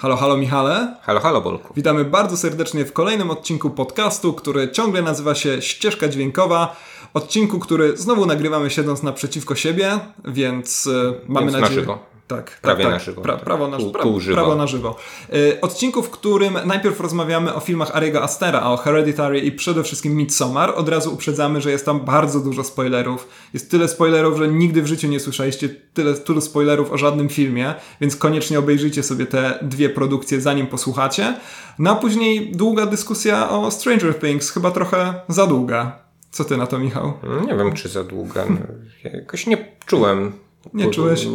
Halo, halo Michale. Halo, halo Bolku. Witamy bardzo serdecznie w kolejnym odcinku podcastu, który ciągle nazywa się Ścieżka Dźwiękowa. Odcinku, który znowu nagrywamy siedząc naprzeciwko siebie, więc e, mamy Więc na nadzieję... żywo. Tak, Prawie tak, na tak. żywo. Pra, Tak. prawo, na, Pół- pra, pół żywo. prawo na żywo. Y, odcinku, w którym najpierw rozmawiamy o filmach Ariego Astera, o Hereditary i przede wszystkim Midsommar. Od razu uprzedzamy, że jest tam bardzo dużo spoilerów. Jest tyle spoilerów, że nigdy w życiu nie słyszeliście tyle, tylu spoilerów o żadnym filmie, więc koniecznie obejrzyjcie sobie te dwie produkcje, zanim posłuchacie. No a później długa dyskusja o Stranger Things, chyba trochę za długa. Co ty na to, Michał? Nie wiem, czy za długa. No, ja jakoś nie czułem. Nie czułeś?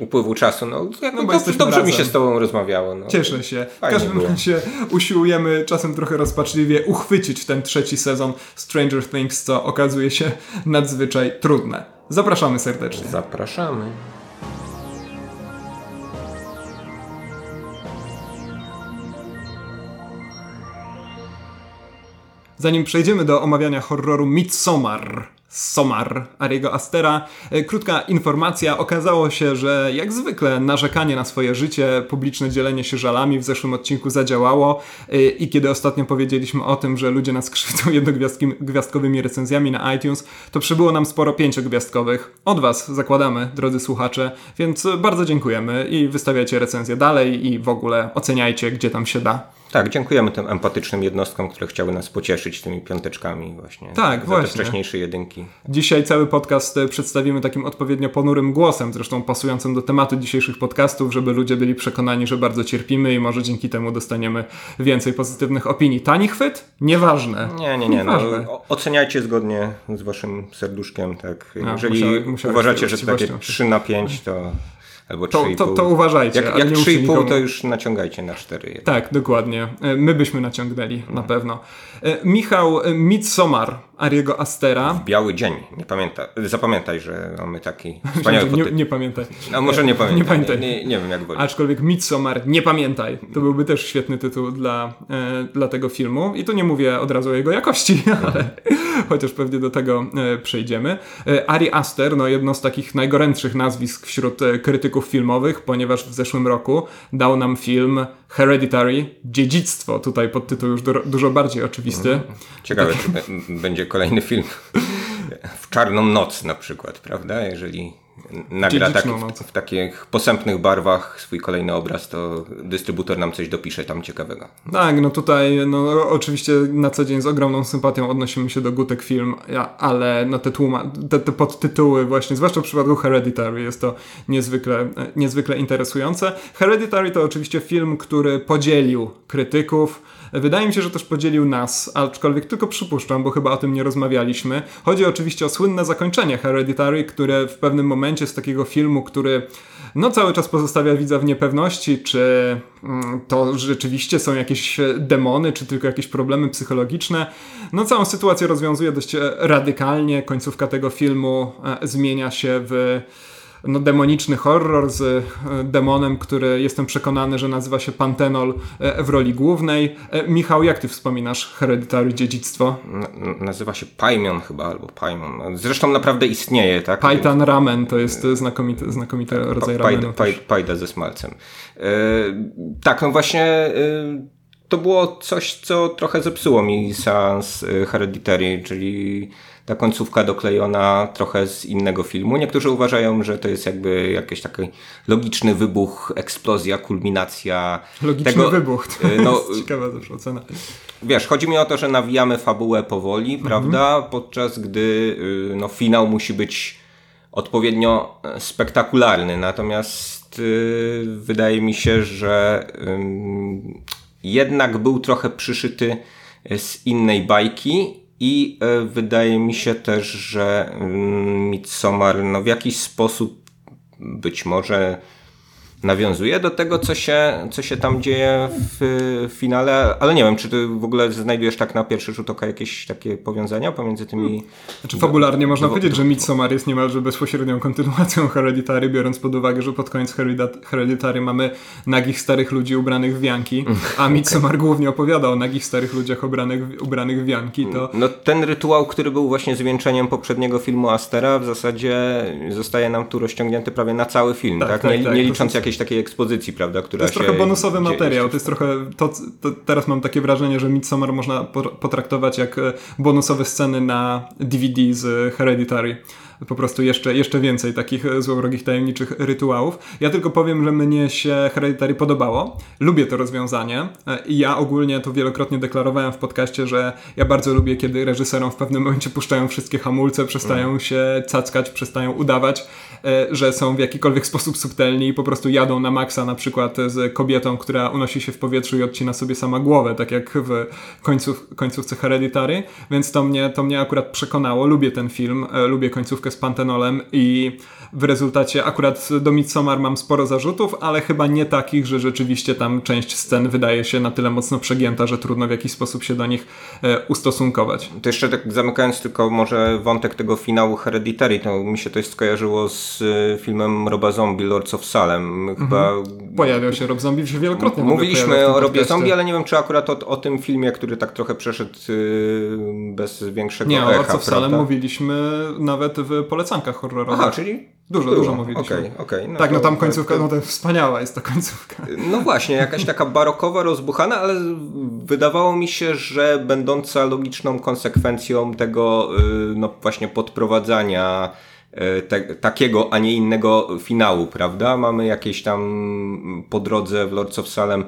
Upływu czasu. No, jak, No no, dobrze mi razem. się z tobą rozmawiało. No. Cieszę się. W Fajnie każdym było. razie usiłujemy czasem trochę rozpaczliwie uchwycić ten trzeci sezon Stranger Things, co okazuje się nadzwyczaj trudne. Zapraszamy serdecznie. Zapraszamy. Zanim przejdziemy do omawiania horroru Midsommar, Somar Ariego Astera, e, krótka informacja. Okazało się, że jak zwykle narzekanie na swoje życie, publiczne dzielenie się żalami w zeszłym odcinku zadziałało e, i kiedy ostatnio powiedzieliśmy o tym, że ludzie nas krzywdzą jednogwiazdkowymi recenzjami na iTunes, to przybyło nam sporo pięciogwiazdkowych. Od Was zakładamy, drodzy słuchacze, więc bardzo dziękujemy i wystawiajcie recenzje dalej i w ogóle oceniajcie, gdzie tam się da. Tak, dziękujemy tym empatycznym jednostkom, które chciały nas pocieszyć tymi piąteczkami właśnie. Tak, właśnie. te wcześniejsze jedynki. Dzisiaj cały podcast e, przedstawimy takim odpowiednio ponurym głosem, zresztą pasującym do tematu dzisiejszych podcastów, żeby ludzie byli przekonani, że bardzo cierpimy i może dzięki temu dostaniemy więcej pozytywnych opinii. Tani chwyt? Nieważne. Nie, nie, nie. No, Nieważne. o- oceniajcie zgodnie z waszym serduszkiem, tak. A, Jeżeli musiałeś- musiałeś uważacie, że takie uczciwością. 3 na 5 to albo 3,5. To, to, to uważajcie. Jak, jak nie mówcie 3,5 nikomu. to już naciągajcie na 4. Tak, dokładnie. E, My byśmy naciągnęli, na pewno. E, Michał e, Midsommar Ariego Astera. Biały dzień, nie pamięta, zapamiętaj, że mamy taki wspaniały nie, nie pamiętaj. No może nie pamiętam, Nie pamiętaj. Nie, nie, nie wiem jak woli. Aczkolwiek Midsommar, nie pamiętaj. To byłby też świetny tytuł dla, dla tego filmu. I tu nie mówię od razu o jego jakości, ale chociaż pewnie do tego przejdziemy. Ari Aster, no jedno z takich najgorętszych nazwisk wśród e, filmowych, ponieważ w zeszłym roku dał nam film Hereditary, Dziedzictwo. Tutaj podtytuł już du- dużo bardziej oczywisty. Ciekawe, czy będzie kolejny film w czarną noc na przykład, prawda? Jeżeli nagra tak, w, w takich posępnych barwach swój kolejny obraz, to dystrybutor nam coś dopisze tam ciekawego. Tak, no tutaj, no oczywiście na co dzień z ogromną sympatią odnosimy się do Gutek Film, ale no te, tłuma, te, te podtytuły właśnie, zwłaszcza w przypadku Hereditary jest to niezwykle, niezwykle interesujące. Hereditary to oczywiście film, który podzielił krytyków, Wydaje mi się, że też podzielił nas, aczkolwiek tylko przypuszczam, bo chyba o tym nie rozmawialiśmy. Chodzi oczywiście o słynne zakończenie Hereditary, które w pewnym momencie z takiego filmu, który no cały czas pozostawia widza w niepewności, czy mm, to rzeczywiście są jakieś e, demony, czy tylko jakieś problemy psychologiczne. No całą sytuację rozwiązuje dość e, radykalnie. Końcówka tego filmu e, zmienia się w no, demoniczny horror z e, demonem, który jestem przekonany, że nazywa się Pantenol e, w roli głównej. E, Michał, jak ty wspominasz Hereditary Dziedzictwo? N- nazywa się Paimon chyba, albo Paimon. No, Zresztą naprawdę istnieje, tak? Pajtan ramen to jest znakomity, znakomity rodzaj Pa- ramenu. pajda, paj, pajda ze smalcem. Tak, no właśnie to było coś, co trochę zepsuło mi seans Hereditary, czyli ta końcówka doklejona trochę z innego filmu. Niektórzy uważają, że to jest jakby jakiś taki logiczny wybuch, eksplozja, kulminacja Logiczny tego, wybuch. To e, no, jest ciekawa zawsze ocena. Wiesz, chodzi mi o to, że nawijamy fabułę powoli, Mhm. prawda? Podczas gdy y, no, finał musi być odpowiednio e, spektakularny. Natomiast y, wydaje mi się, że ym, jednak był trochę przyszyty z innej bajki. I y, wydaje mi się też, że ym, Midsommar no, w jakiś sposób być może nawiązuje do tego, co się, co się tam dzieje w finale, ale nie wiem, czy ty w ogóle znajdujesz tak na pierwszy rzut oka jakieś takie powiązania pomiędzy tymi... Znaczy fabularnie można Dwo- powiedzieć, że Midsommar jest niemalże bezpośrednią kontynuacją Hereditary, biorąc pod uwagę, że pod koniec Hereditary mamy nagich starych ludzi ubranych w wianki, a Midsommar głównie opowiada o nagich starych ludziach ubranych, w- ubranych w wianki, to No ten rytuał, który był właśnie zwieńczeniem poprzedniego filmu Astera, w zasadzie zostaje nam tu rozciągnięty prawie na cały film, Tak, tak? tak, nie, tak, nie licząc są- jakiejś takiej ekspozycji, prawda? Która to jest trochę bonusowy materiał. To jest trochę. To, to, teraz mam takie wrażenie, że Midsommar można potraktować jak e, bonusowe sceny na DVD z Hereditary po prostu jeszcze, jeszcze więcej takich e, złowrogich, tajemniczych rytuałów. Ja tylko powiem, że mnie się Hereditary podobało. Lubię to rozwiązanie e, i ja ogólnie to wielokrotnie deklarowałem w podcaście, że ja bardzo lubię, kiedy reżyserom w pewnym momencie puszczają wszystkie hamulce, przestają mm. się cackać, przestają udawać, e, że są w jakikolwiek sposób subtelni i po prostu jadą na maksa na przykład z kobietą, która unosi się w powietrzu i odcina sobie sama głowę, tak jak w końców, końcówce Hereditary, więc to mnie, to mnie akurat przekonało. Lubię ten film, lubię końcówkę z pantenolem i w rezultacie akurat do Midsommar mam sporo zarzutów, ale chyba nie takich, że rzeczywiście tam część scen wydaje się na tyle mocno przegięta, że trudno w jakiś sposób się do nich e, ustosunkować. To jeszcze tak zamykając tylko może wątek tego finału Hereditary, to mi się to skojarzyło z e, filmem Roba Zombie Lords of Salem. Chyba... Mhm. Pojawiał się Rob Zombie wielokrotnie. Mówiliśmy o Robie Zombie, ale nie wiem czy akurat o, o tym filmie, który tak trochę przeszedł y, bez większego nie, echa. Nie, o Lords of Salem mówiliśmy nawet w polecankach horrorowych. Aha, czyli Dużo, Było. dużo mówiliśmy. Okay, okay. No tak, no tam końcówka, no to wspaniała jest ta końcówka. No właśnie, jakaś taka barokowa, rozbuchana, ale wydawało mi się, że będąca logiczną konsekwencją tego y, no właśnie podprowadzania y, te, takiego, a nie innego finału, prawda? Mamy jakieś tam po drodze w Lords of Salem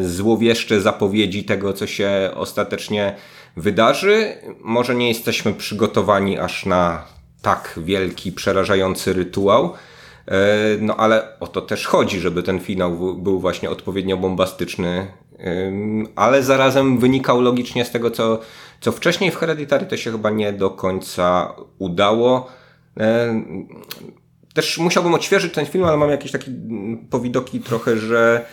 y, złowieszcze zapowiedzi tego, co się ostatecznie wydarzy. Może nie jesteśmy przygotowani aż na tak wielki, przerażający rytuał. E, no ale o to też chodzi, żeby ten finał był właśnie odpowiednio bombastyczny, ale zarazem wynikał logicznie z tego, co, co wcześniej w Hereditary to się chyba nie do końca udało. E, też musiałbym odświeżyć ten film, ale mam jakieś takie powidoki trochę, że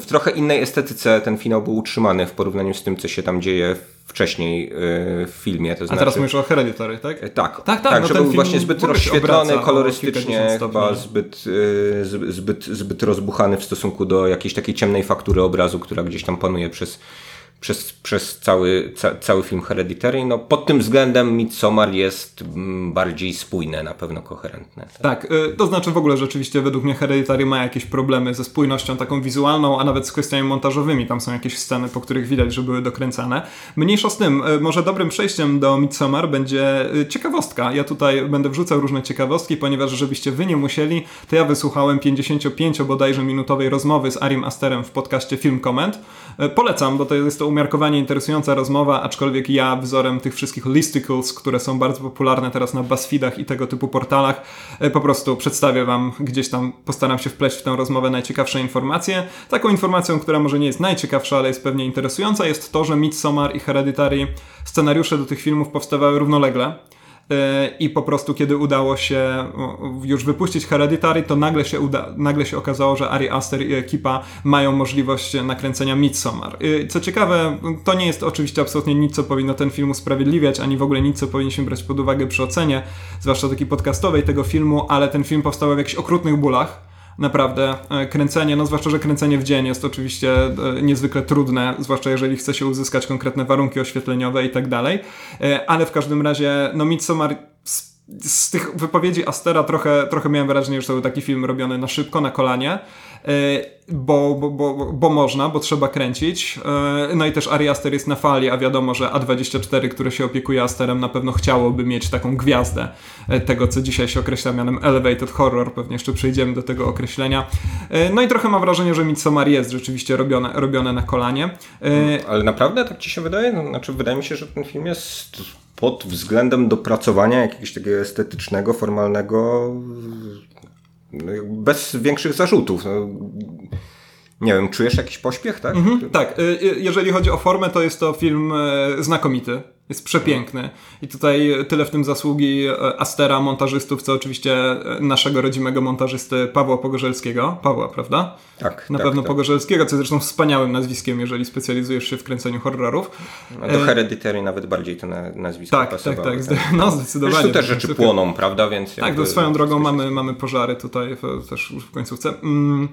w trochę innej estetyce ten finał był utrzymany w porównaniu z tym, co się tam dzieje wcześniej y, w filmie. To znaczy... A teraz mówisz o Hereditary, tak? Tak, tak, tak, tak no że był właśnie zbyt rozświetlony kolorystycznie, chyba zbyt, y, zbyt, zbyt rozbuchany w stosunku do jakiejś takiej ciemnej faktury obrazu, która gdzieś tam panuje przez przez, przez cały, ca, cały film Hereditary. No, pod tym względem Midsommar jest mm, bardziej spójne, na pewno koherentne. Tak, tak y, to znaczy w ogóle rzeczywiście według mnie Hereditary ma jakieś problemy ze spójnością taką wizualną, a nawet z kwestiami montażowymi. Tam są jakieś sceny, po których widać, że były dokręcane. Mniejsza z tym, y, może dobrym przejściem do Midsommar będzie y, ciekawostka. Ja tutaj będę wrzucał różne ciekawostki, ponieważ żebyście wy nie musieli, to ja wysłuchałem 55 bodajże minutowej rozmowy z Arim Asterem w podcaście Film Comment. Polecam, bo to jest to umiarkowanie interesująca rozmowa, aczkolwiek ja wzorem tych wszystkich listicles, które są bardzo popularne teraz na BuzzFeedach i tego typu portalach, e, po prostu przedstawię Wam gdzieś tam, postaram się wpleść w tę rozmowę najciekawsze informacje. Taką informacją, która może nie jest najciekawsza, ale jest pewnie interesująca, jest to, że Midsommar i Hereditary, scenariusze do tych filmów powstawały równolegle. E, i po prostu kiedy udało się już wypuścić Hereditary, to nagle się, uda, nagle się okazało, że Ari Aster i ekipa mają możliwość nakręcenia Midsommar. E, co ciekawe, to nie jest oczywiście absolutnie nic, co powinno ten film usprawiedliwiać, ani w ogóle nic, co powinniśmy brać pod uwagę przy ocenie, zwłaszcza takiej podcastowej tego filmu, ale ten film powstał w jakichś okrutnych bólach naprawdę e, kręcenie, no zwłaszcza, że kręcenie w dzień jest oczywiście e, niezwykle trudne, zwłaszcza jeżeli chce się uzyskać konkretne warunki oświetleniowe i tak dalej, e, ale w każdym razie, no Midsommar z, tych wypowiedzi Astera trochę, trochę miałem wrażenie, że to był taki film robiony na szybko, na kolanie, bo, bo, bo, bo można, bo trzeba kręcić. E, no i też Ari Aster jest na fali, a wiadomo, że A24, które się opiekuje Asterem, na pewno chciałoby mieć taką gwiazdę e, tego, co dzisiaj się określa mianem Elevated Horror. Pewnie jeszcze przejdziemy do tego określenia. No i trochę mam wrażenie, że Midsommar jest rzeczywiście robione, robione na kolanie. Ale naprawdę tak ci się wydaje? No, znaczy, wydaje mi się, że ten film jest pod względem dopracowania jakiegoś takiego estetycznego, formalnego bez większych zarzutów. No, nie wiem, czujesz jakiś pośpiech, tak? Mhm, tak, y, y, jeżeli chodzi o formę, to jest to film e, znakomity. Jest przepiękny. I tutaj tyle w tym zasługi e, Astera, montażystów, co oczywiście e, naszego rodzimego montażysty Pawła Pogorzelskiego. Pawła, prawda? Tak. Na tak, pewno tak. Pogorzelskiego, co jest zresztą wspaniałym nazwiskiem, jeżeli specjalizujesz się w kręceniu horrorów. No do Hereditary nawet bardziej to nazwisko tak. Tak, tak, tak. No, zdecydowanie. Zresztą też rzeczy płoną, prawda? Więc tak, to swoją drogą mamy, mamy pożary tutaj w, też w końcówce. Mm,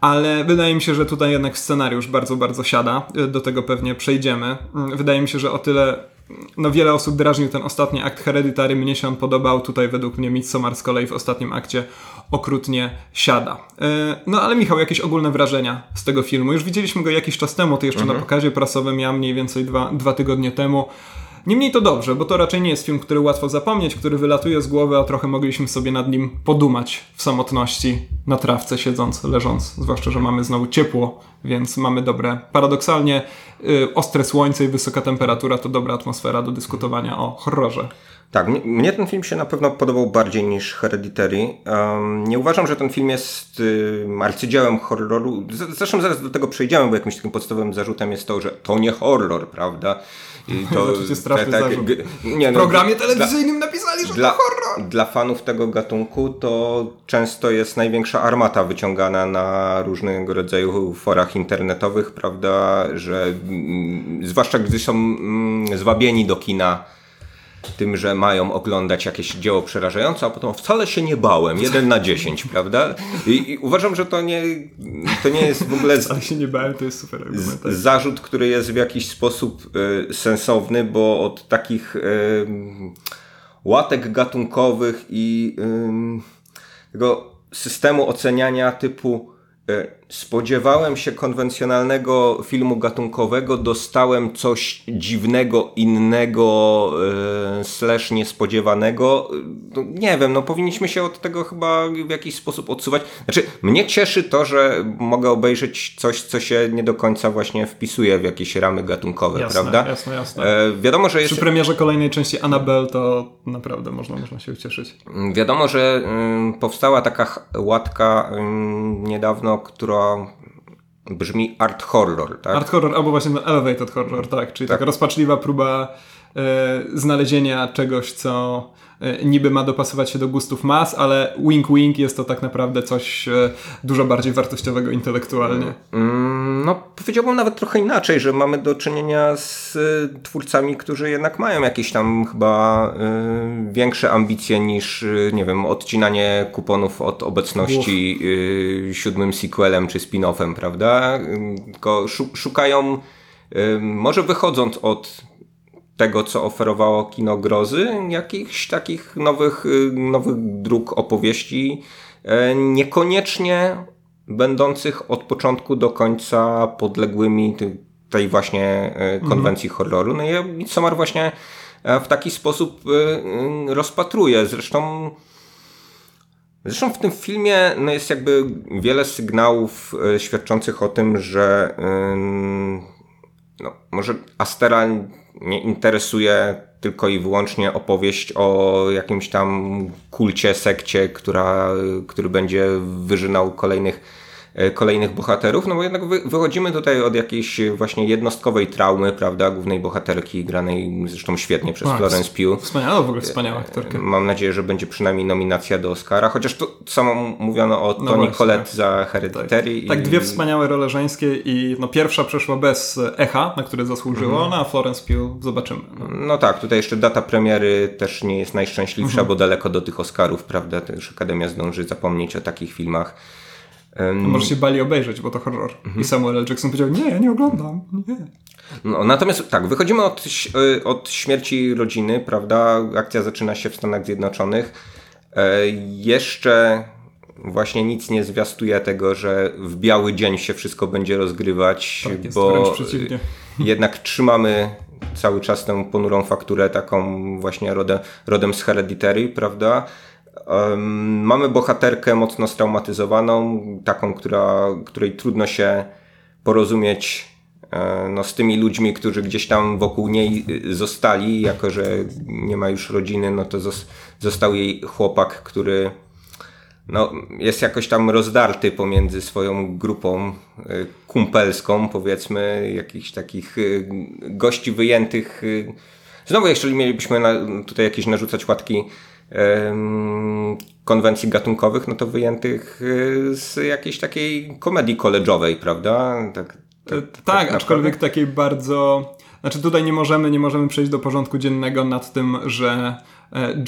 ale wydaje mi się, że tutaj jednak scenariusz bardzo, bardzo siada. Do tego pewnie przejdziemy. Mm, wydaje mi się, że o tyle no wiele osób drażnił ten ostatni akt Hereditary, mnie się on podobał, tutaj według mnie Midsommar z kolei w ostatnim akcie okrutnie siada. E, no ale Michał, jakieś ogólne wrażenia z tego filmu? Już widzieliśmy go jakiś czas temu, ty jeszcze mhm. na pokazie prasowym, ja mniej więcej dwa, dwa tygodnie temu. Niemniej to dobrze, bo to raczej nie jest film, który łatwo zapomnieć, który wylatuje z głowy, a trochę mogliśmy sobie nad nim podumać w samotności, na trawce siedząc, leżąc. Zwłaszcza, że mamy znowu ciepło, więc mamy dobre. Paradoksalnie ostre słońce i wysoka temperatura to dobra atmosfera do dyskutowania o horrorze. Tak, mnie ten film się na pewno podobał bardziej niż Hereditary. Um, nie uważam, że ten film jest y, arcydziełem horroru. Zresztą zaraz do tego przejdziemy, bo jakimś takim podstawowym zarzutem jest to, że to nie horror, prawda? I to znaczy straszny tak. Nie, no, w programie telewizyjnym dla, napisali, że dla, to horror. Dla fanów tego gatunku to często jest największa armata wyciągana na różnego rodzaju forach internetowych, prawda, że mm, zwłaszcza gdy są mm, zwabieni do kina tym, że mają oglądać jakieś dzieło przerażające, a potem wcale się nie bałem. Jeden na dziesięć, prawda? I, I, uważam, że to nie, to nie jest w ogóle... Wcale się nie bałem, to jest super argument. Tak. Zarzut, który jest w jakiś sposób y, sensowny, bo od takich y, łatek gatunkowych i y, tego systemu oceniania typu E, spodziewałem się konwencjonalnego filmu gatunkowego, dostałem coś dziwnego, innego, e, slash niespodziewanego. No, nie wiem, no powinniśmy się od tego chyba w jakiś sposób odsuwać. Znaczy, mnie cieszy to, że mogę obejrzeć coś, co się nie do końca właśnie wpisuje w jakieś ramy gatunkowe, jasne, prawda? Jasne, jasne. E, wiadomo, że jest... Przy premierze kolejnej części Annabelle to naprawdę można, można się ucieszyć. Wiadomo, że y, powstała taka łatka y, niedawno która brzmi art horror, tak? Art horror, albo właśnie elevated horror, tak, czyli tak. taka rozpaczliwa próba znalezienia czegoś, co E, niby ma dopasować się do gustów mas, ale wink wink jest to tak naprawdę coś e, dużo bardziej wartościowego intelektualnie. Mm, no, powiedziałbym nawet trochę inaczej, że mamy do czynienia z e, twórcami, którzy jednak mają jakieś tam chyba większe ambicje niż, nie wiem, odcinanie kuponów od obecności siódmym sequelem czy spin-offem, prawda? Tylko szukają, może wychodząc od tego, co oferowało kino grozy, jakichś takich nowych, y, nowych dróg opowieści, e, niekoniecznie będących od początku do końca podległymi tej właśnie e, mhm. konwencji mhm. horroru. No i Midsommar właśnie e, w taki sposób rozpatruje. Zresztą Zresztą w tym filmie no jest jakby wiele sygnałów świadczących o tym, że no, może Astera nie interesuje tylko i wyłącznie opowieść o jakimś tam kulcie, sekcie, która, który będzie wyżynał kolejnych kolejnych bohaterów, no bo jednak wychodzimy tutaj od jakiejś właśnie jednostkowej traumy, prawda, głównej bohaterki granej zresztą świetnie przez A, Florence Pugh. Wspaniała, w ogóle wspaniała aktorka. Mam nadzieję, że będzie przynajmniej nominacja do Oscara, chociaż to samo mówiono o no Toni Collette za Hereditary. Tak. tak, dwie wspaniałe role żeńskie i no pierwsza przeszła bez echa, na które zasłużyło, mhm. no a Florence Pugh zobaczymy. No. no. tak, tutaj jeszcze data premiery też nie jest najszczęśliwsza, mhm. bo daleko do tych Oscarów, prawda, też Akademia zdąży zapomnieć o takich filmach. Um, może się bali obejrzeć, bo to horror. Mhm. I Samuel L. Jackson powiedział, nie, ja nie oglądam, nie. No, natomiast tak, wychodzimy od, y, od śmierci rodziny, prawda? Akcja zaczyna się w Stanach Zjednoczonych. E, jeszcze właśnie nic nie zwiastuje tego, że w biały dzień się wszystko będzie rozgrywać, tak, bo jednak trzymamy cały czas tę ponurą fakturę taką właśnie rodem, rodem z Hereditary, prawda? Mamy bohaterkę mocno straumatyzowaną, taką, która, której trudno się porozumieć e, no, z tymi ludźmi, którzy gdzieś tam wokół niej y, zostali, jako że nie ma już rodziny, no to został jej chłopak, który no, jest jakoś tam rozdarty pomiędzy swoją grupą y, kumpelską, powiedzmy, jakichś takich y, gości wyjętych. Znowu, jeżeli mielibyśmy tutaj jakieś narzucać łatki konwencji gatunkowych, no to wyjętych y, z jakiejś takiej komedii koleżowej, prawda? Tak, tak, tak, tak aczkolwiek takiej bardzo... Znaczy tutaj nie możemy, nie możemy przejść do porządku dziennego nad tym, że E,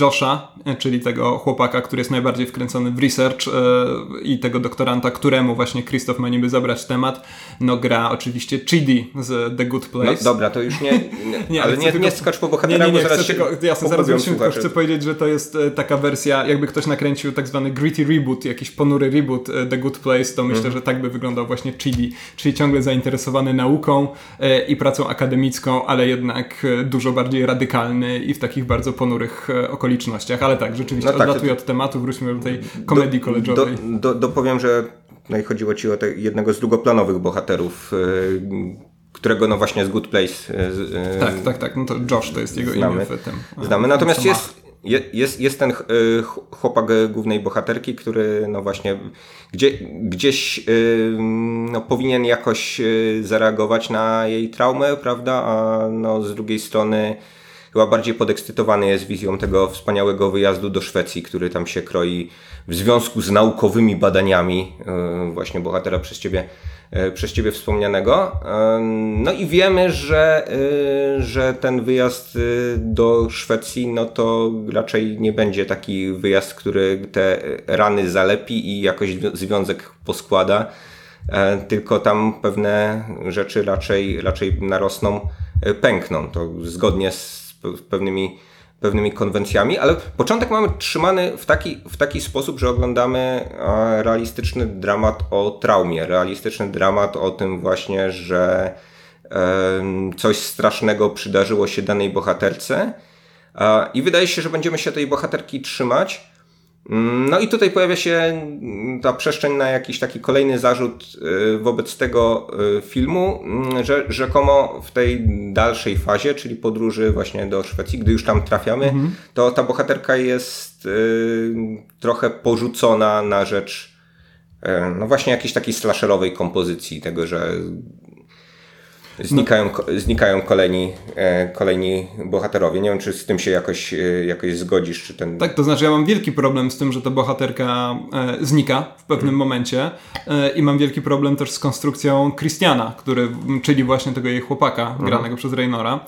Josha, e, czyli tego chłopaka, który jest najbardziej wkręcony w research e, i tego doktoranta, któremu właśnie Krzysztof ma niby zabrać temat, no gra oczywiście Chidi z The Good Place. No dobra, to już nie, nie, ale nie, tylko, nie skacz po bohaterach, nie, nie, nie, bo zaraz chcę tylko, jasne, zaraz wrócimy, tylko chcę powiedzieć, że to jest taka wersja, jakby ktoś nakręcił tak zwany gritty reboot, jakiś ponury reboot The Good Place, to myślę, mm. że tak by wyglądał właśnie Chidi, czyli ciągle zainteresowany nauką i pracą akademicką, ale jednak dużo bardziej radykalny i w takich bardzo ponurych okolicznościach, ale tak, rzeczywiście no tak, odlatuję od tematu, wróćmy do tej komedii koleżowej. Do, do, dopowiem, że no i chodziło ci o te, jednego z drugoplanowych bohaterów, yy, którego no właśnie z Good Place. Yy, tak, tak, tak, no to Josh to jest jego znamy, imię w tym. Znamy, natomiast jest, jest, jest ten chłopak głównej bohaterki, który no właśnie gdzie, gdzieś no, powinien jakoś zareagować na jej traumę, prawda, a no z drugiej strony chyba bardziej podekscytowany jest wizją tego wspaniałego wyjazdu do Szwecji, który tam się kroi w związku z naukowymi badaniami e, właśnie bohatera przez ciebie, e, przez ciebie wspomnianego. E, no i wiemy, że, że ten wyjazd do Szwecji, no to raczej nie będzie taki wyjazd, który te rany zalepi i jakoś związek poskłada, tylko tam pewne rzeczy raczej, raczej narosną, pękną. To zgodnie z pewnymi, pewnymi konwencjami, ale początek mamy trzymany w taki, w taki sposób, że oglądamy realistyczny dramat o traumie, realistyczny dramat o tym właśnie, że coś strasznego przydarzyło się danej bohaterce i wydaje się, że będziemy się tej bohaterki trzymać, no i tutaj pojawia się ta przestrzeń na jakiś taki kolejny zarzut y, wobec tego y, filmu, mm, że rzekomo w tej dalszej fazie, czyli podróży właśnie do Szwecji, gdy już tam trafiamy, mhm. to ta bohaterka jest y, trochę porzucona na rzecz no właśnie jakiejś takiej slasherowej kompozycji, tego, że znikają, znikają kolejni, e, kolejni bohaterowie. Nie wiem, czy z tym się jakoś, e, jakoś zgodzisz, czy ten... Tak, to znaczy ja mam wielki problem z tym, że ta bohaterka e, znika w pewnym hmm. momencie i mam wielki problem też z konstrukcją Christiana, który, czyli właśnie tego jej chłopaka, hmm. granego przez Raynora.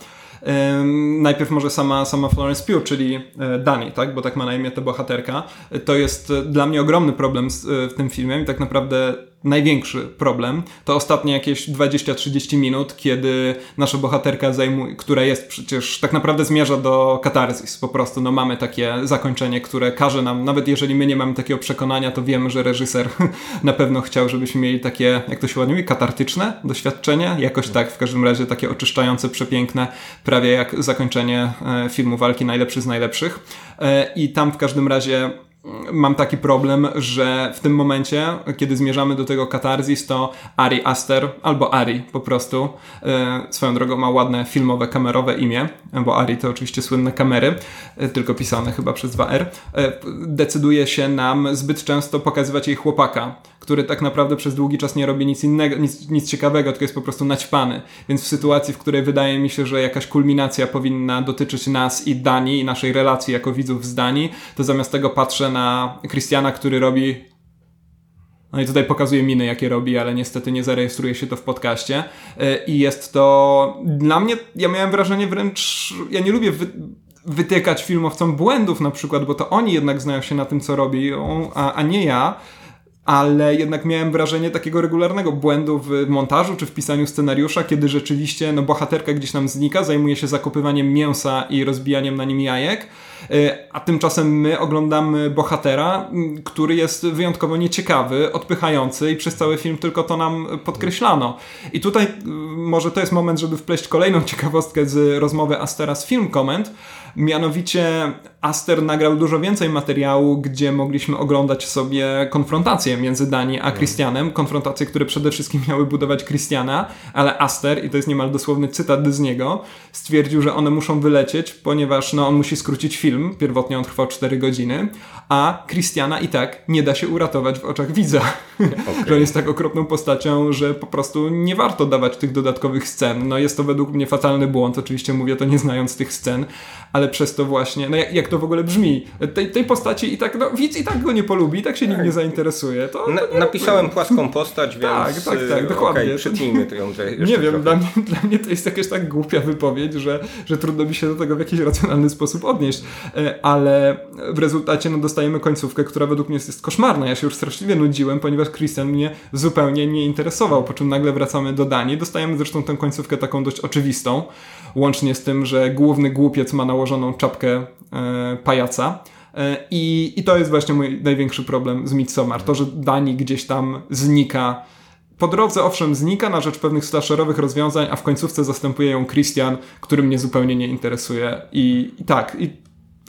Najpierw może sama, sama Florence Pugh, czyli Dani, tak? bo tak ma na imię ta bohaterka. To jest dla mnie ogromny problem w tym filmie i tak naprawdę największy problem, to ostatnie jakieś 20-30 minut, kiedy nasza bohaterka zajmuje, która jest przecież tak naprawdę zmierza do katarzis. Po prostu no, mamy takie zakończenie, które każe nam, nawet jeżeli my nie mamy takiego przekonania, to wiemy, że reżyser na pewno chciał, żebyśmy mieli takie, jak to się ładnie mówi, katartyczne doświadczenie. Jakoś tak, w każdym razie takie oczyszczające, przepiękne, prawie jak zakończenie e, filmu Walki Najlepszy z Najlepszych. E, I tam w każdym razie mam taki problem, że w tym momencie, kiedy zmierzamy do tego katarzis, to Ari Aster, albo Ari po prostu, e, swoją drogą ma ładne filmowe, kamerowe imię, bo Ari to oczywiście słynne kamery, e, tylko pisane chyba przez 2R, e, decyduje się nam zbyt często pokazywać jej chłopaka, który tak naprawdę przez długi czas nie robi nic innego, nic, nic ciekawego, tylko jest po prostu naćpany. Więc w sytuacji, w której wydaje mi się, że jakaś kulminacja powinna dotyczyć nas i Danii, i naszej relacji jako widzów z Danii, to zamiast tego patrzę na Christiana, który robi no i tutaj pokazuje miny, jakie robi, ale niestety nie zarejestruje się to w podcaście. E, I jest to dla mnie, ja miałem wrażenie wręcz, ja nie lubię wy, wytykać filmowcom błędów na przykład, bo to oni jednak znają się na tym, co robi, a, a nie ja ale jednak miałem wrażenie takiego regularnego błędu w montażu czy w pisaniu scenariusza, kiedy rzeczywiście no, bohaterka gdzieś nam znika, zajmuje się zakopywaniem mięsa i rozbijaniem na nim jajek, e, a tymczasem my oglądamy bohatera, który jest wyjątkowo nieciekawy, odpychający i przez cały film tylko to nam podkreślano. I tutaj może to jest moment, żeby wpleść kolejną ciekawostkę z rozmowy Astera z Film Comment, Mianowicie Aster nagrał dużo więcej materiału, gdzie mogliśmy oglądać sobie konfrontacje między Dani a Christianem. Konfrontacje, które przede wszystkim miały budować Christiana, ale Aster, i to jest niemal dosłowny cytat z niego, stwierdził, że one muszą wylecieć, ponieważ no, on musi skrócić film. Pierwotnie on trwał 4 godziny, a Christiana i tak nie da się uratować w oczach widza. Okay. że on jest tak okropną postacią, że po prostu nie warto dawać tych dodatkowych scen. No jest to według mnie fatalny błąd, oczywiście mówię to nie znając tych scen, ale ale przez to właśnie, no jak, jak to w ogóle brzmi, tej, tej postaci i tak, no widz i tak go nie polubi, i tak się nikt nie zainteresuje. To, to Na, napisałem płaską postać, więc tak, tak, tak, dokładnie. Okay, przytnijmy to ją Nie wiem, dla mnie, dla mnie to jest jakaś tak głupia wypowiedź, że, że trudno mi się do tego w jakiś racjonalny sposób odnieść, e, ale w rezultacie no, dostajemy końcówkę, która według mnie jest koszmarna. Ja się już straszliwie nudziłem, ponieważ Christian mnie zupełnie nie interesował, po czym nagle wracamy do Danii. Dostajemy zresztą tę końcówkę taką dość oczywistą, łącznie z tym, że główny głupiec ma nałożoną czapkę e, pajaca. E, I, I to jest właśnie mój największy problem z Midsommar. To, że Dani gdzieś tam znika. Po drodze owszem znika na rzecz pewnych slasherowych rozwiązań, a w końcówce zastępuje ją Christian, który mnie zupełnie nie interesuje. I, i tak, i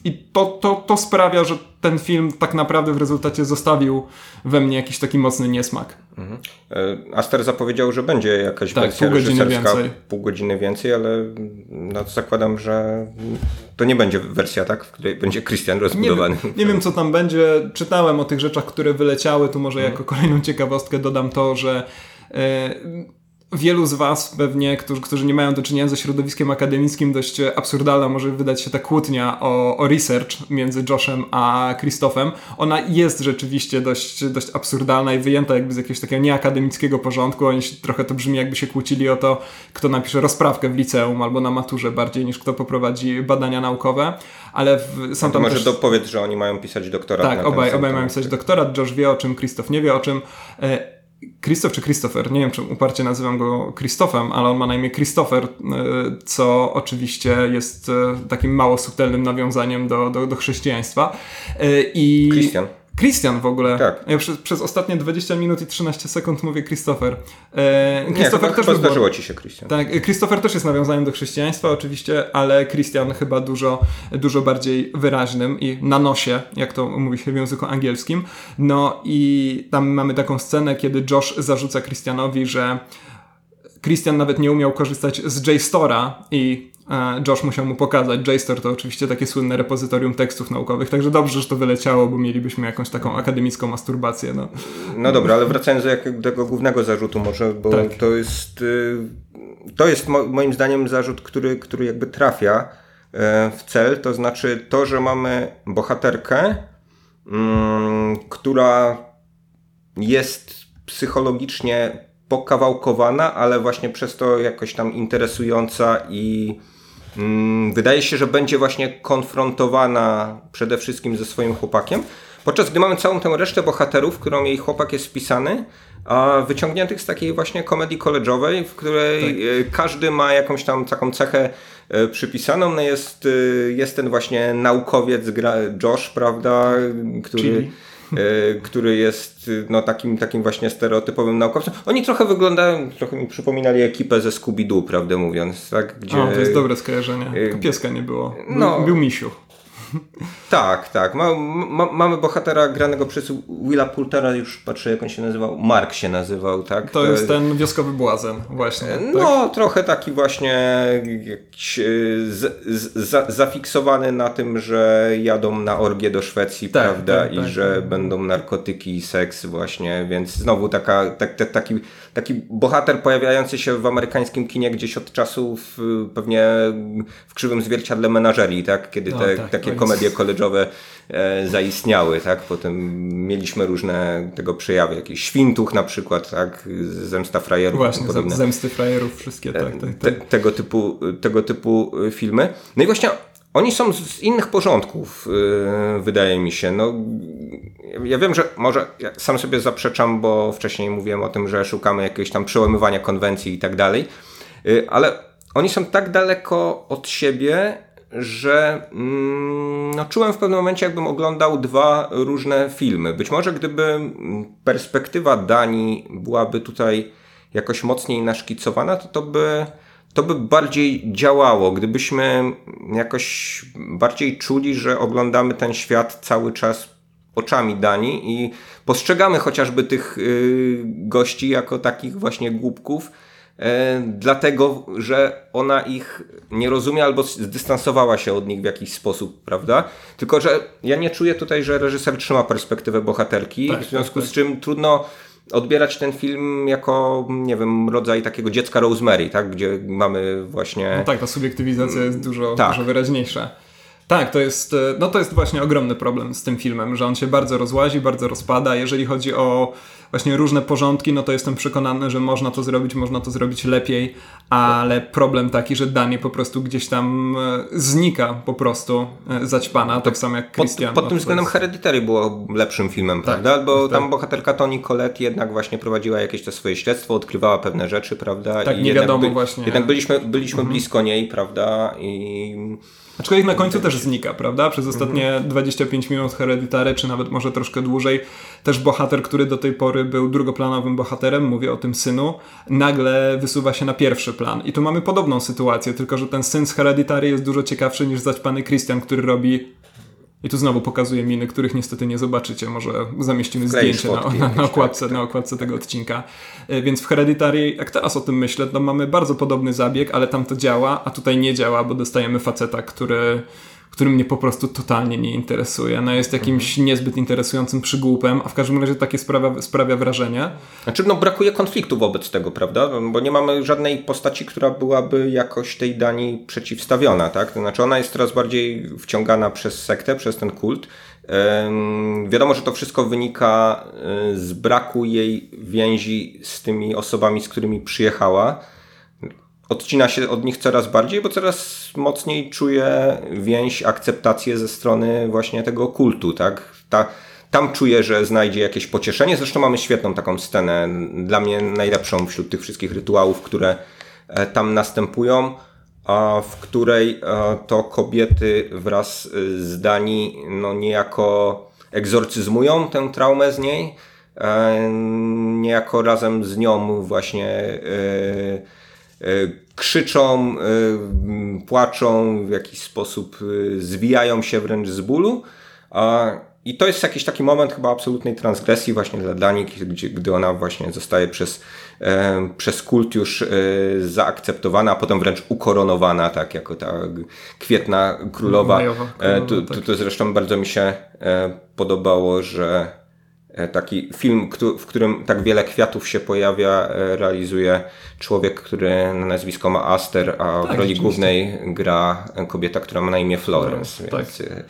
i to, to, to sprawia, że ten film tak naprawdę w rezultacie zostawił we mnie jakiś taki mocny niesmak. Mhm. E, Aster zapowiedział, że będzie jakaś tak, wersja pół godziny więcej. pół godziny więcej, ale no, zakładam, że to nie będzie wersja, tak, w której będzie Christian rozbudowany. Nie wiem, nie wiem co tam będzie. Czytałem o tych rzeczach, które wyleciały. Tu może mhm. jako kolejną ciekawostkę dodam to, że e, wielu z Was pewnie, którzy, którzy nie mają do czynienia ze środowiskiem akademickim, dość absurdalna może wydać się ta kłótnia o, o research między Joshem a Krzysztofem. Ona jest rzeczywiście dość, dość absurdalna i wyjęta jakby z jakiegoś takiego nieakademickiego porządku. Oni się, trochę to brzmi jakby się kłócili o to, kto napisze rozprawkę w liceum albo na maturze bardziej niż kto poprowadzi badania naukowe. Ale w, sam tam może też... dopowiedz, że oni mają pisać doktorat. Tak, obaj, obaj mają pisać doktorat. Josh wie o czym, Krzysztof nie wie o czym. E, Krzysztof czy Christopher, nie wiem czym uparcie nazywam go Krzysztofem, ale on ma na imię Christopher, e, co oczywiście jest e, takim mało subtelnym nawiązaniem do, do, do chrześcijaństwa. E, I Christian. Christian w ogóle. Tak. Ja przez, przez ostatnie 20 minut i 13 sekund mówię Christopher. E, Christopher Nie, chyba, też chyba zdarzyło ci się Christian. Tak, Christopher też jest nawiązaniem do chrześcijaństwa oczywiście, ale Christian chyba dużo, dużo bardziej wyraźnym i na nosie, jak to mówi się w języku angielskim. No i tam mamy taką scenę, kiedy Josh zarzuca Christianowi, że Christian nawet nie umiał korzystać z JSTORa i Josh musiał mu pokazać. JSTOR to oczywiście takie słynne repozytorium tekstów naukowych, także dobrze, że to wyleciało, bo mielibyśmy jakąś taką akademicką masturbację. No, no dobra, ale wracając do tego głównego zarzutu może, bo tak. to jest y, to jest moim zdaniem zarzut, który, który jakby trafia e, w cel, to znaczy to, że mamy bohaterkę, mm, która jest psychologicznie pokawałkowana, ale właśnie przez to jakoś tam interesująca i mm, wydaje się, że będzie właśnie konfrontowana przede wszystkim ze swoim chłopakiem. Podczas gdy mamy całą tę resztę bohaterów, którą jej chłopak jest wpisany, a wyciągniętych z takiej właśnie komedii koleżowej, w której tak. E, każdy ma jakąś tam taką cechę e, przypisaną. No jest, e, jest ten właśnie naukowiec Josh, prawda, który... Chili który jest no, takim, takim właśnie stereotypowym naukowcem. Oni trochę wyglądają, trochę mi przypominali ekipę ze Scooby-Doo, prawdę mówiąc. Tak? Gdzie, o, to jest dobre skojarzenie. Tylko pieska nie było. Był, no, był misiu. Tak, tak. Ma, ma, mamy bohatera granego przez Willa Poultera, już patrzę jak on się nazywał. Mark się nazywał, tak? To jest ten wioskowy błazen, właśnie. No, tak? trochę taki właśnie e, z, z, zafiksowany na tym, że jadą na orgię do Szwecji, tak, prawda? Tak, I tak, że tak. będą narkotyki i seks właśnie, więc znowu taka, tak, taki, taki bohater pojawiający się w amerykańskim kinie gdzieś od czasów pewnie w krzywym zwierciadle menażerii, tak? Kiedy te, no, takie komedie koleżowe e, zaistniały, tak? Potem mieliśmy różne tego przejawy, jakiś Świntuch na przykład, tak? Zemsta frajerów. Właśnie, podobne. Zemsty frajerów, wszystkie, tak, tak, tak. Te, tego, typu, tego typu e, filmy. No i właśnie oni są z innych porządków, wydaje mi się. No, ja wiem, że może ja sam sobie zaprzeczam, bo wcześniej mówiłem o tym, że szukamy jakiegoś tam przełamywania konwencji i tak dalej, ale oni są tak daleko od siebie, że mm, no, czułem w pewnym momencie, jakbym oglądał dwa różne filmy. Być może gdyby perspektywa Danii byłaby tutaj jakoś mocniej naszkicowana, to to by, to by bardziej działało. Gdybyśmy jakoś bardziej czuli, że oglądamy ten świat cały czas oczami Danii i postrzegamy chociażby tych yy, gości jako takich właśnie głupków, dlatego, że ona ich nie rozumie albo zdystansowała się od nich w jakiś sposób, prawda? Tylko, że ja nie czuję tutaj, że reżyser trzyma perspektywę bohaterki, tak, w związku tak, z tak. czym trudno odbierać ten film jako, nie wiem, rodzaj takiego dziecka Rosemary, tak? Gdzie mamy właśnie... No tak, ta subiektywizacja jest dużo, tak. dużo wyraźniejsza. Tak, to jest, e, no to jest właśnie ogromny problem z tym filmem, że on się bardzo rozłazi, bardzo rozpada. Jeżeli chodzi o właśnie różne porządki, no to jestem przekonany, że można to zrobić, można to zrobić lepiej, ale problem taki, że Dani po prostu gdzieś tam e, znika po prostu e, zaćpana, tak samo jak Christian. Pod, pod tym względem Hereditary było lepszym filmem, Tak, prawda? Bo tak. tam bohaterka Toni Collette jednak właśnie prowadziła jakieś to swoje śledztwo, odkrywała pewne rzeczy, prawda? Tak, nie jednak wiadomo właśnie. Mhm. Jednak byliśmy, byliśmy blisko niej, prawda? I Aczkolwiek na końcu też znika, prawda? Przez ostatnie Mhm. 25 minut Hereditary, czy nawet może troszkę dłużej, też bohater, który do tej pory był drugoplanowym bohaterem, mówię o tym synu, nagle wysuwa się na pierwszy plan. I tu mamy podobną sytuację, tylko że ten syn z Hereditary jest dużo ciekawszy niż zaćpany Christian, który robi... I tu znowu pokazuję miny, których niestety nie zobaczycie. Może zamieścimy Wkleisz zdjęcie na, fotki na, na, tak, okładce, tak. na okładce tego odcinka. E, Więc w Hereditary, jak teraz o tym myślę, to mamy bardzo podobny zabieg, ale tam to działa, a tutaj nie działa, bo dostajemy faceta, który, który mnie po prostu totalnie nie interesuje. No jest jakimś niezbyt interesującym przygłupem, a w każdym razie takie sprawia, sprawia wrażenie. Znaczy, no brakuje konfliktu wobec tego, prawda? Bo nie mamy żadnej postaci, która byłaby jakoś tej Danii przeciwstawiona, tak? To znaczy, ona jest coraz bardziej wciągana przez sektę, przez ten kult. Wiadomo, że to wszystko wynika y, z braku jej więzi z tymi osobami, z którymi przyjechała. Odcina się od nich coraz bardziej, bo coraz mocniej czuje więź, akceptację ze strony właśnie tego kultu, tak? Ta, tam czuje, że znajdzie jakieś pocieszenie. Zresztą mamy świetną taką scenę, dla mnie najlepszą wśród tych wszystkich rytuałów, które e, tam następują, a w której e, to kobiety wraz e, z Danii no niejako egzorcyzmują tę traumę z niej, niejako razem z nią właśnie krzyczą, e, płaczą, w jakiś sposób e, zwijają się wręcz z bólu. A, I to jest jakiś taki moment chyba absolutnej transgresji właśnie dla Danii, gdzie, gdy ona właśnie zostaje przez, e, przez kult już e, zaakceptowana, a potem wręcz ukoronowana, tak jako ta kwietna królowa. Majowa E, królowa, tu, tu, tak. tu zresztą bardzo mi się e, podobało, że e, taki film, w którym tak wiele kwiatów się pojawia, e, realizuje człowiek, który na nazwisko ma Aster, a w roli głównej gra kobieta, która ma na imię Florence. Tak. Więc, e,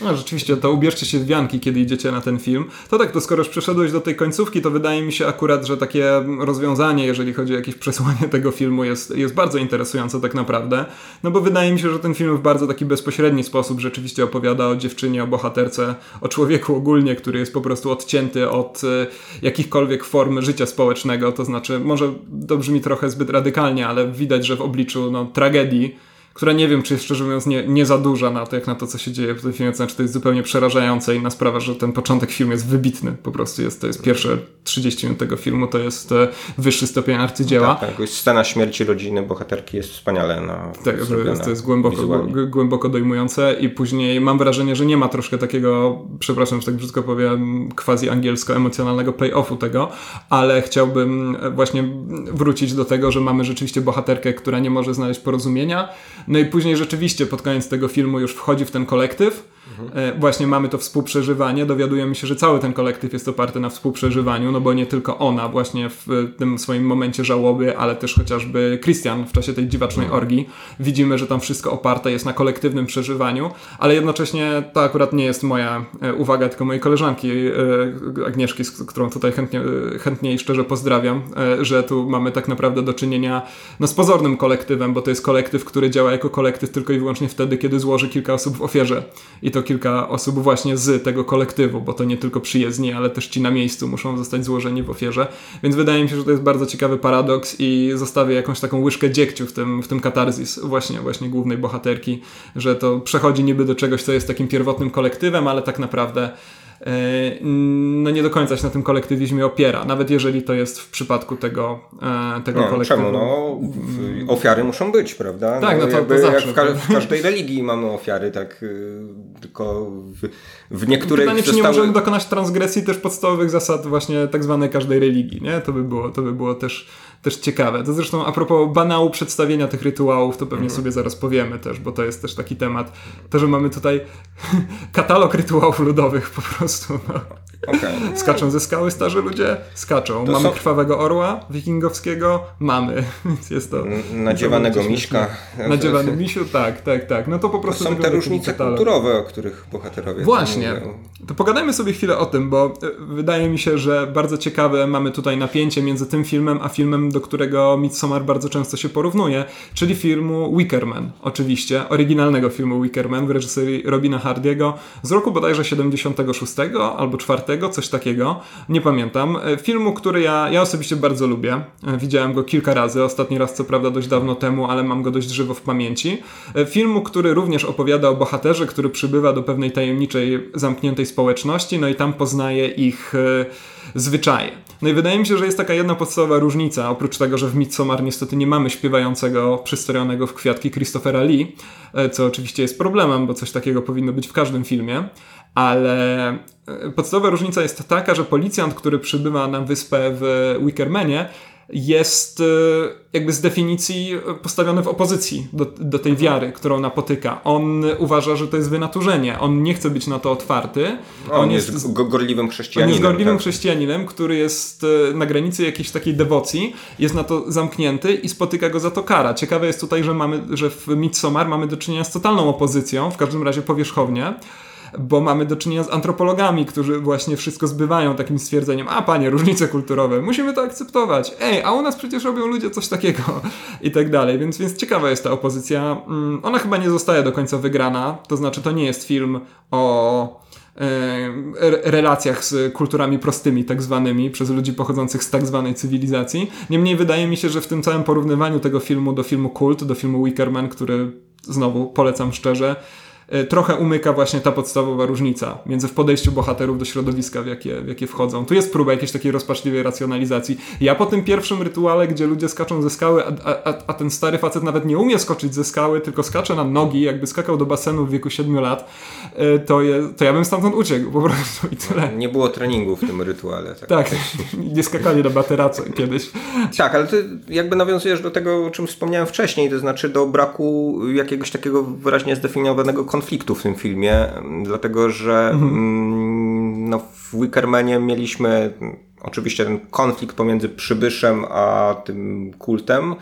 No rzeczywiście, to ubierzcie się w wianki, kiedy idziecie na ten film. To tak, to skoro już przeszedłeś do tej końcówki, to wydaje mi się akurat, że takie rozwiązanie, jeżeli chodzi o jakieś przesłanie tego filmu, jest, jest bardzo interesujące tak naprawdę. No bo wydaje mi się, że ten film w bardzo taki bezpośredni sposób rzeczywiście opowiada o dziewczynie, o bohaterce, o człowieku ogólnie, który jest po prostu odcięty od e, jakichkolwiek form życia społecznego. To znaczy, może to brzmi trochę zbyt radykalnie, ale widać, że w obliczu no, tragedii, która nie wiem, czy jest szczerze mówiąc nie, nie za duża na to, jak na to, co się dzieje w tym filmie. To znaczy, to jest zupełnie przerażające. Inna sprawa, że ten początek filmu jest wybitny. Po prostu jest, to jest pierwsze 30 minut tego filmu, to jest e, wyższy stopień arcydzieła. tak, jakoś scena śmierci rodziny bohaterki jest wspaniale na Tak, to jest, to jest głęboko, wizualnie. głęboko dojmujące i później mam wrażenie, że nie ma troszkę takiego, przepraszam, że tak brzydko powiem, quasi angielsko-emocjonalnego pay-offu tego, ale chciałbym właśnie wrócić do tego, że mamy rzeczywiście bohaterkę, która nie może znaleźć porozumienia, no i później rzeczywiście pod koniec tego filmu już wchodzi w ten kolektyw, E, Właśnie mamy to współprzeżywanie, dowiadujemy się, że cały ten kolektyw jest oparty na współprzeżywaniu, no bo nie tylko ona właśnie w tym swoim momencie żałoby, ale też chociażby Christian w czasie tej dziwacznej orgii. Widzimy, że tam wszystko oparte jest na kolektywnym przeżywaniu, ale jednocześnie to akurat nie jest moja e, uwaga, tylko mojej koleżanki e, Agnieszki, z którą tutaj chętnie, chętnie i szczerze pozdrawiam, że tu mamy tak naprawdę do czynienia no, z pozornym kolektywem, bo to jest kolektyw, który działa jako kolektyw tylko i wyłącznie wtedy, kiedy złoży kilka osób w ofierze. I to kilka osób właśnie z tego kolektywu, bo to nie tylko przyjezdni, ale też ci na miejscu muszą zostać złożeni w ofierze. Więc wydaje mi się, że to jest bardzo ciekawy paradoks i zostawię jakąś taką łyżkę dziegciu w tym, w tym katarzis właśnie, właśnie głównej bohaterki, że to przechodzi niby do czegoś, co jest takim pierwotnym kolektywem, ale tak naprawdę no nie do końca się na tym kolektywizmie opiera, nawet jeżeli to jest w przypadku tego, e, tego No, kolektywu. czemu? No, ofiary muszą być, prawda? Tak, no to- to jakby zawsze. Jak w, ka- w każdej religii mamy ofiary, tak y, tylko w, w niektórych Pytanie, czy nie możemy dokonać transgresji też podstawowych zasad właśnie tak zwanej każdej religii, nie? To by było, to by było też, też ciekawe. To zresztą a propos banału przedstawienia tych rytuałów, to pewnie sobie zaraz powiemy też, bo to jest też taki temat. To, że mamy tutaj katalog rytuałów ludowych po prostu. No. Okay. Skaczą ze skały starzy ludzie? Skaczą. To mamy są... krwawego orła wikingowskiego? Mamy. Więc jest to... Nadziewanego miśka. Nadziewany misiu? Tak, tak, tak. No to po prostu... To są te różnice kulturowe, o których bohaterowie Właśnie. To pogadajmy sobie chwilę o tym, bo e, wydaje mi się, że bardzo ciekawe mamy tutaj napięcie między tym filmem, a filmem, do którego Midsommar bardzo często się porównuje, czyli filmu Wickerman. Oczywiście. Oryginalnego filmu Wickerman w reżyserii Robina Hardiego z roku bodajże 76 albo 4 coś takiego, nie pamiętam. E, filmu, który ja, ja osobiście bardzo lubię. E, widziałem go kilka razy, ostatni raz co prawda dość dawno temu, ale mam go dość żywo w pamięci. E, filmu, który również opowiada o bohaterze, który przybywa do pewnej tajemniczej, zamkniętej społeczności, no i tam poznaje ich zwyczaje. No i wydaje mi się, że jest taka jedna podstawowa różnica, oprócz tego, że w Midsommar niestety nie mamy śpiewającego, przystrojionego w kwiatki Christophera Lee, co oczywiście jest problemem, bo coś takiego powinno być w każdym filmie, ale e, podstawowa różnica jest taka, że policjant, który przybywa na wyspę w Wickermanie, jest e, jakby z definicji postawiony w opozycji do, do tej wiary, którą napotyka. On uważa, że to jest wynaturzenie. On nie chce być na to otwarty. On, on jest, jest gorliwym chrześcijaninem. On jest gorliwym tak. chrześcijaninem, który jest e, na granicy jakiejś takiej dewocji, jest na to zamknięty i spotyka go za to kara. Ciekawe jest tutaj, że, mamy, że w Midsommar mamy do czynienia z totalną opozycją, w każdym razie powierzchownie bo mamy do czynienia z antropologami, którzy właśnie wszystko zbywają takim stwierdzeniem, a panie, różnice kulturowe, musimy to akceptować, ej, a u nas przecież robią ludzie coś takiego i tak dalej, więc, więc ciekawa jest ta opozycja. Mm, ona chyba nie zostaje do końca wygrana, to znaczy to nie jest film o e, relacjach z kulturami prostymi, tak zwanymi, przez ludzi pochodzących z tak zwanej cywilizacji. Niemniej wydaje mi się, że w tym całym porównywaniu tego filmu do filmu Kult, do filmu Wickerman, który znowu polecam szczerze, trochę umyka właśnie ta podstawowa różnica między w podejściu bohaterów do środowiska, w jakie, w jakie wchodzą. Tu jest próba jakiejś takiej rozpaczliwej racjonalizacji. Ja po tym pierwszym rytuale, gdzie ludzie skaczą ze skały, a, a, a ten stary facet nawet nie umie skoczyć ze skały, tylko skacze na nogi, jakby skakał do basenu w wieku 7 lat, e, to, je, to ja bym stamtąd uciekł po prostu i tyle. Nie było treningu w tym rytuale. Tak, tak nie skakali do bateracu kiedyś. Tak, ale ty jakby nawiązujesz do tego, o czym wspomniałem wcześniej, to znaczy do braku jakiegoś takiego wyraźnie zdefiniowanego konfliktu w tym filmie, dlatego że mhm. Mm, no, w Wickermanie mieliśmy oczywiście ten konflikt pomiędzy przybyszem a tym kultem.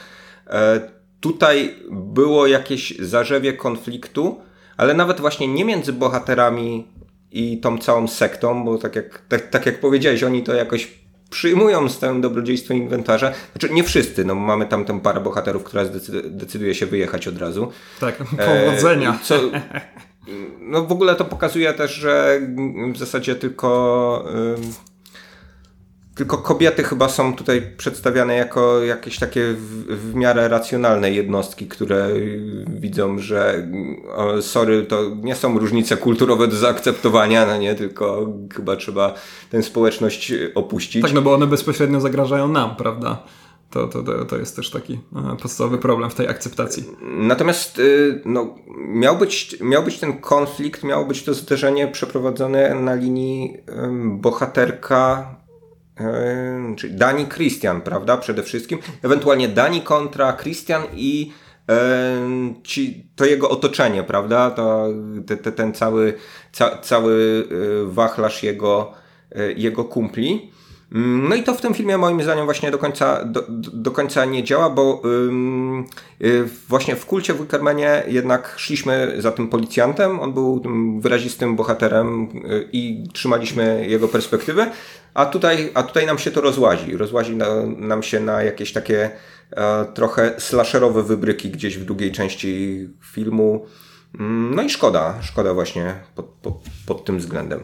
E, tutaj było jakieś zarzewie konfliktu, ale nawet właśnie nie między bohaterami i tą całą sektą, bo tak jak, tak, tak jak powiedziałeś, oni to jakoś przyjmują z tym dobrodziejstwo inwentarza. Znaczy nie wszyscy, no mamy tam tę parę bohaterów, która decyduje się wyjechać od razu. Tak, powodzenia. E, co, no w ogóle to pokazuje też, że w zasadzie tylko tylko kobiety chyba są tutaj przedstawiane jako jakieś takie w, w miarę racjonalne jednostki, które widzą, że o, sorry, to nie są różnice kulturowe do zaakceptowania, no nie, tylko chyba trzeba tę społeczność opuścić. Tak, no bo one bezpośrednio zagrażają nam, prawda? To, to, to jest też taki e, podstawowy problem w tej akceptacji. Natomiast y, no, miał, być, miał być ten konflikt, miało być to zderzenie przeprowadzone na linii bohaterka czyli Dani Christian, prawda? Przede wszystkim. Ewentualnie Dani kontra Christian i ci, to jego otoczenie, prawda? To, te, te, ten cały, ca, cały e, wachlarz jego, e, jego kumpli. No i to w tym filmie moim zdaniem właśnie do końca, do, do końca nie działa, bo yy, właśnie w kulcie w Wickermanie jednak szliśmy za tym policjantem, on był tym wyrazistym bohaterem yy, i trzymaliśmy jego perspektywę, a tutaj, a tutaj nam się to rozłazi. Rozłazi na, nam się na jakieś takie e, trochę slasherowe wybryki gdzieś w drugiej części filmu. Mm, no i szkoda, szkoda właśnie pod, pod, pod tym względem.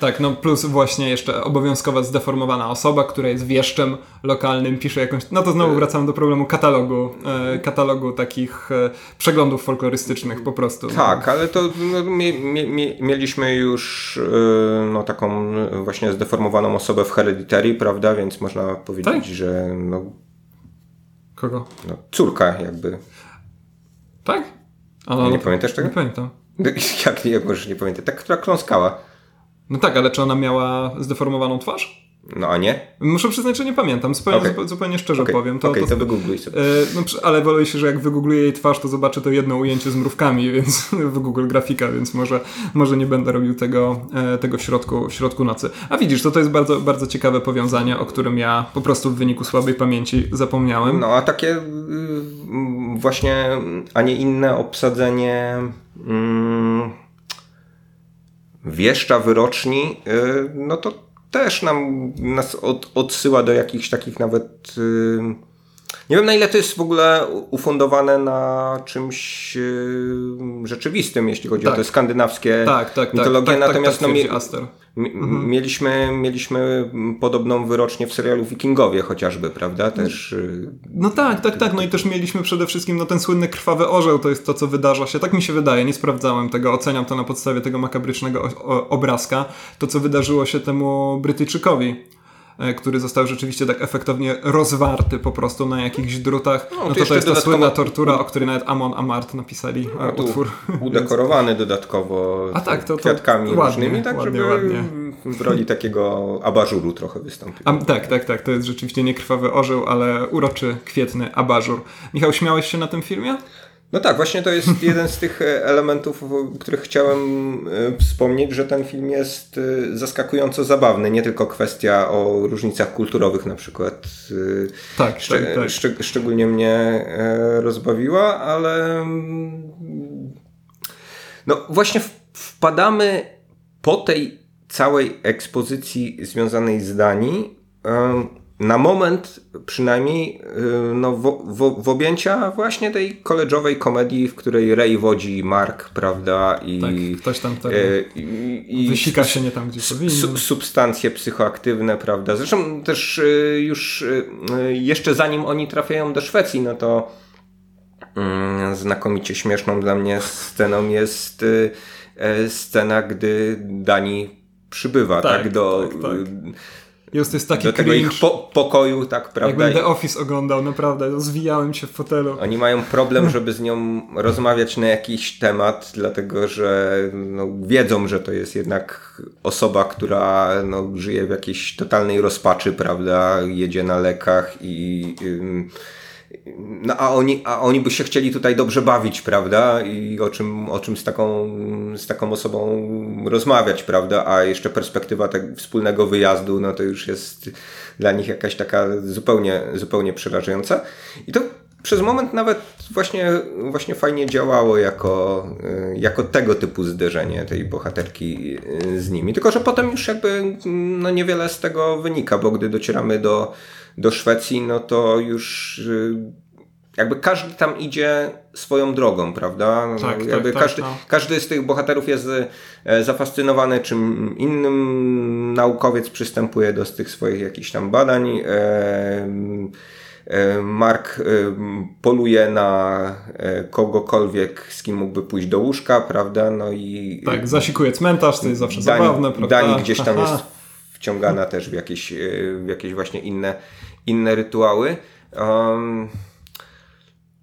Tak, no plus właśnie jeszcze obowiązkowa zdeformowana osoba, która jest wieszczem lokalnym, pisze jakąś... No to znowu wracamy do problemu katalogu, e, katalogu takich e, przeglądów folklorystycznych po prostu. Tak, ale to no, mie, mie, mieliśmy już e, no, taką właśnie zdeformowaną osobę w Hereditary, prawda, więc można powiedzieć, tak? że no... Kogo? No, córka jakby. Tak? Ale, nie pamiętasz tego? Nie pamiętam. Jak nie, możesz nie pamiętać? Ta, która kląskała. No tak, ale czy ona miała zdeformowaną twarz? No a nie? Muszę przyznać, że nie pamiętam. Zupełnie, okay. zupełnie szczerze okay. powiem. Okej, okay, to, to wygoogluj sobie. E, no, ale wolę się, że jak wygoogluję jej twarz, to zobaczę to jedno ujęcie z mrówkami, więc w Google grafika, więc może, może nie będę robił tego, e, tego w, środku, w środku nocy. A widzisz, to to jest bardzo, bardzo ciekawe powiązanie, o którym ja po prostu w wyniku słabej pamięci zapomniałem. No a takie y, właśnie, a nie inne obsadzenie... Mm, wieszcza wyroczni, y, no to też nam nas od, odsyła do jakichś takich nawet. Yy, nie wiem na ile to jest w ogóle ufundowane na czymś yy, rzeczywistym, jeśli chodzi tak. o te skandynawskie tak, tak, mitologie. Tak, tak, Natomiast tak, no, mhm. mieliśmy, mieliśmy podobną wyrocznię w serialu Wikingowie chociażby, prawda? Też. Yy, no tak, tak, tak. No i też mieliśmy przede wszystkim no, ten słynny krwawy orzeł, to jest to, co wydarza się. Tak mi się wydaje, nie sprawdzałem tego, oceniam to na podstawie tego makabrycznego obrazka. To, co wydarzyło się temu Brytyjczykowi który został rzeczywiście tak efektownie rozwarty po prostu na jakichś drutach. No, no to, to jest ta słynna tortura, o której nawet Amon Amart napisali e, no, utwór. Udekorowany dodatkowo A tak, to, to kwiatkami ładnie, różnymi, tak ładnie, żeby ładnie. w roli takiego abażuru trochę wystąpił. A, tak, tak, tak. To jest rzeczywiście nie krwawy orzeł, ale uroczy, kwietny abażur. Michał, śmiałeś się na tym filmie? No tak, właśnie to jest jeden z tych e, elementów, o których chciałem e, wspomnieć, że ten film jest e, zaskakująco zabawny. Nie tylko kwestia o różnicach kulturowych na przykład. Tak, Szcz tak, tak. Szcz szczególnie mnie rozbawiła, ale mm, no właśnie wpadamy po tej całej ekspozycji związanej z Danii na moment przynajmniej y, no, w, w, w, objęcia właśnie tej koleżowej komedii, w której Ray wodzi Mark, prawda? I, tak, ktoś tam tak i, wysika się nie tam, gdzie powinien. Su, substancje psychoaktywne, prawda? Zresztą też y, już jeszcze zanim oni trafiają do Szwecji, no to mm, znakomicie śmieszną dla mnie sceną jest e, scena, gdy Dani przybywa, tak, tak do... Tak, tak jest, jest taki do tego ich po pokoju, tak, prawda? Jakbym The Office oglądał, naprawdę, zwijałem się w fotelu. Oni mają problem, żeby z nią rozmawiać na jakiś temat, dlatego że no, wiedzą, że to jest jednak osoba, która no, żyje w jakiejś totalnej rozpaczy, prawda? Jedzie na lekach i... No a oni, a oni by się chcieli tutaj dobrze bawić, prawda? I o czym, o czym z, taką, z taką osobą rozmawiać, prawda? A jeszcze perspektywa tego wspólnego wyjazdu, no to już jest dla nich jakaś taka zupełnie, zupełnie przerażająca. I to przez moment nawet właśnie, właśnie fajnie działało jako, jako tego typu zderzenie tej bohaterki z nimi. Tylko, że potem już jakby no niewiele z tego wynika, bo gdy docieramy do do Szwecji, no to już y, jakby każdy tam idzie swoją drogą, prawda? No, tak, jakby tak, każdy, tak, no. każdy z tych bohaterów jest e, zafascynowany czym innym. Naukowiec przystępuje do tych swoich jakichś tam badań. E, e, Mark poluje na kogokolwiek, z kim mógłby pójść do łóżka, prawda? No i. Tak, zasikuje cmentarz, to jest zawsze Dani, zabawne, prawda? Dani gdzieś tam Aha. jest wciągana też w jakieś, w jakieś właśnie inne inne rytuały. Um,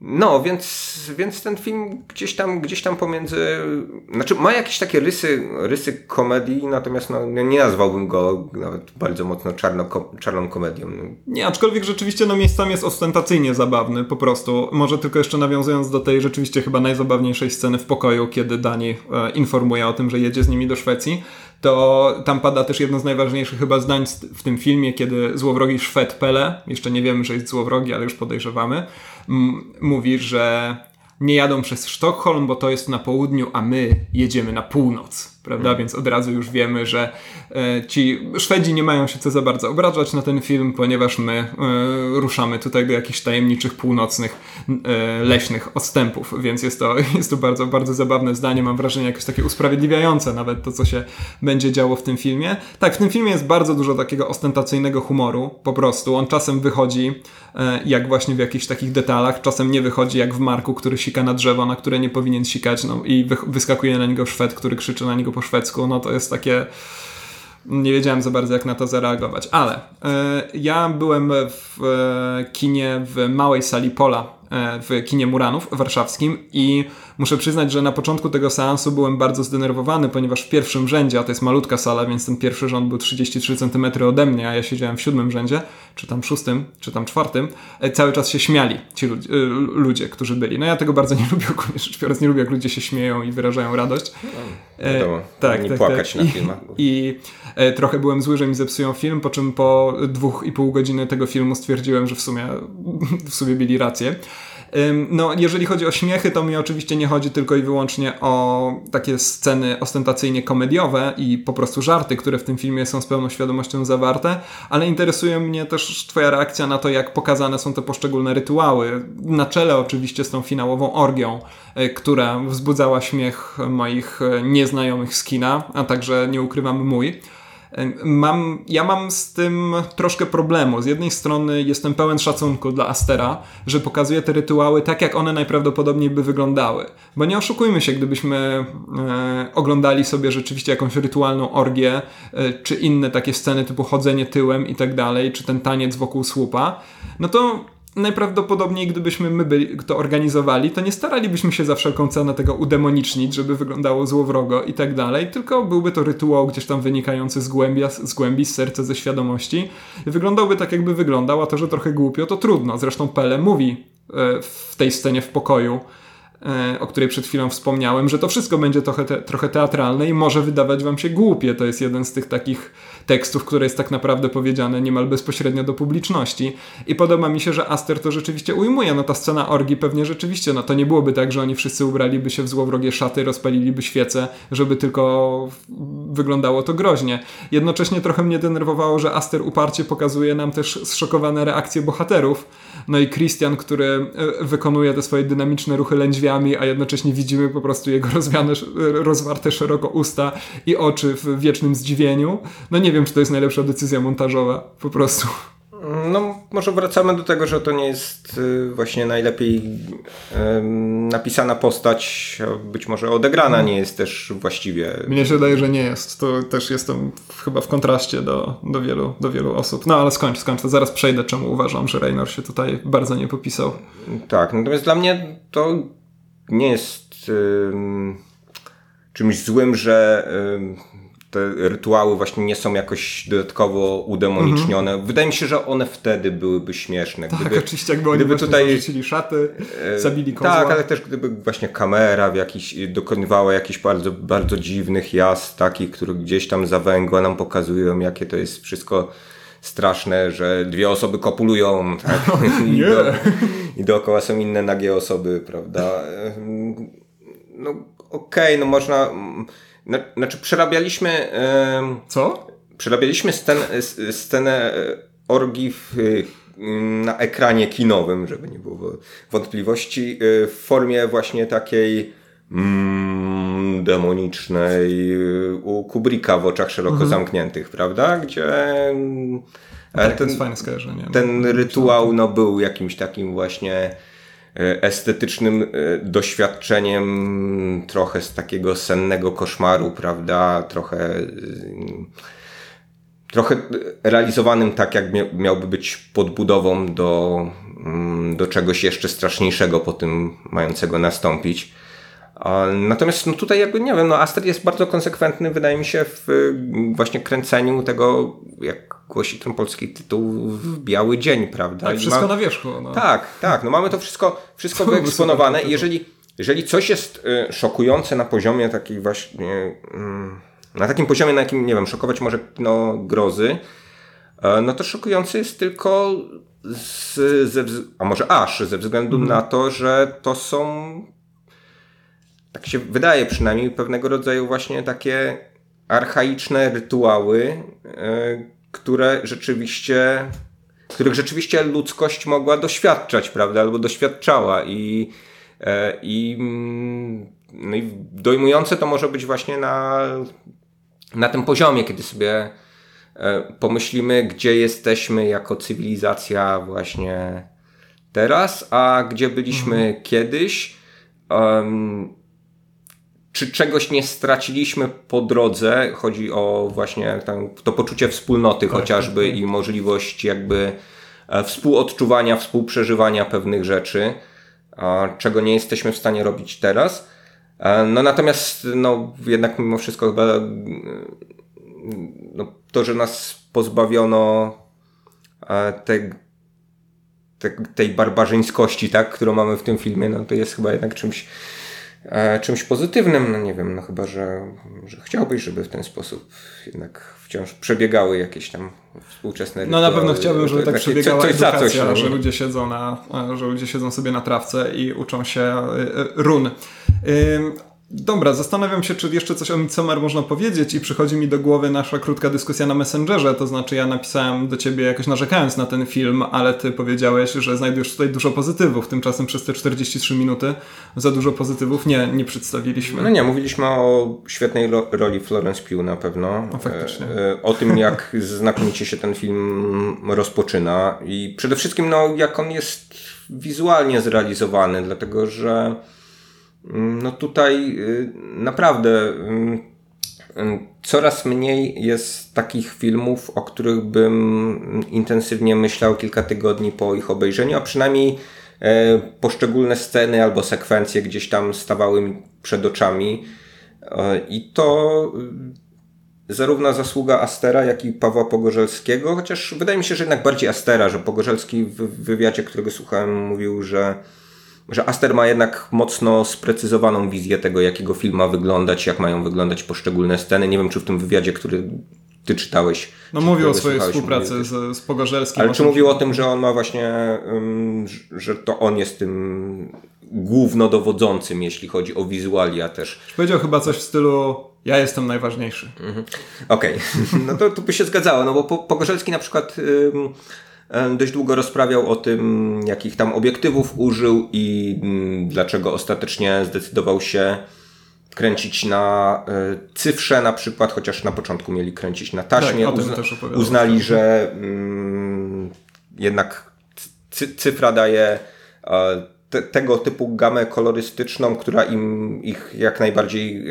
no, więc, więc ten film gdzieś tam, gdzieś tam pomiędzy. Znaczy, ma jakieś takie rysy, rysy komedii, natomiast no, nie nazwałbym go nawet bardzo mocno czarno, czarną komedią. Nie, aczkolwiek rzeczywiście no, miejscami jest ostentacyjnie zabawny, po prostu. Może tylko jeszcze nawiązując do tej rzeczywiście chyba najzabawniejszej sceny w pokoju, kiedy Dani e, informuje o tym, że jedzie z nimi do Szwecji to tam pada też jedno z najważniejszych chyba zdań w tym filmie, kiedy złowrogi Szwed Pele, jeszcze nie wiemy, że jest złowrogi, ale już podejrzewamy, mówi, że nie jadą przez Sztokholm, bo to jest na południu, a my jedziemy na północ, prawda? Hmm. Więc od razu już wiemy, że e, ci Szwedzi nie mają się co za bardzo obrażać na ten film, ponieważ my e, ruszamy tutaj do jakichś tajemniczych północnych e, leśnych odstępów, więc jest to, jest to bardzo, bardzo zabawne zdanie, mam wrażenie jakoś takie usprawiedliwiające nawet to, co się będzie działo w tym filmie. Tak, w tym filmie jest bardzo dużo takiego ostentacyjnego humoru, po prostu. On czasem wychodzi jak właśnie w jakichś takich detalach. Czasem nie wychodzi jak w Marku, który sika na drzewo, na które nie powinien sikać, no i wyskakuje na niego Szwed, który krzyczy na niego po szwedzku. No to jest takie nie wiedziałem za bardzo jak na to zareagować, ale e, ja byłem w e, kinie w małej sali Pola, w kinie Muranów warszawskim i Muszę przyznać, że na początku tego seansu byłem bardzo zdenerwowany, ponieważ w pierwszym rzędzie, a to jest malutka sala, więc ten pierwszy rząd był 33 cm ode mnie, a ja siedziałem w siódmym rzędzie, czy tam szóstym, czy tam czwartym, e, cały czas się śmiali ci ludzie, e, ludzie którzy byli. No ja tego bardzo nie lubię, rzecz biorąc, nie lubię, jak ludzie się śmieją i wyrażają radość. No, wiadomo, tak, nie tak, płakać tak. na filmach. I, i trochę byłem zły, że mi zepsują film, po czym po dwóch i pół godziny tego filmu stwierdziłem, że w sumie, w sumie mieli rację. No, jeżeli chodzi o śmiechy, to mi oczywiście nie chodzi tylko i wyłącznie o takie sceny ostentacyjnie komediowe i po prostu żarty, które w tym filmie są z pełną świadomością zawarte, ale interesuje mnie też Twoja reakcja na to, jak pokazane są te poszczególne rytuały. Na czele oczywiście z tą finałową orgią, e, która wzbudzała śmiech moich e, nieznajomych z kina, a także nie ukrywam mój. Mam, ja mam z tym troszkę problemu. Z jednej strony jestem pełen szacunku dla Astera, że pokazuje te rytuały tak, jak one najprawdopodobniej by wyglądały. Bo nie oszukujmy się, gdybyśmy e, oglądali sobie rzeczywiście jakąś rytualną orgię, e, czy inne takie sceny typu chodzenie tyłem i tak dalej, czy ten taniec wokół słupa, no to najprawdopodobniej gdybyśmy my byli, to organizowali, to nie staralibyśmy się za wszelką cenę tego udemonicznić, żeby wyglądało złowrogo i tak dalej, tylko byłby to rytuał gdzieś tam wynikający z, głębia, z głębi, z serca, ze świadomości. Wyglądałby tak, jakby wyglądał, a to, że trochę głupio, to trudno. Zresztą Pele mówi e, w tej scenie w pokoju, o której przed chwilą wspomniałem, że to wszystko będzie trochę, te, trochę teatralne i może wydawać wam się głupie. To jest jeden z tych takich tekstów, które jest tak naprawdę powiedziane niemal bezpośrednio do publiczności. I podoba mi się, że Aster to rzeczywiście ujmuje. No ta scena orgi pewnie rzeczywiście, no to nie byłoby tak, że oni wszyscy ubraliby się w złowrogie szaty, rozpaliliby świece, żeby tylko wyglądało to groźnie. Jednocześnie trochę mnie denerwowało, że Aster uparcie pokazuje nam też zszokowane reakcje bohaterów. No i Christian, który e, wykonuje te swoje dynamiczne ruchy a jednocześnie widzimy po prostu jego rozwiane, rozwarte szeroko usta i oczy w wiecznym zdziwieniu. No nie wiem, czy to jest najlepsza decyzja montażowa, po prostu. No, może wracamy do tego, że to nie jest y, właśnie najlepiej napisana postać, być może odegrana nie jest też właściwie. Mnie się wydaje, że nie jest. To też jestem chyba w kontraście do, do, wielu, do wielu osób. No ale skończ, skończ, to zaraz przejdę, czemu uważam, że Raynor się tutaj bardzo nie popisał. Tak, natomiast dla mnie to nie jest czymś złym, że te rytuały właśnie nie są jakoś dodatkowo udemonicznione. Mhm. Wydaje mi się, że one wtedy byłyby śmieszne. Tak, gdyby, oczywiście, jakby oni gdyby tutaj zarzucili szaty, e, zabili kozła. Tak, ale też gdyby właśnie kamera w jakiś, dokonywała jakichś bardzo, bardzo dziwnych jazd, takich, które gdzieś tam za węgła nam pokazują, jakie to jest wszystko straszne, że dwie osoby kopulują, tak? I, do, I dookoła są inne nagie osoby, prawda? No okej, okay, no można... Znaczy przerabialiśmy... Co? Przerabialiśmy scenę, scenę orgii w, na ekranie kinowym, żeby nie było wątpliwości, w formie właśnie takiej mm, demonicznej u Kubricka w oczach szeroko mhm. zamkniętych, prawda? Gdzie tak, ten, skojarzenie. Ten rytuał no, był jakimś takim właśnie e, estetycznym e, doświadczeniem trochę z takiego sennego koszmaru, prawda? Trochę trochę realizowanym tak, jak miałby być podbudową do, mm, do czegoś jeszcze straszniejszego po tym mającego nastąpić. Natomiast no tutaj jakby, nie wiem, no Aster jest bardzo konsekwentny, wydaje mi się, w właśnie kręceniu tego, jak głosi ten polski tytuł, w biały dzień, prawda? Tak, wszystko ma... na wierzchu. No. Tak, tak, no mamy to wszystko, wszystko wyeksponowane i jeżeli, jeżeli coś jest y, szokujące na poziomie takiej właśnie, y, na takim poziomie, na jakim, nie wiem, szokować może no, grozy, y, no to szokujące jest tylko z, ze, a może aż ze względu mm. na to, że to są tak się wydaje przynajmniej, pewnego rodzaju właśnie takie archaiczne rytuały, e, które rzeczywiście, których rzeczywiście ludzkość mogła doświadczać, prawda, albo doświadczała i, e, i, mm, no i dojmujące to może być właśnie na, na tym poziomie, kiedy sobie e, pomyślimy, gdzie jesteśmy jako cywilizacja właśnie teraz, a gdzie byliśmy mhm. kiedyś. Um, czy czegoś nie straciliśmy po drodze? Chodzi o właśnie tam, to poczucie wspólnoty tak, chociażby tak, tak. i możliwość jakby e, współodczuwania, współprzeżywania pewnych rzeczy. czego nie jesteśmy w stanie robić teraz. No natomiast no, jednak mimo wszystko chyba no, to, że nas pozbawiono te, te, tej barbarzyńskości, tak, którą mamy w tym filmie, no to jest chyba jednak czymś, czymś pozytywnym. No nie wiem, no chyba, że, że chciałbyś, żeby w ten sposób jednak wciąż przebiegały jakieś tam współczesne No na pewno chciałbym, żeby tak przebiegała coś, edukacja, coś, no. że ludzie siedzą na, że ludzie siedzą sobie na trawce i uczą się e, run. Dobra, zastanawiam się, czy jeszcze coś o Midsommar można powiedzieć i przychodzi mi do głowy nasza krótka dyskusja na Messengerze, to znaczy ja napisałem do ciebie jakoś narzekając na ten film, ale ty powiedziałeś, że znajdujesz tutaj dużo pozytywów, tymczasem przez te 43 minuty za dużo pozytywów nie, nie przedstawiliśmy. No nie, mówiliśmy o świetnej roli Florence Pugh na pewno. No, faktycznie. E, o tym, jak znakomicie się ten film rozpoczyna i przede wszystkim no, jak on jest wizualnie zrealizowany, dlatego że no tutaj y, naprawdę y, y, coraz mniej jest takich filmów, o których bym intensywnie myślał kilka tygodni po ich obejrzeniu, a przynajmniej e, poszczególne sceny albo sekwencje gdzieś tam stawały mi przed oczami. E, I to zarówno zasługa Astera, jak i Pawła Pogorzelskiego, chociaż wydaje mi się, że jednak bardziej Astera, że Pogorzelski w wywiadzie, którego słuchałem, mówił, że że Aster ma jednak mocno sprecyzowaną wizję tego, jakiego film ma wyglądać, jak mają wyglądać poszczególne sceny. Nie wiem, czy w tym wywiadzie, który ty czytałeś. No mówił o swojej współpracy z, z Pogorzelskim. Ale czy mówił o tym, że on ma właśnie, że to on jest tym głównodowodzącym, jeśli chodzi o wizualia też. Powiedział chyba coś w stylu ja jestem najważniejszy. Mhm. Okej, okay. no to, to by się zgadzało, no bo Pogorzelski na przykład... dość długo rozprawiał o tym, jakich tam obiektywów użył i mm, dlaczego ostatecznie zdecydował się kręcić na e, cyfrze na przykład, chociaż na początku mieli kręcić na taśmie. Tak, Uzna uznali, że mm, jednak cyfra daje e, te, tego typu gamę kolorystyczną, która im ich jak najbardziej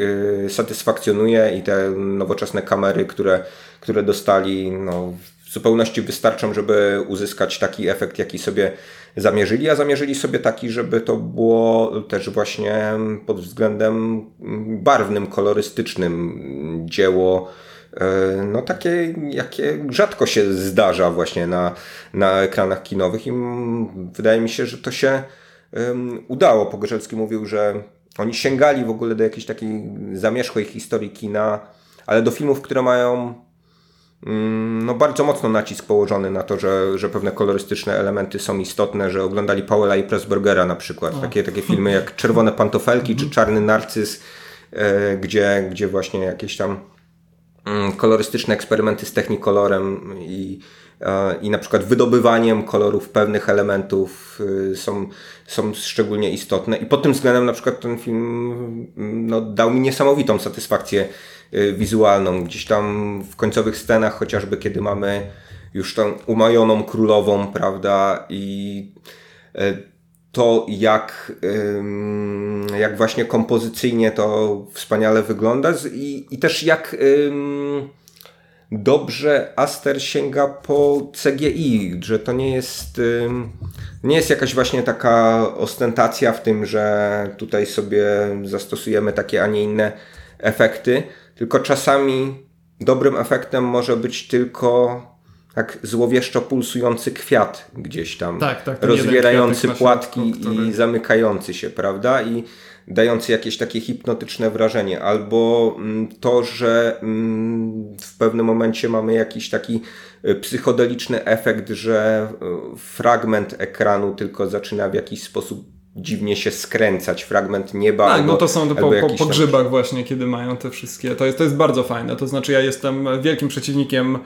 y, satysfakcjonuje i te nowoczesne kamery, które, które dostali, no, zupełności wystarczą, żeby uzyskać taki efekt, jaki sobie zamierzyli, a zamierzyli sobie taki, żeby to było też właśnie pod względem barwnym, kolorystycznym dzieło, e, no takie, jakie rzadko się zdarza właśnie na, na ekranach kinowych i wydaje mi się, że to się um, udało. Pogorzelski mówił, że oni sięgali w ogóle do jakiejś takiej zamierzchłej historii kina, ale do filmów, które mają no bardzo mocno nacisk położony na to, że, że pewne kolorystyczne elementy są istotne, że oglądali Powella i Pressburgera na przykład. Takie, takie filmy jak Czerwone Pantofelki czy Czarny Narcyz, e, gdzie, gdzie właśnie jakieś tam mm, kolorystyczne eksperymenty z technikolorem i, e, i na przykład wydobywaniem kolorów pewnych elementów y, są, są szczególnie istotne. I pod tym względem na przykład ten film mm, no, dał mi niesamowitą satysfakcję wizualną. Gdzieś tam w końcowych scenach, chociażby kiedy mamy już tą umajoną królową, prawda, i y, to jak, jak właśnie kompozycyjnie to wspaniale wygląda i, i też jak dobrze Aster sięga po CGI, że to nie jest, nie jest jakaś właśnie taka ostentacja w tym, że tutaj sobie zastosujemy takie, a nie inne efekty, tylko czasami dobrym efektem może być tylko tak złowieszczo pulsujący kwiat gdzieś tam, tak, tak, rozwierający płatki który... i zamykający się, prawda? I dający jakieś takie hipnotyczne wrażenie, albo mm, to, że mm, w pewnym momencie mamy jakiś taki y, psychodeliczny efekt, że y, fragment ekranu tylko zaczyna w jakiś sposób dziwnie się skręcać, fragment nieba. Tak, albo, no to są po, po, po grzybach właśnie, kiedy mają te wszystkie. To jest, to jest bardzo fajne. To znaczy ja jestem wielkim przeciwnikiem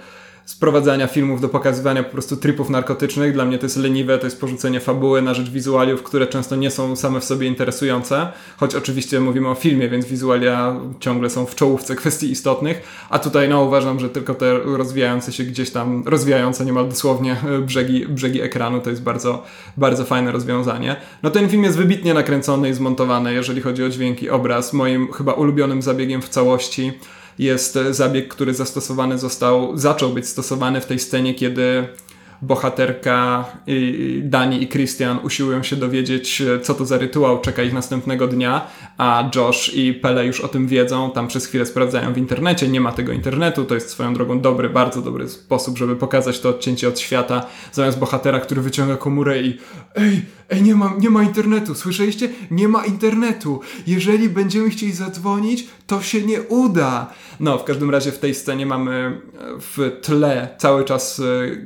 sprowadzania filmów do pokazywania po prostu tripów narkotycznych. Dla mnie to jest leniwe, to jest porzucenie fabuły na rzecz wizualiów, które często nie są same w sobie interesujące, choć oczywiście mówimy o filmie, więc wizualia ciągle są w czołówce kwestii istotnych, a tutaj no uważam, że tylko te rozwijające się gdzieś tam, rozwijające niemal dosłownie brzegi, brzegi ekranu to jest bardzo, bardzo fajne rozwiązanie. No ten film jest wybitnie nakręcony i zmontowany, jeżeli chodzi o dźwięki, obraz. Moim chyba ulubionym zabiegiem w całości jest zabieg, który zastosowany został, zaczął być stosowany w tej scenie, kiedy bohaterka Dani i Christian usiłują się dowiedzieć, co to za rytuał czeka ich następnego dnia, a Josh i Pele już o tym wiedzą, tam przez chwilę sprawdzają w internecie, nie ma tego internetu, to jest swoją drogą dobry, bardzo dobry sposób, żeby pokazać to odcięcie od świata, zamiast bohatera, który wyciąga komórę i ej, ej, nie ma, nie ma internetu, słyszeliście? Nie ma internetu. Jeżeli będziemy chcieli zadzwonić, to się nie uda. No, w każdym razie w tej scenie mamy e, w tle cały czas e,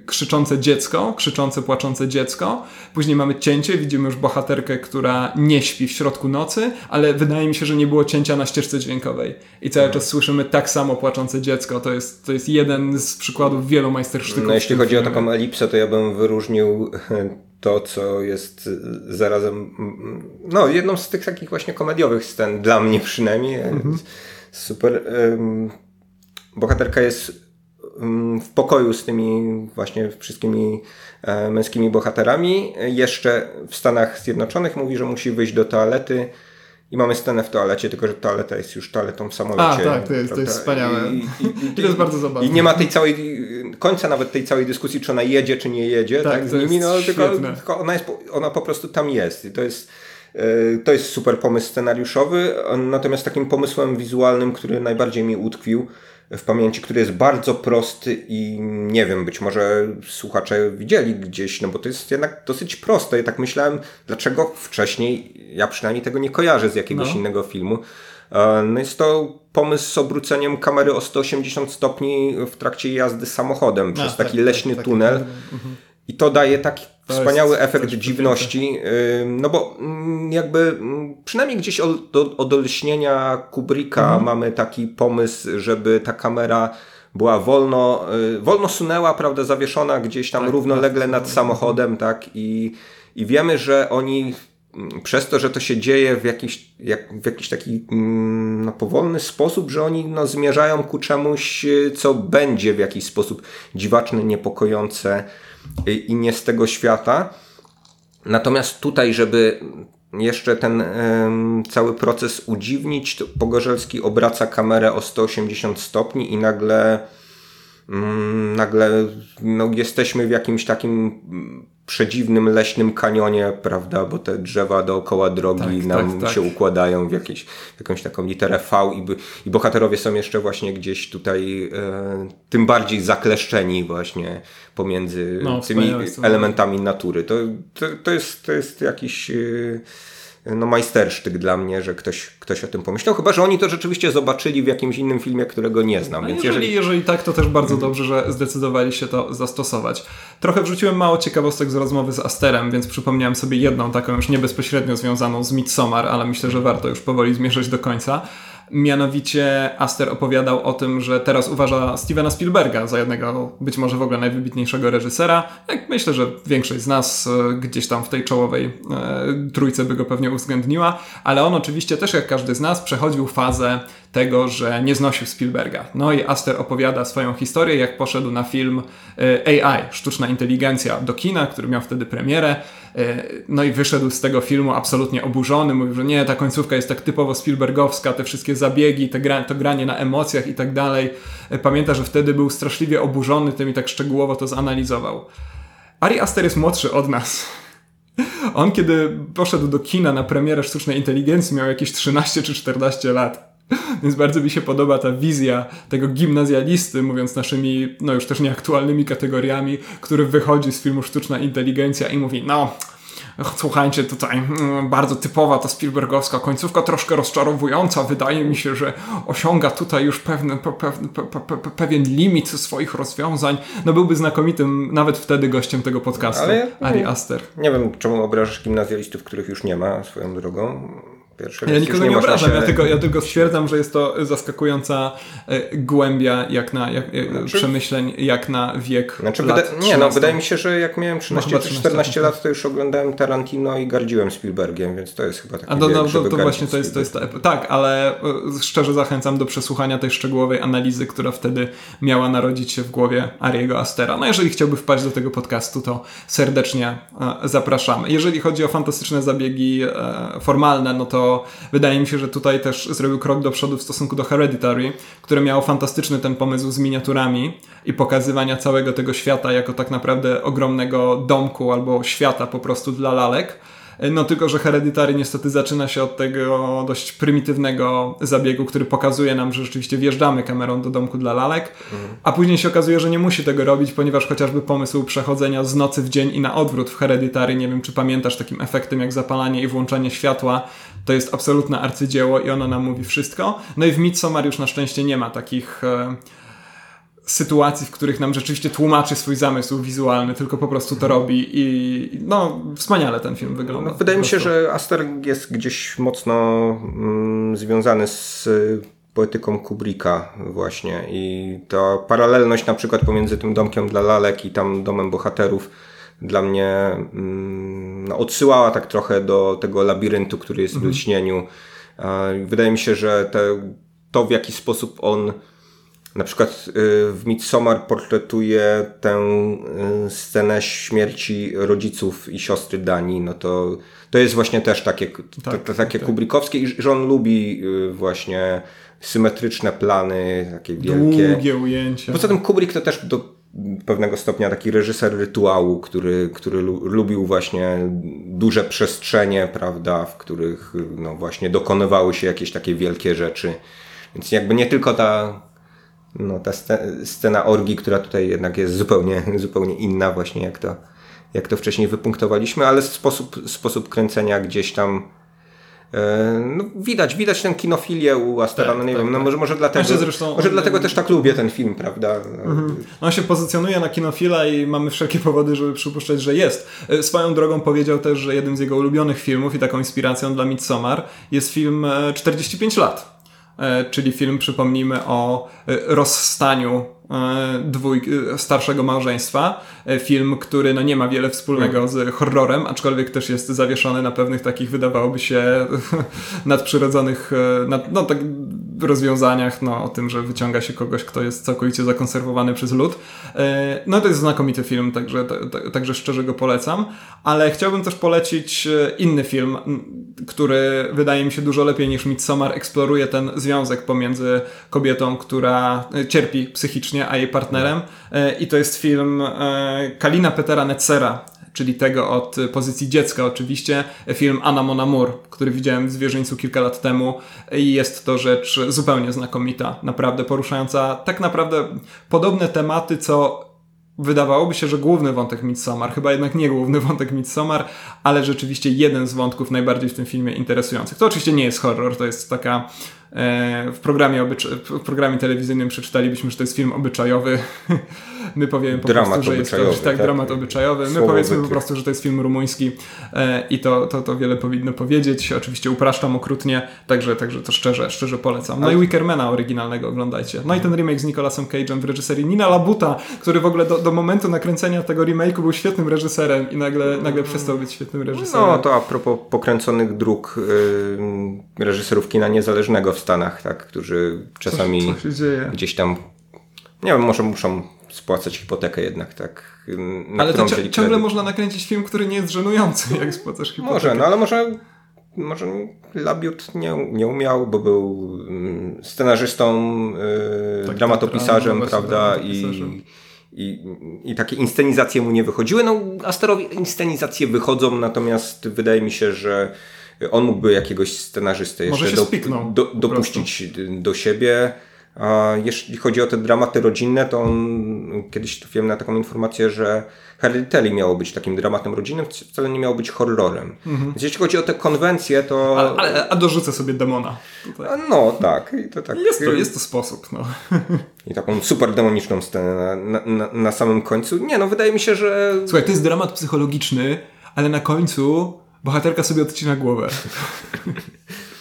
krzyczące dziecko, krzyczące, płaczące dziecko. Później mamy cięcie, widzimy już bohaterkę, która nie śpi w środku nocy, ale wydaje mi się, że nie było cięcia na ścieżce dźwiękowej. I cały czas słyszymy tak samo płaczące dziecko. To jest, to jest jeden z przykładów wielu majstersztyków. No, jeśli chodzi filmie. o taką elipsę, to ja bym wyróżnił to, co jest zarazem no, jedną z tych takich właśnie komediowych scen, dla mnie przynajmniej. Mhm. Super. Bohaterka jest w pokoju z tymi właśnie wszystkimi e, męskimi bohaterami. Jeszcze w Stanach Zjednoczonych mówi, że musi wyjść do toalety i mamy scenę w toalecie, tylko że toaleta jest już toaletą w samolocie. A, tak, to jest, to jest wspaniałe. I, i, i, to jest bardzo zabawne. I nie ma tej całej, końca nawet tej całej dyskusji, czy ona jedzie, czy nie jedzie, tak, tak z nimi, no tylko, tylko, ona, jest, ona po prostu tam jest. I to jest, e, to jest super pomysł scenariuszowy, natomiast takim pomysłem wizualnym, który najbardziej mi utkwił, w pamięci, który jest bardzo prosty i nie wiem, być może słuchacze widzieli gdzieś, no bo to jest jednak dosyć proste. Ja tak myślałem, dlaczego wcześniej, ja przynajmniej tego nie kojarzę z jakiegoś no. innego filmu. E, no jest to pomysł z obróceniem kamery o 180 stopni w trakcie jazdy samochodem przez taki tak, leśny tak, tunel. Tak, mhm. I to daje taki wspaniały efekt dziwności, no bo mm, jakby mm, przynajmniej gdzieś od, od olśnienia Kubricka mhm. mamy taki pomysł, żeby ta kamera była wolno, y, wolno sunęła, prawda, zawieszona gdzieś tam tak, równolegle tak, nad samochodem, tak, i, i wiemy, że oni mm, przez to, że to się dzieje w jakiś, jak, w jakiś taki no, powolny sposób, że oni no, zmierzają ku czemuś, y, co będzie w jakiś sposób dziwaczne, niepokojące, i nie z tego świata. Natomiast tutaj, żeby jeszcze ten cały proces udziwnić, Pogorzelski obraca kamerę o 180 stopni i nagle nagle no, jesteśmy w jakimś takim przedziwnym leśnym kanionie, prawda, bo te drzewa dookoła drogi tak, nam tak, tak. się układają w, jakieś, w jakąś taką literę V i, i bohaterowie są jeszcze właśnie gdzieś tutaj e, tym bardziej zakleszczeni właśnie pomiędzy no, tymi elementami natury. To, to, to, jest, to jest jakiś... E, no majstersztyk dla mnie, że ktoś, ktoś o tym pomyślał, chyba, że oni to rzeczywiście zobaczyli w jakimś innym filmie, którego nie znam. No więc jeżeli, jeżeli... jeżeli tak, to też bardzo dobrze, że zdecydowali się to zastosować. Trochę wrzuciłem mało ciekawostek z rozmowy z Asterem, więc przypomniałem sobie jedną taką już nie bezpośrednio związaną z Midsommar, ale myślę, że warto już powoli zmierzać do końca. Mianowicie Aster opowiadał o tym, że teraz uważa Stevena Spielberga za jednego być może w ogóle najwybitniejszego reżysera. Jak myślę, że większość z nas e, gdzieś tam w tej czołowej e, trójce by go pewnie uwzględniła, ale on oczywiście też jak każdy z nas przechodził fazę tego, że nie znosił Spielberga. No i Aster opowiada swoją historię, jak poszedł na film e, AI, sztuczna inteligencja, do kina, który miał wtedy premierę. E, no i wyszedł z tego filmu absolutnie oburzony, mówił, że nie, ta końcówka jest tak typowo Spielbergowska, te wszystkie zabiegi, te gra, to granie na emocjach i tak dalej. E, pamięta, że wtedy był straszliwie oburzony tym i tak szczegółowo to zanalizował. Ari Aster jest młodszy od nas. On, kiedy poszedł do kina na premierę sztucznej inteligencji, miał jakieś 13 czy 14 lat. Więc bardzo mi się podoba ta wizja tego gimnazjalisty, mówiąc naszymi, no już też nieaktualnymi kategoriami, który wychodzi z filmu Sztuczna Inteligencja i mówi, no, Słuchajcie, tutaj mm, bardzo typowa ta Spielbergowska końcówka, troszkę rozczarowująca. Wydaje mi się, że osiąga tutaj już pewne, pe, pe, pe, pewien limit swoich rozwiązań. No byłby znakomitym nawet wtedy gościem tego podcastu, Ale, Ari Aster. Nie wiem, czemu obrażasz gimnazjalistów, których już nie ma swoją drogą Ja nikogo nie, nie obrażam, się... ja, tylko, ja tylko stwierdzam, że jest to zaskakująca e, głębia jak na jak, e, znaczy... przemyśleń, jak na wiek znaczy, lat wyda... Nie, no wydaje mi się, że jak miałem 13 czy 14 lat, to już oglądałem Tarantino i gardziłem Spielbergiem, więc to jest chyba taki A no, no, wiek, to, to właśnie to jest, to jest tak, ale e, szczerze zachęcam do przesłuchania tej szczegółowej analizy, która wtedy miała narodzić się w głowie Ariego Astera. No jeżeli chciałby wpaść do tego podcastu, to serdecznie zapraszamy. Jeżeli chodzi o fantastyczne zabiegi formalne, no to wydaje mi się, że tutaj też zrobił krok do przodu w stosunku do Hereditary, które miało fantastyczny ten pomysł z miniaturami i pokazywania całego tego świata jako tak naprawdę ogromnego domku albo świata po prostu dla lalek no tylko, że Hereditary niestety zaczyna się od tego dość prymitywnego zabiegu, który pokazuje nam, że rzeczywiście wjeżdżamy kamerą do domku dla lalek, mhm. a później się okazuje, że nie musi tego robić, ponieważ chociażby pomysł przechodzenia z nocy w dzień i na odwrót w Hereditary, nie wiem czy pamiętasz takim efektem jak zapalanie i włączanie światła, to jest absolutne arcydzieło i ono nam mówi wszystko. No i w Midsommar już na szczęście nie ma takich... E, sytuacji, w których nam rzeczywiście tłumaczy swój zamysł wizualny, tylko po prostu to robi i no wspaniale ten film wygląda. No, wydaje mi się, że Aster jest gdzieś mocno mm, związany z poetyką Kubricka właśnie i ta paralelność na przykład pomiędzy tym domkiem dla lalek i tam domem bohaterów dla mnie mm, no, odsyłała tak trochę do tego labiryntu, który jest mhm. w lśnieniu. Wydaje mi się, że te, to w jaki sposób on na przykład y, w Midsommar portretuje tę y, scenę śmierci rodziców i siostry Dani, no to, to jest właśnie też takie, tak, takie tak. kubrikowskie i że on lubi y, właśnie symetryczne plany, takie wielkie. Długie ujęcia. Poza tym Kubrick to też do pewnego stopnia taki reżyser rytuału, który, który lubił właśnie duże przestrzenie, prawda, w których no właśnie dokonywały się jakieś takie wielkie rzeczy. Więc jakby nie tylko ta no, ta scena orgi, która tutaj jednak jest zupełnie, zupełnie inna właśnie jak to, jak to wcześniej wypunktowaliśmy, ale sposób, sposób kręcenia gdzieś tam e, no, widać, widać tę kinofilię u Astera, tak, no nie tak, wiem, no tak. może, może dlatego, zresztą, może dlatego też tak lubię ten film, prawda? Mhm. On się pozycjonuje na kinofila i mamy wszelkie powody, żeby przypuszczać, że jest. E, swoją drogą powiedział też, że jednym z jego ulubionych filmów i taką inspiracją dla Midsommar jest film 45 e, lat czyli film, przypomnijmy, o e, rozstaniu e, dwój, starszego małżeństwa. Film, który no, nie ma wiele wspólnego z horrorem, aczkolwiek też jest zawieszony na pewnych takich, wydawałoby się, nadprzyrodzonych nad, no, tak, rozwiązaniach, no, o tym, że wyciąga się kogoś, kto jest całkowicie zakonserwowany przez lud. No to jest znakomity film, także, także szczerze go polecam, ale chciałbym też polecić inny film, który wydaje mi się dużo lepiej niż Midsommar eksploruje ten związek pomiędzy kobietą, która e, cierpi psychicznie, a jej partnerem. E, I to jest film e, Kalina Petera Netzera, czyli tego od pozycji dziecka oczywiście, film Anna Mon Amour, który widziałem w Zwierzyńcu kilka lat temu i jest to rzecz zupełnie znakomita, naprawdę poruszająca tak naprawdę podobne tematy, co wydawałoby się, że główny wątek Midsommar, chyba jednak nie główny wątek Midsommar, ale rzeczywiście jeden z wątków najbardziej w tym filmie interesujących. To oczywiście nie jest horror, to jest taka E, w programie, w programie telewizyjnym przeczytalibyśmy, że to jest film obyczajowy. My powiemy po dramat prostu, że jest to tak, tak, dramat obyczajowy. My powiedzmy po prostu, że to jest film rumuński e, i to, to, to wiele powinno powiedzieć. Oczywiście upraszczam okrutnie, także, także to szczerze, szczerze polecam. No i Wickermana oryginalnego oglądajcie. No i ten remake z Nicolasem Cage'em w reżyserii Nina Labuta, który w ogóle do, do momentu nakręcenia tego remake'u był świetnym reżyserem i nagle, nagle przestał być świetnym reżyserem. No to a propos pokręconych dróg yy, reżyserów kina niezależnego w Stanach, tak, którzy czasami co, co gdzieś tam, nie wiem, może muszą spłacać hipotekę jednak, tak. ale to ciągle kredyt. można nakręcić film, który nie jest żenujący, jak spłacasz hipotekę. Może, no ale może może Labiut nie, nie umiał, bo był scenarzystą, yy, tak, dramatopisarzem, tak, prawda, i, i, i takie inscenizacje mu nie wychodziły. No, Asterowi inscenizacje wychodzą, natomiast wydaje mi się, że on mógłby jakiegoś scenarzystę jeszcze do, do, dopuścić do siebie. A jeśli chodzi o te dramaty rodzinne, to on kiedyś trafiłem na taką informację, że Hereditary miało być takim dramatem rodzinnym, wcale nie miało być horrorem. Mhm. Więc jeśli chodzi o te konwencje, to. Ale, ale, a dorzucę sobie demona. Tutaj. No tak. I to tak. Jest to, jest to sposób. No. I taką super demoniczną scenę na, na, na samym końcu. Nie, no wydaje mi się, że. Słuchaj, to jest dramat psychologiczny, ale na końcu bohaterka sobie odcina głowę.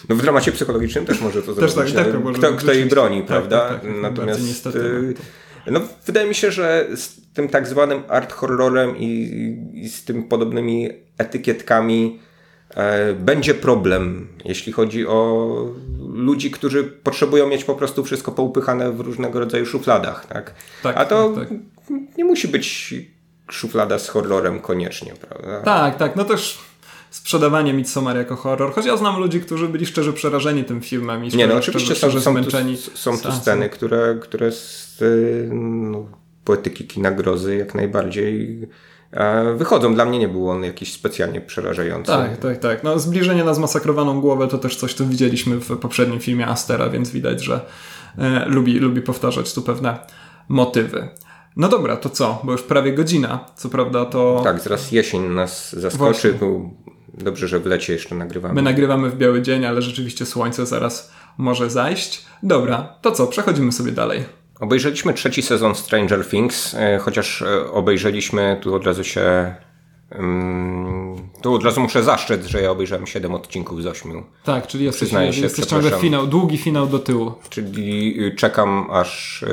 No w dramacie psychologicznym też może to też zrobić. Tak, tak, no. kto, kto jej broni, tak, prawda? Tak, tak, Natomiast niestety, y, no, wydaje mi się, że z tym tak zwanym art horrorem i, i z tym podobnymi etykietkami e, będzie problem, jeśli chodzi o ludzi, którzy potrzebują mieć po prostu wszystko poupychane w różnego rodzaju szufladach. Tak? tak A to tak, tak. nie musi być szuflada z horrorem koniecznie, prawda? Tak, tak. No też sprzedawanie Midsommar jako horror, choć ja znam ludzi, którzy byli szczerze przerażeni tym filmem i szczerze, Nie, no oczywiście szczerze, są, są, zmęczeni. tu, są tu sceny, które, które z no, poetyki kina grozy jak najbardziej wychodzą. Dla mnie nie był on jakiś specjalnie przerażający. Tak, tak, tak. No, zbliżenie na zmasakrowaną głowę to też coś, co widzieliśmy w poprzednim filmie Astera, więc widać, że e, lubi, lubi powtarzać tu pewne motywy. No dobra, to co? Bo już prawie godzina. Co prawda to. Tak, zaraz jesień nas zaskoczy. Był... Dobrze, że w lecie jeszcze nagrywamy. My nagrywamy w biały dzień, ale rzeczywiście słońce zaraz może zajść. Dobra, to co? Przechodzimy sobie dalej. Obejrzeliśmy trzeci sezon Stranger Things, e, chociaż e, obejrzeliśmy, tu od razu się. Um, tu od razu muszę zaszczec, że ja obejrzałem 7 odcinków z 8. Tak, czyli jesteś, Przyznaję się, jesteś ciągle finał, długi finał do tyłu. Czyli y, czekam aż.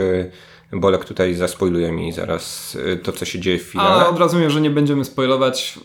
Bolek tutaj zaspoiluje mi zaraz y, to, co się dzieje w finale. A od razu mówię, że nie będziemy spoilować.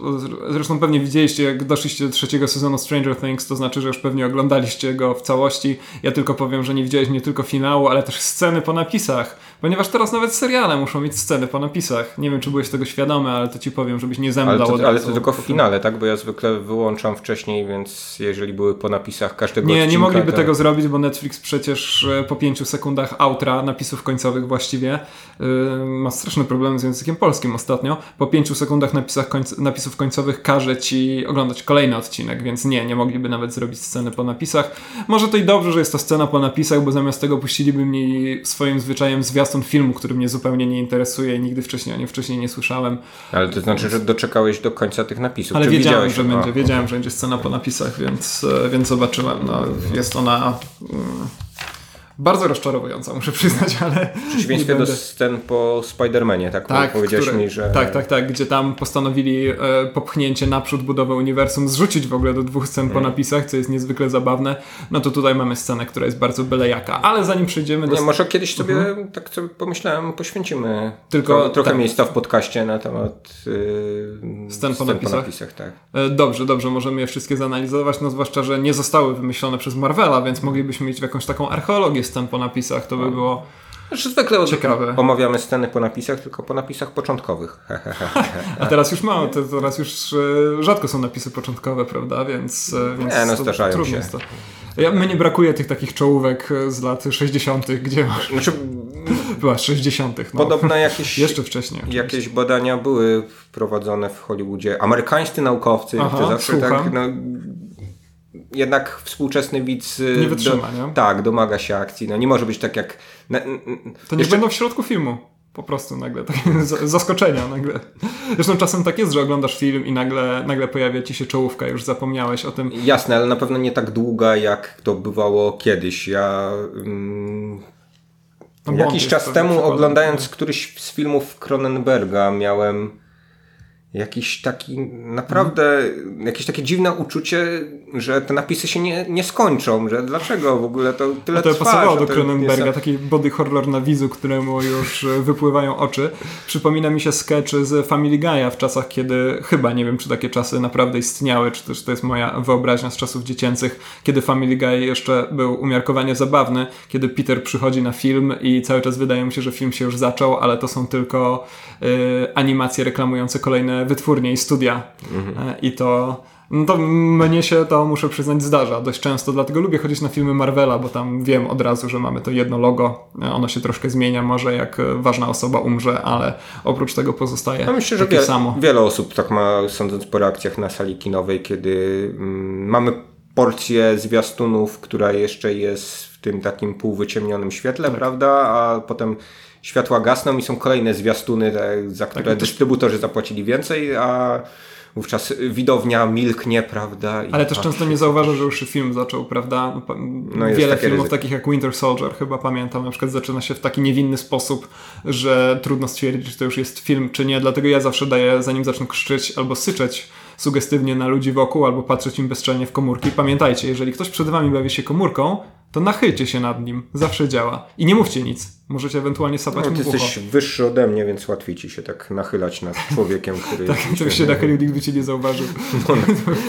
Zresztą pewnie widzieliście, jak doszliście do trzeciego sezonu Stranger Things, to znaczy, że już pewnie oglądaliście go w całości. Ja tylko powiem, że nie widziałeś nie tylko finału, ale też sceny po napisach. Ponieważ teraz nawet seriale muszą mieć sceny po napisach. Nie wiem, czy byłeś tego świadomy, ale to ci powiem, żebyś nie zemdlał ale od to, ale to tylko w finale, tak? Bo ja zwykle wyłączam wcześniej, więc jeżeli były po napisach każdego Nie, odcinka, nie mogliby to... tego zrobić, bo Netflix przecież e, po pięciu sekundach outra, napisów końcowych właściwie, yy, ma straszne problemy z językiem polskim ostatnio. Po pięciu sekundach napisach końc napisów końcowych każe ci oglądać kolejny odcinek, więc nie, nie mogliby nawet zrobić sceny po napisach. Może to i dobrze, że jest to scena po napisach, bo zamiast tego puściliby mi swoim zwyczajem zwiastun filmu, który mnie zupełnie nie interesuje i nigdy wcześniej o nim wcześniej nie słyszałem. Ale to znaczy, że doczekałeś do końca tych napisów. Ale Czy wiedziałem, widziałeś? że będzie, A, wiedziałem, że będzie scena po napisach, więc, e, więc zobaczyłem. No, jest ona mm, bardzo rozczarowująca, muszę przyznać, ale. W przeciwieństwie do scen po Spider-Manie, tak? Tak, Powiedziałeś mi, że... tak, tak, tak, gdzie tam postanowili e, popchnięcie naprzód budowę uniwersum, zrzucić w ogóle do dwóch scen Mhm. po napisach, co jest niezwykle zabawne. No to tutaj mamy scenę, która jest bardzo belejaka. Ale zanim przejdziemy do. Nie, może kiedyś sobie, tak sobie pomyślałem, poświęcimy Mhm. Tylko- tro, trochę tak. miejsca w podcaście na temat yy, Scen po napisach? tak. E, Dobrze, dobrze, możemy je wszystkie zanalizować, no zwłaszcza, że nie zostały wymyślone przez Marvela, więc moglibyśmy mieć jakąś taką archeologię scen po napisach, to by było Znaczy, zwykle Ciekawe. omawiamy sceny po napisach, tylko po napisach początkowych. A teraz już mało, to, teraz już e, rzadko są napisy początkowe, prawda? Więc, e, więc Nie, no, to zdarzają trudno się. jest to. Ja, mnie nie brakuje tych takich czołówek e, z lat 60., gdzie masz, Znaczy, była 60., no. podobne jakieś, Jeszcze wcześniej. jakieś badania były wprowadzone w Hollywoodzie. Amerykańscy naukowcy, Aha, to zawsze słucham. tak, no, jednak współczesny widz y, Nie wytrzyma, do, nie? Tak, domaga się akcji. No, nie może być tak jak... Na, To nie jeszcze- będą w środku filmu. Po prostu nagle, takie z- zaskoczenia nagle. Zresztą czasem tak jest, że oglądasz film i nagle, nagle pojawia ci się czołówka, już zapomniałeś o tym. Jasne, ale na pewno nie tak długa, jak to bywało kiedyś. Ja mm, No, jakiś czas temu, oglądając któryś z filmów Cronenberga, miałem jakiś taki naprawdę, jakieś takie dziwne uczucie, że te napisy się nie, nie skończą, że dlaczego w ogóle to tyle No to trwa, pasowało do Cronenberga, jest- taki body horror na widzu, któremu już e, wypływają oczy. Przypomina mi się sketch z Family Guy'a w czasach, kiedy chyba, nie wiem czy takie czasy naprawdę istniały, czy też to jest moja wyobraźnia z czasów dziecięcych, kiedy Family Guy jeszcze był umiarkowanie zabawny, kiedy Peter przychodzi na film i cały czas wydaje mu się, że film się już zaczął, ale to są tylko e, animacje reklamujące kolejne wytwórnie i studia. E, I to no to mnie się to, muszę przyznać, zdarza dość często, dlatego lubię chodzić na filmy Marvela, bo tam wiem od razu, że mamy to jedno logo. Ono się troszkę zmienia, może jak e, ważna osoba umrze, ale oprócz tego pozostaje No myślę, że takie samo. wiele osób tak ma, sądząc po reakcjach na sali kinowej, kiedy mm, mamy porcję zwiastunów, która jeszcze jest w tym takim półwyciemnionym świetle, Tak. prawda? A potem światła gasną i są kolejne zwiastuny, za które no to- dystrybutorzy zapłacili więcej, a wówczas widownia milknie, prawda? Ale też patrzy. często nie zauważa, że już się film zaczął, prawda? No, Wiele filmów ryzyko. takich jak Winter Soldier, chyba pamiętam, na przykład zaczyna się w taki niewinny sposób, że trudno stwierdzić, czy to już jest film, czy nie. Dlatego ja zawsze daję, zanim zacznę krzyczeć albo syczeć sugestywnie na ludzi wokół, albo patrzeć im bezczelnie w komórki. Pamiętajcie, jeżeli ktoś przed wami bawi się komórką, to nachylcie się nad nim. Zawsze działa. I nie mówcie nic. Możecie ewentualnie sapać no, mu w ucho. jesteś wyższy ode mnie, więc łatwiej ci się tak nachylać nad człowiekiem, który... tak, gdybyś się nachylił, nikt by cię nie zauważył.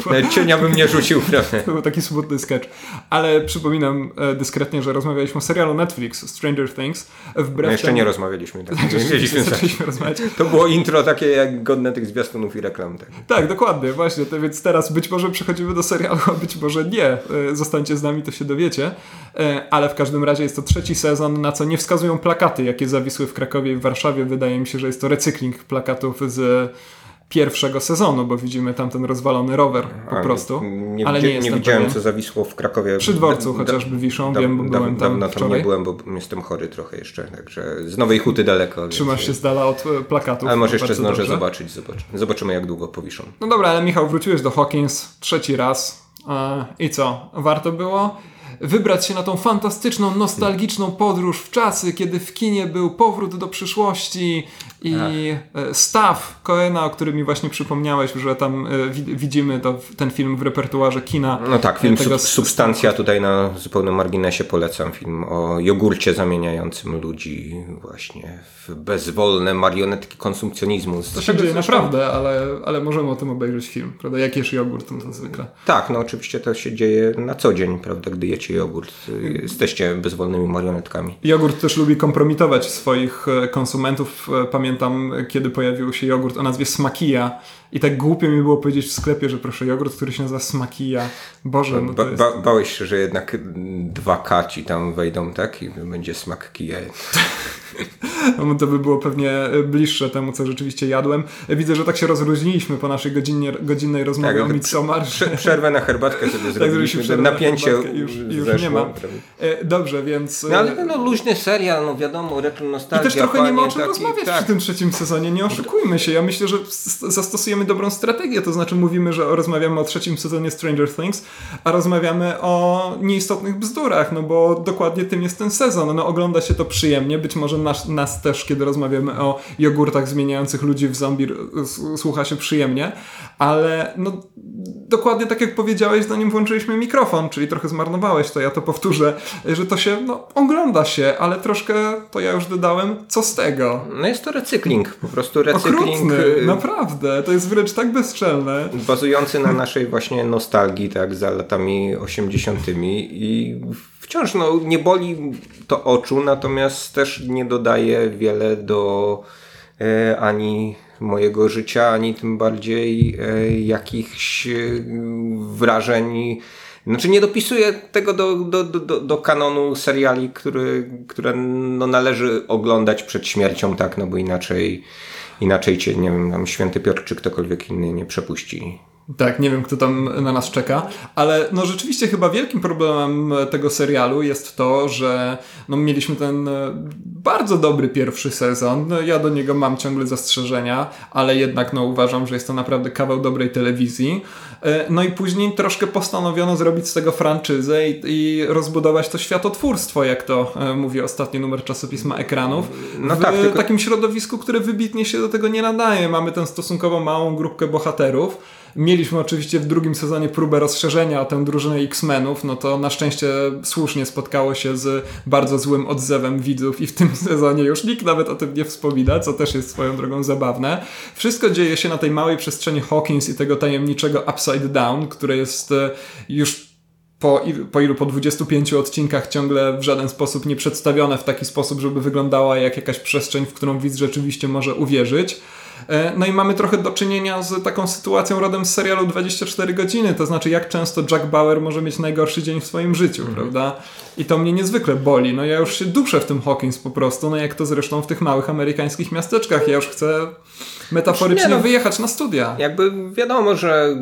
No, cienia bym nie rzucił, prawda? To był taki smutny sketch. Ale przypominam e, dyskretnie, że rozmawialiśmy o serialu Netflix Stranger Things. Wbrew No jeszcze temu... nie rozmawialiśmy. Tak, Tak, nie mieliśmy zaczęliśmy rozmawiać. To było intro takie jak godne tych zwiastunów i reklam. Tak. Tak, dokładnie, właśnie. To więc teraz być może przechodzimy do serialu, a być może nie. E, Zostańcie z nami, to się dowiecie. E, Ale w każdym razie jest to trzeci sezon, na co nie wskazują plakaty, jakie zawisły w Krakowie i w Warszawie. Wydaje mi się, że jest to recykling plakatów z pierwszego sezonu, bo widzimy tam ten rozwalony rower po A, prostu. Nie, ale nie, nie jestem widziałem, pewien. co zawisło w Krakowie. Przy dworcu Da- chociażby wiszą, da- wiem, bo da- byłem tam Dawno tam nie byłem, bo jestem chory trochę jeszcze, także z Nowej Huty daleko. więc- Trzymasz się z dala od e, plakatów. Ale może jeszcze zdążę dobrze. zobaczyć, zobacz. zobaczymy jak długo powiszą. No dobra, ale Michał, wróciłeś do Hawkins trzeci raz. E, I co? Warto było? Wybrać się na tą fantastyczną, nostalgiczną podróż w czasy, kiedy w kinie był powrót do przyszłości i e, staw Coena, o którym mi właśnie przypomniałeś, że tam e, wi- widzimy to, ten film w repertuarze kina. No tak, film sub, Substancja tutaj na zupełnym marginesie polecam. Film o jogurcie zamieniającym ludzi właśnie w bezwolne marionetki konsumpcjonizmu. To się dzieje naprawdę, ale, ale możemy o tym obejrzeć film, prawda? Jak jesz jogurt, no to zwykle. Tak, no oczywiście to się dzieje na co dzień, prawda, gdy jecie jogurt. Jesteście bezwolnymi marionetkami. Jogurt też lubi kompromitować swoich e, konsumentów. E, Pamiętam, kiedy pojawił się jogurt o nazwie Smakija i tak głupio mi było powiedzieć w sklepie, że proszę jogurt, który się nazywa Smakija. Boże, no to Ba, jest... ba, bałeś się, że jednak dwa kaci tam wejdą, tak? I będzie smak kija. No, to by było pewnie e, bliższe temu, co rzeczywiście jadłem. E, Widzę, że tak się rozluźniliśmy po naszej godzinie, godzinnej rozmowie Tak, o prze- Midsommar. Prze, przerwę na herbatkę sobie zrobiliśmy. zrobiliśmy na napięcie herbatkę, już- już zeszło, nie ma. prawda? E, Dobrze, więc... e, No ale no, luźny serial, no wiadomo, retro I nostalgia. też trochę nie ma o czym taki- rozmawiać tak. przy tym trzecim sezonie, nie oszukujmy się. Ja myślę, że zastosujemy dobrą strategię, to znaczy mówimy, że rozmawiamy o trzecim sezonie Stranger Things, a rozmawiamy o nieistotnych bzdurach, no bo dokładnie tym jest ten sezon. No ogląda się to przyjemnie, być może nas, nas też, kiedy rozmawiamy o jogurtach zmieniających ludzi w zombie, słucha się przyjemnie, ale no dokładnie tak jak powiedziałeś, zanim włączyliśmy mikrofon, czyli trochę zmarnowałeś to, ja to powtórzę, że to się, no ogląda się, ale troszkę, to ja już dodałem, co z tego? No jest to recykling, po prostu recykling Okrutny, y, naprawdę, to jest wręcz tak bezczelne. bazujący na naszej właśnie nostalgii, tak, za latami 80. i wciąż no, nie boli to oczu, natomiast też nie dodaje wiele do e, ani mojego życia, ani tym bardziej e, jakichś e, wrażeń. Znaczy nie dopisuje tego do, do, do, do, do kanonu seriali, który, które no, należy oglądać przed śmiercią, tak, no bo inaczej inaczej cię, nie wiem, tam święty Piotr czy ktokolwiek inny nie przepuści. Tak, nie wiem, kto tam na nas czeka, ale no rzeczywiście chyba wielkim problemem tego serialu jest to, że no, mieliśmy ten e, bardzo dobry pierwszy sezon. Ja do niego mam ciągle zastrzeżenia, ale jednak no, uważam, że jest to naprawdę kawał dobrej telewizji. E, No i później troszkę postanowiono zrobić z tego franczyzę i, i rozbudować to światotwórstwo, jak to e, mówi ostatni numer czasopisma ekranów. No w tak, tylko- takim środowisku, które wybitnie się do tego nie nadaje. Mamy tę stosunkowo małą grupkę bohaterów. Mieliśmy oczywiście w drugim sezonie próbę rozszerzenia tę drużynę X-Menów, no to na szczęście słusznie spotkało się z bardzo złym odzewem widzów i w tym sezonie już nikt nawet o tym nie wspomina, co też jest swoją drogą zabawne. Wszystko dzieje się na tej małej przestrzeni Hawkins i tego tajemniczego Upside Down, które jest e, już po, po ilu? Po 25 odcinkach ciągle w żaden sposób nie przedstawione w taki sposób, żeby wyglądała jak jakaś przestrzeń, w którą widz rzeczywiście może uwierzyć. E, No i mamy trochę do czynienia z taką sytuacją rodem z serialu 24 godziny, to znaczy jak często Jack Bauer może mieć najgorszy dzień w swoim życiu, prawda? I to mnie niezwykle boli. No ja już się duszę w tym Hawkins po prostu, no jak to zresztą w tych małych amerykańskich miasteczkach. Ja już chcę metaforycznie Nie no. wyjechać na studia. Jakby wiadomo, że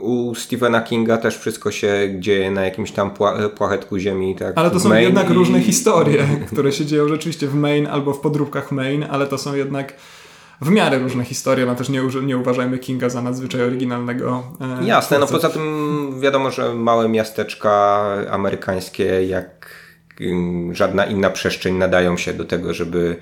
u Stephena Kinga też wszystko się dzieje na jakimś tam pła- płachetku ziemi. Tak, Ale to są Maine jednak i- różne historie, które się dzieją rzeczywiście w Maine albo w podróbkach Maine, ale to są jednak w miarę różne historie, no też nie, nie uważajmy Kinga za nadzwyczaj oryginalnego. E, Jasne, no twórcę. poza tym wiadomo, że małe miasteczka amerykańskie jak żadna inna przestrzeń nadają się do tego, żeby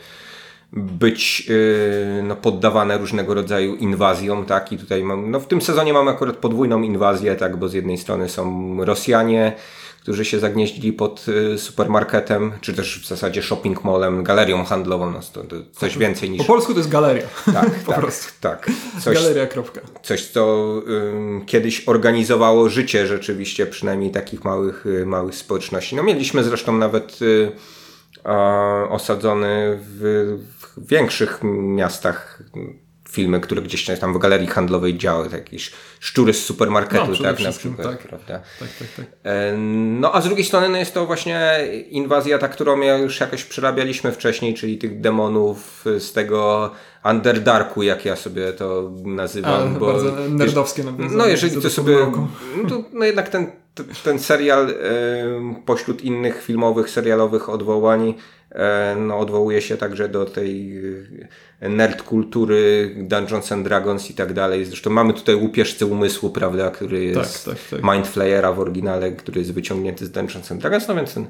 być yy, no, poddawane różnego rodzaju inwazjom, tak? I tutaj mam, no w tym sezonie mamy akurat podwójną inwazję, tak? Bo z jednej strony są Rosjanie, którzy się zagnieździli pod y, supermarketem, czy też w zasadzie shopping mallem, galerią handlową, no to, to coś więcej niż... Po polsku to jest galeria. Tak, po tak, prostu. tak. Coś, Galeria, kropka. coś co y, kiedyś organizowało życie rzeczywiście, przynajmniej takich małych, y, małych społeczności. No mieliśmy zresztą nawet y, osadzony w, w większych miastach filmy, które gdzieś tam w galerii handlowej działy, jakieś szczury z supermarketu, no, tak na przykład, tak. prawda? Tak, tak, tak. E, no a z drugiej strony no, jest to właśnie inwazja ta, którą ja już jakoś przerabialiśmy wcześniej, czyli tych demonów z tego Underdarku, jak ja sobie to nazywam. A, bo bardzo nerdowskie nawiązanie. No jeżeli to sobie, no, to, no jednak ten, ten serial e, pośród innych filmowych, serialowych odwołań e, no, odwołuje się także do tej nerd kultury, Dungeons and Dragons i tak dalej. Zresztą mamy tutaj łupieżcę umysłu, prawda, który jest tak, tak, tak. Mind Flayera w oryginale, który jest wyciągnięty z Dungeons and Dragons, no więc ten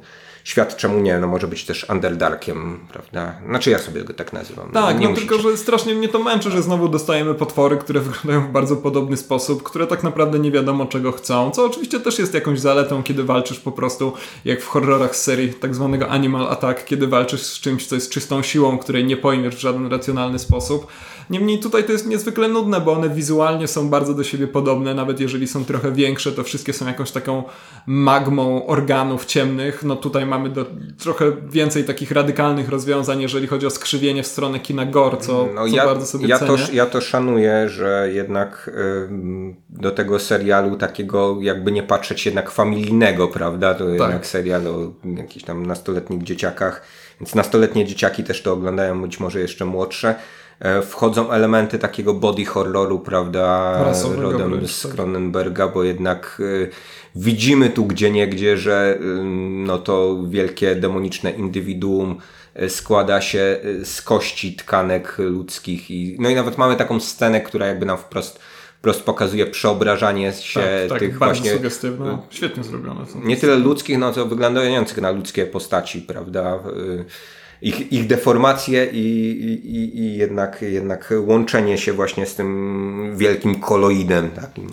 świat czemu nie, no może być też Underdarkiem, prawda? Znaczy ja sobie go tak nazywam. Tak, nie no tylko, że strasznie mnie to męczy, że znowu dostajemy potwory, które wyglądają w bardzo podobny sposób, które tak naprawdę nie wiadomo czego chcą, co oczywiście też jest jakąś zaletą, kiedy walczysz po prostu, jak w horrorach z serii tak zwanego Animal Attack, kiedy walczysz z czymś, co jest czystą siłą, której nie pojmiesz w żaden racjonalny sposób. Niemniej tutaj to jest niezwykle nudne, bo one wizualnie są bardzo do siebie podobne, nawet jeżeli są trochę większe, to wszystkie są jakąś taką magmą organów ciemnych. No tutaj mamy do, trochę więcej takich radykalnych rozwiązań, jeżeli chodzi o skrzywienie w stronę kina gore, co, no co ja, bardzo sobie ja cenię. To, ja to szanuję, że jednak y, do tego serialu takiego jakby nie patrzeć jednak familijnego, prawda? To tak. jednak serial o jakichś tam nastoletnich dzieciakach, więc nastoletnie dzieciaki też to oglądają, być może jeszcze młodsze. E, wchodzą elementy takiego body horroru, prawda, rodem wręcz, z tak. Cronenberga, bo jednak y, widzimy tu gdzie niegdzie, że y, no to wielkie demoniczne indywiduum składa się z kości tkanek ludzkich i no i nawet mamy taką scenę, która jakby nam wprost wprost pokazuje przeobrażanie się tak, tak, tych właśnie sugestywne, świetnie zrobione. Nie tyle ludzkich, no to wyglądających na ludzkie postaci, prawda? Ich, ich deformacje i, i, i jednak, jednak łączenie się właśnie z tym wielkim koloidem takim.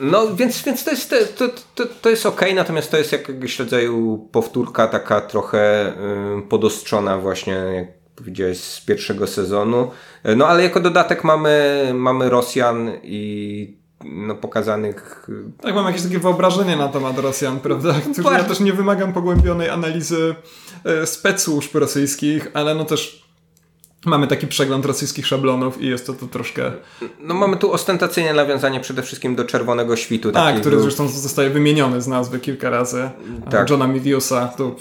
No więc, więc to jest, to, to, to jest ok, natomiast to jest jakiegoś rodzaju powtórka taka trochę y, podostrzona właśnie, jak powiedziałeś, z pierwszego sezonu. No ale jako dodatek mamy, mamy Rosjan i no, pokazanych. Tak, mam jakieś takie wyobrażenie na temat Rosjan, prawda? Którzy ja też nie wymagam pogłębionej analizy e, specsłużb rosyjskich, ale no też mamy taki przegląd rosyjskich szablonów i jest to to troszkę... No mamy tu ostentacyjne nawiązanie przede wszystkim do Czerwonego Świtu. Tak, który był... zresztą zostaje wymieniony z nazwy kilka razy. Tak. Johna Miviusa. To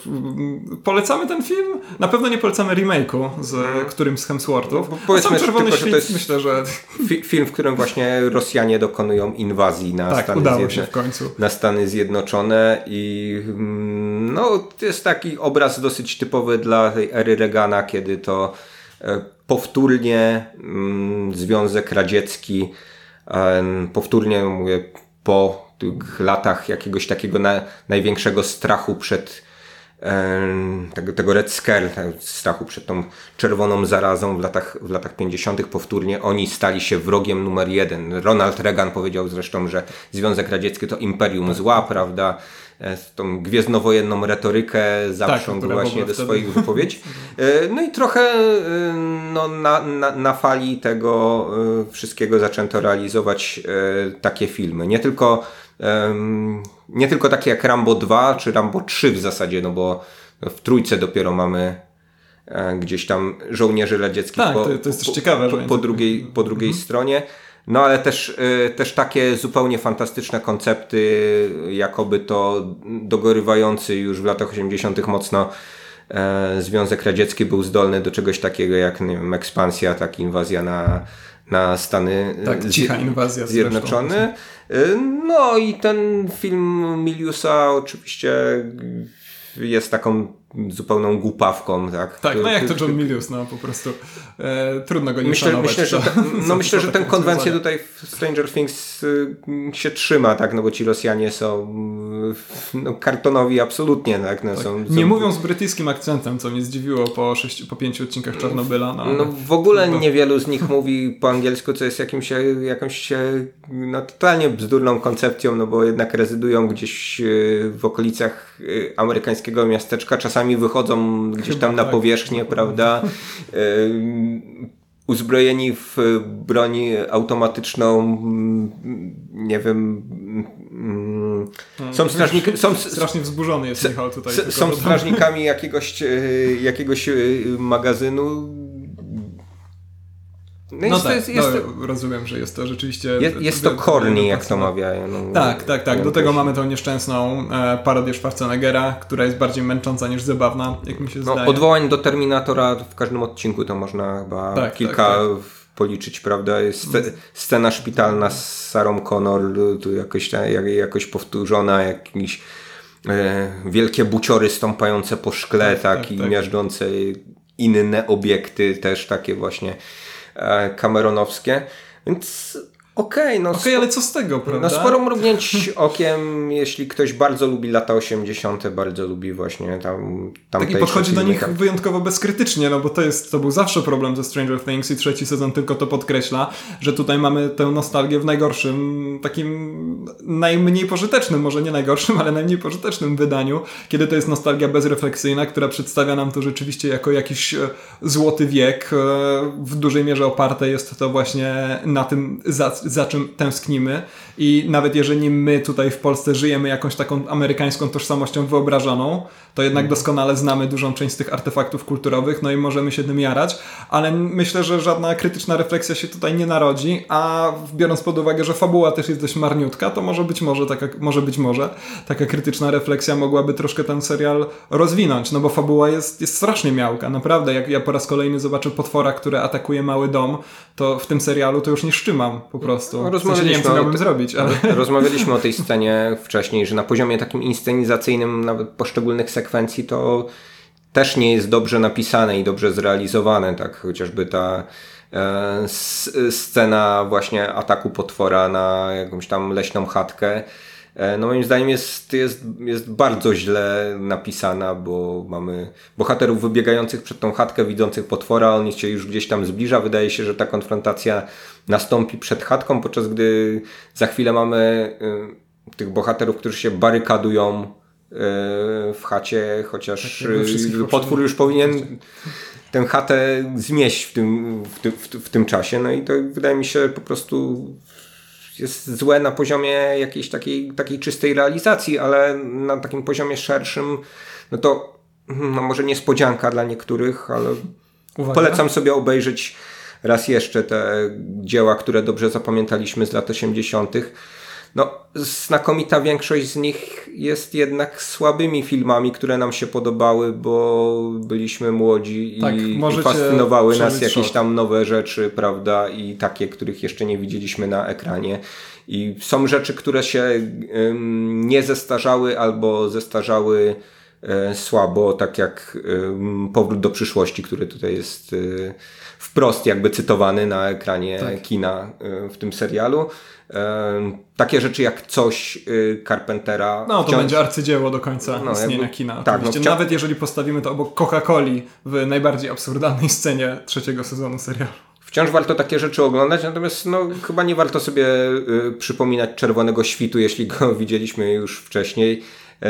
polecamy ten film? Na pewno nie polecamy remake'u z mm. którymś z Hemsworthów. Bo powiedzmy, Czerwony tylko, Świt, to jest myślę, że... Fi film, w którym właśnie Rosjanie dokonują inwazji na, tak, Stany, udało Zjedno się w końcu. na Stany Zjednoczone i no, to jest taki obraz dosyć typowy dla tej ery Reagana, kiedy to powtórnie mm, Związek Radziecki, powtórnie mówię, po tych latach jakiegoś takiego na, największego strachu przed tego, tego Red Scare, strachu przed tą czerwoną zarazą w latach, w latach 50. powtórnie oni stali się wrogiem numer jeden. Ronald Reagan powiedział zresztą, że Związek Radziecki to imperium zła, prawda? Tą gwiezdnowojenną retorykę zaprzągł tak, właśnie do swoich wypowiedzi. No i trochę no, na, na, na fali tego wszystkiego zaczęto realizować takie filmy. Nie tylko, nie tylko takie jak Rambo 2 czy Rambo 3 w zasadzie, no bo w trójce dopiero mamy gdzieś tam żołnierzy radzieckich tak, po, to, to jest też ciekawe, po, po, drugiej, po drugiej mhm. stronie. No ale też, też takie zupełnie fantastyczne koncepty, jakoby to dogorywający już w latach 80. mocno e, Związek Radziecki był zdolny do czegoś takiego jak nie wiem, ekspansja, tak inwazja na, na Stany tak, cicha inwazja Zjednoczone. No i ten film Miliusa oczywiście jest taką zupełną głupawką, tak? Tak, no jak to John Milius, no po prostu e, trudno go nie myślę, szanować. Myślę, że, to, no myślę, że tę konwencję tutaj w Stranger Things y, się trzyma, tak, no bo ci Rosjanie są y, no, kartonowi absolutnie, tak, no, tak. Są, Nie są... mówią z brytyjskim akcentem, co mnie zdziwiło po, sześć, po pięciu odcinkach Czarnobyla. No, no w ogóle no. niewielu z nich mówi po angielsku, co jest jakimś, jakąś no, totalnie bzdurną koncepcją, no bo jednak rezydują gdzieś y, w okolicach amerykańskiego miasteczka, czasami wychodzą gdzieś tam na tak. powierzchnię, prawda? uzbrojeni w broń automatyczną, nie wiem. Są strażnikami. Są, Strasznie wzburzony jest Michał tutaj. Są strażnikami jakiegoś, e, jakiegoś e, magazynu no, no tak, jest, jest no, rozumiem, że jest to rzeczywiście... Jest, jest to korni, jak to mawiają. No, tak, tak, tak. Do tego mamy tą nieszczęsną e, parodię Schwarzeneggera, która jest bardziej męcząca niż zabawna, jak mi się no, zdaje. Odwołań do Terminatora w każdym odcinku to można chyba tak, kilka tak, tak. policzyć, prawda? Jest scena szpitalna z Sarą Connor, tu jakoś, jakoś powtórzona, jakieś e, wielkie buciory stąpające po szkle, tak, tak, i tak. miażdżące inne obiekty, też takie właśnie E, Cameronowskie. Więc Okej, okay, no. Okej, okay, ale co z tego, prawda? No sporo mrugnięć okiem, jeśli ktoś bardzo lubi lata 80., bardzo lubi właśnie tam. Tak i podchodzi do nich tak. wyjątkowo bezkrytycznie, no bo to jest, to był zawsze problem ze Stranger Things i trzeci sezon tylko to podkreśla, że tutaj mamy tę nostalgię w najgorszym, takim najmniej pożytecznym, może nie najgorszym, ale najmniej pożytecznym wydaniu, kiedy to jest nostalgia bezrefleksyjna, która przedstawia nam to rzeczywiście jako jakiś e, złoty wiek. E, w dużej mierze oparte jest to właśnie na tym, za za czym tęsknimy i nawet jeżeli my tutaj w Polsce żyjemy jakąś taką amerykańską tożsamością wyobrażoną, to jednak mhm. doskonale znamy dużą część z tych artefaktów kulturowych, no i możemy się tym jarać, ale myślę, że żadna krytyczna refleksja się tutaj nie narodzi, a biorąc pod uwagę, że fabuła też jest dość marniutka, to może być może taka, może być może taka krytyczna refleksja mogłaby troszkę ten serial rozwinąć, no bo fabuła jest, jest strasznie miałka, naprawdę, jak ja po raz kolejny zobaczę potwora, który atakuje mały dom, to w tym serialu to już nie szczymam po prostu. W sensie nie wiem, co miałbym zrobić, ale... Rozmawialiśmy o tej scenie wcześniej, że na poziomie takim inscenizacyjnym nawet poszczególnych sekwencji to też nie jest dobrze napisane i dobrze zrealizowane, tak chociażby ta e, scena właśnie ataku potwora na jakąś tam leśną chatkę. E, no moim zdaniem jest, jest, jest bardzo źle napisana, bo mamy bohaterów wybiegających przed tą chatkę, widzących potwora, on się już gdzieś tam zbliża. Wydaje się, że ta konfrontacja nastąpi przed chatką, podczas gdy za chwilę mamy y, tych bohaterów, którzy się barykadują w chacie, chociaż tak, potwór już powinien tę chatę zmieść w tym, w, tym, w, tym czasie. No i to wydaje mi się po prostu jest złe na poziomie jakiejś takiej, takiej czystej realizacji, ale na takim poziomie szerszym, no to no może niespodzianka dla niektórych, ale Uwaga. polecam sobie obejrzeć raz jeszcze te dzieła, które dobrze zapamiętaliśmy z lat 80 no, znakomita większość z nich jest jednak słabymi filmami, które nam się podobały, bo byliśmy młodzi tak, i, i fascynowały nas jakieś tam nowe rzeczy, prawda? I takie, których jeszcze nie widzieliśmy na ekranie. I są rzeczy, które się ym, nie zestarzały albo zestarzały y, słabo, tak jak y, Powrót do przyszłości, który tutaj jest y, wprost jakby cytowany na ekranie tak. kina w tym serialu takie rzeczy jak coś y, Carpentera. No to wciąż... będzie arcydzieło do końca no, istnienia jakby... kina. Tak, no, wciąż... Nawet jeżeli postawimy to obok Coca-Coli w najbardziej absurdalnej scenie trzeciego sezonu serialu. Wciąż warto takie rzeczy oglądać, natomiast no, chyba nie warto sobie y, przypominać Czerwonego Świtu, jeśli go widzieliśmy już wcześniej.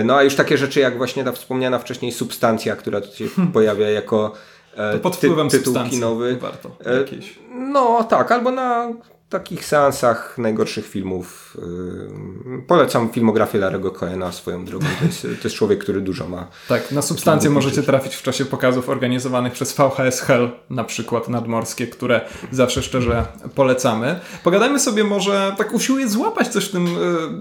No a już takie rzeczy jak właśnie ta wspomniana wcześniej substancja, która tu się pojawia jako to pod wpływem ty, tytuł kinowy. Warto. E, jakieś. No tak, albo na takich seansach najgorszych filmów. Yy, polecam filmografię Larego Coena swoją drogą. To jest, to jest człowiek, który dużo ma. Tak, na substancje możecie trafić w czasie pokazów organizowanych przez VHS Hell, na przykład nadmorskie, które zawsze szczerze polecamy. Pogadajmy sobie może, tak usiłuję złapać coś w tym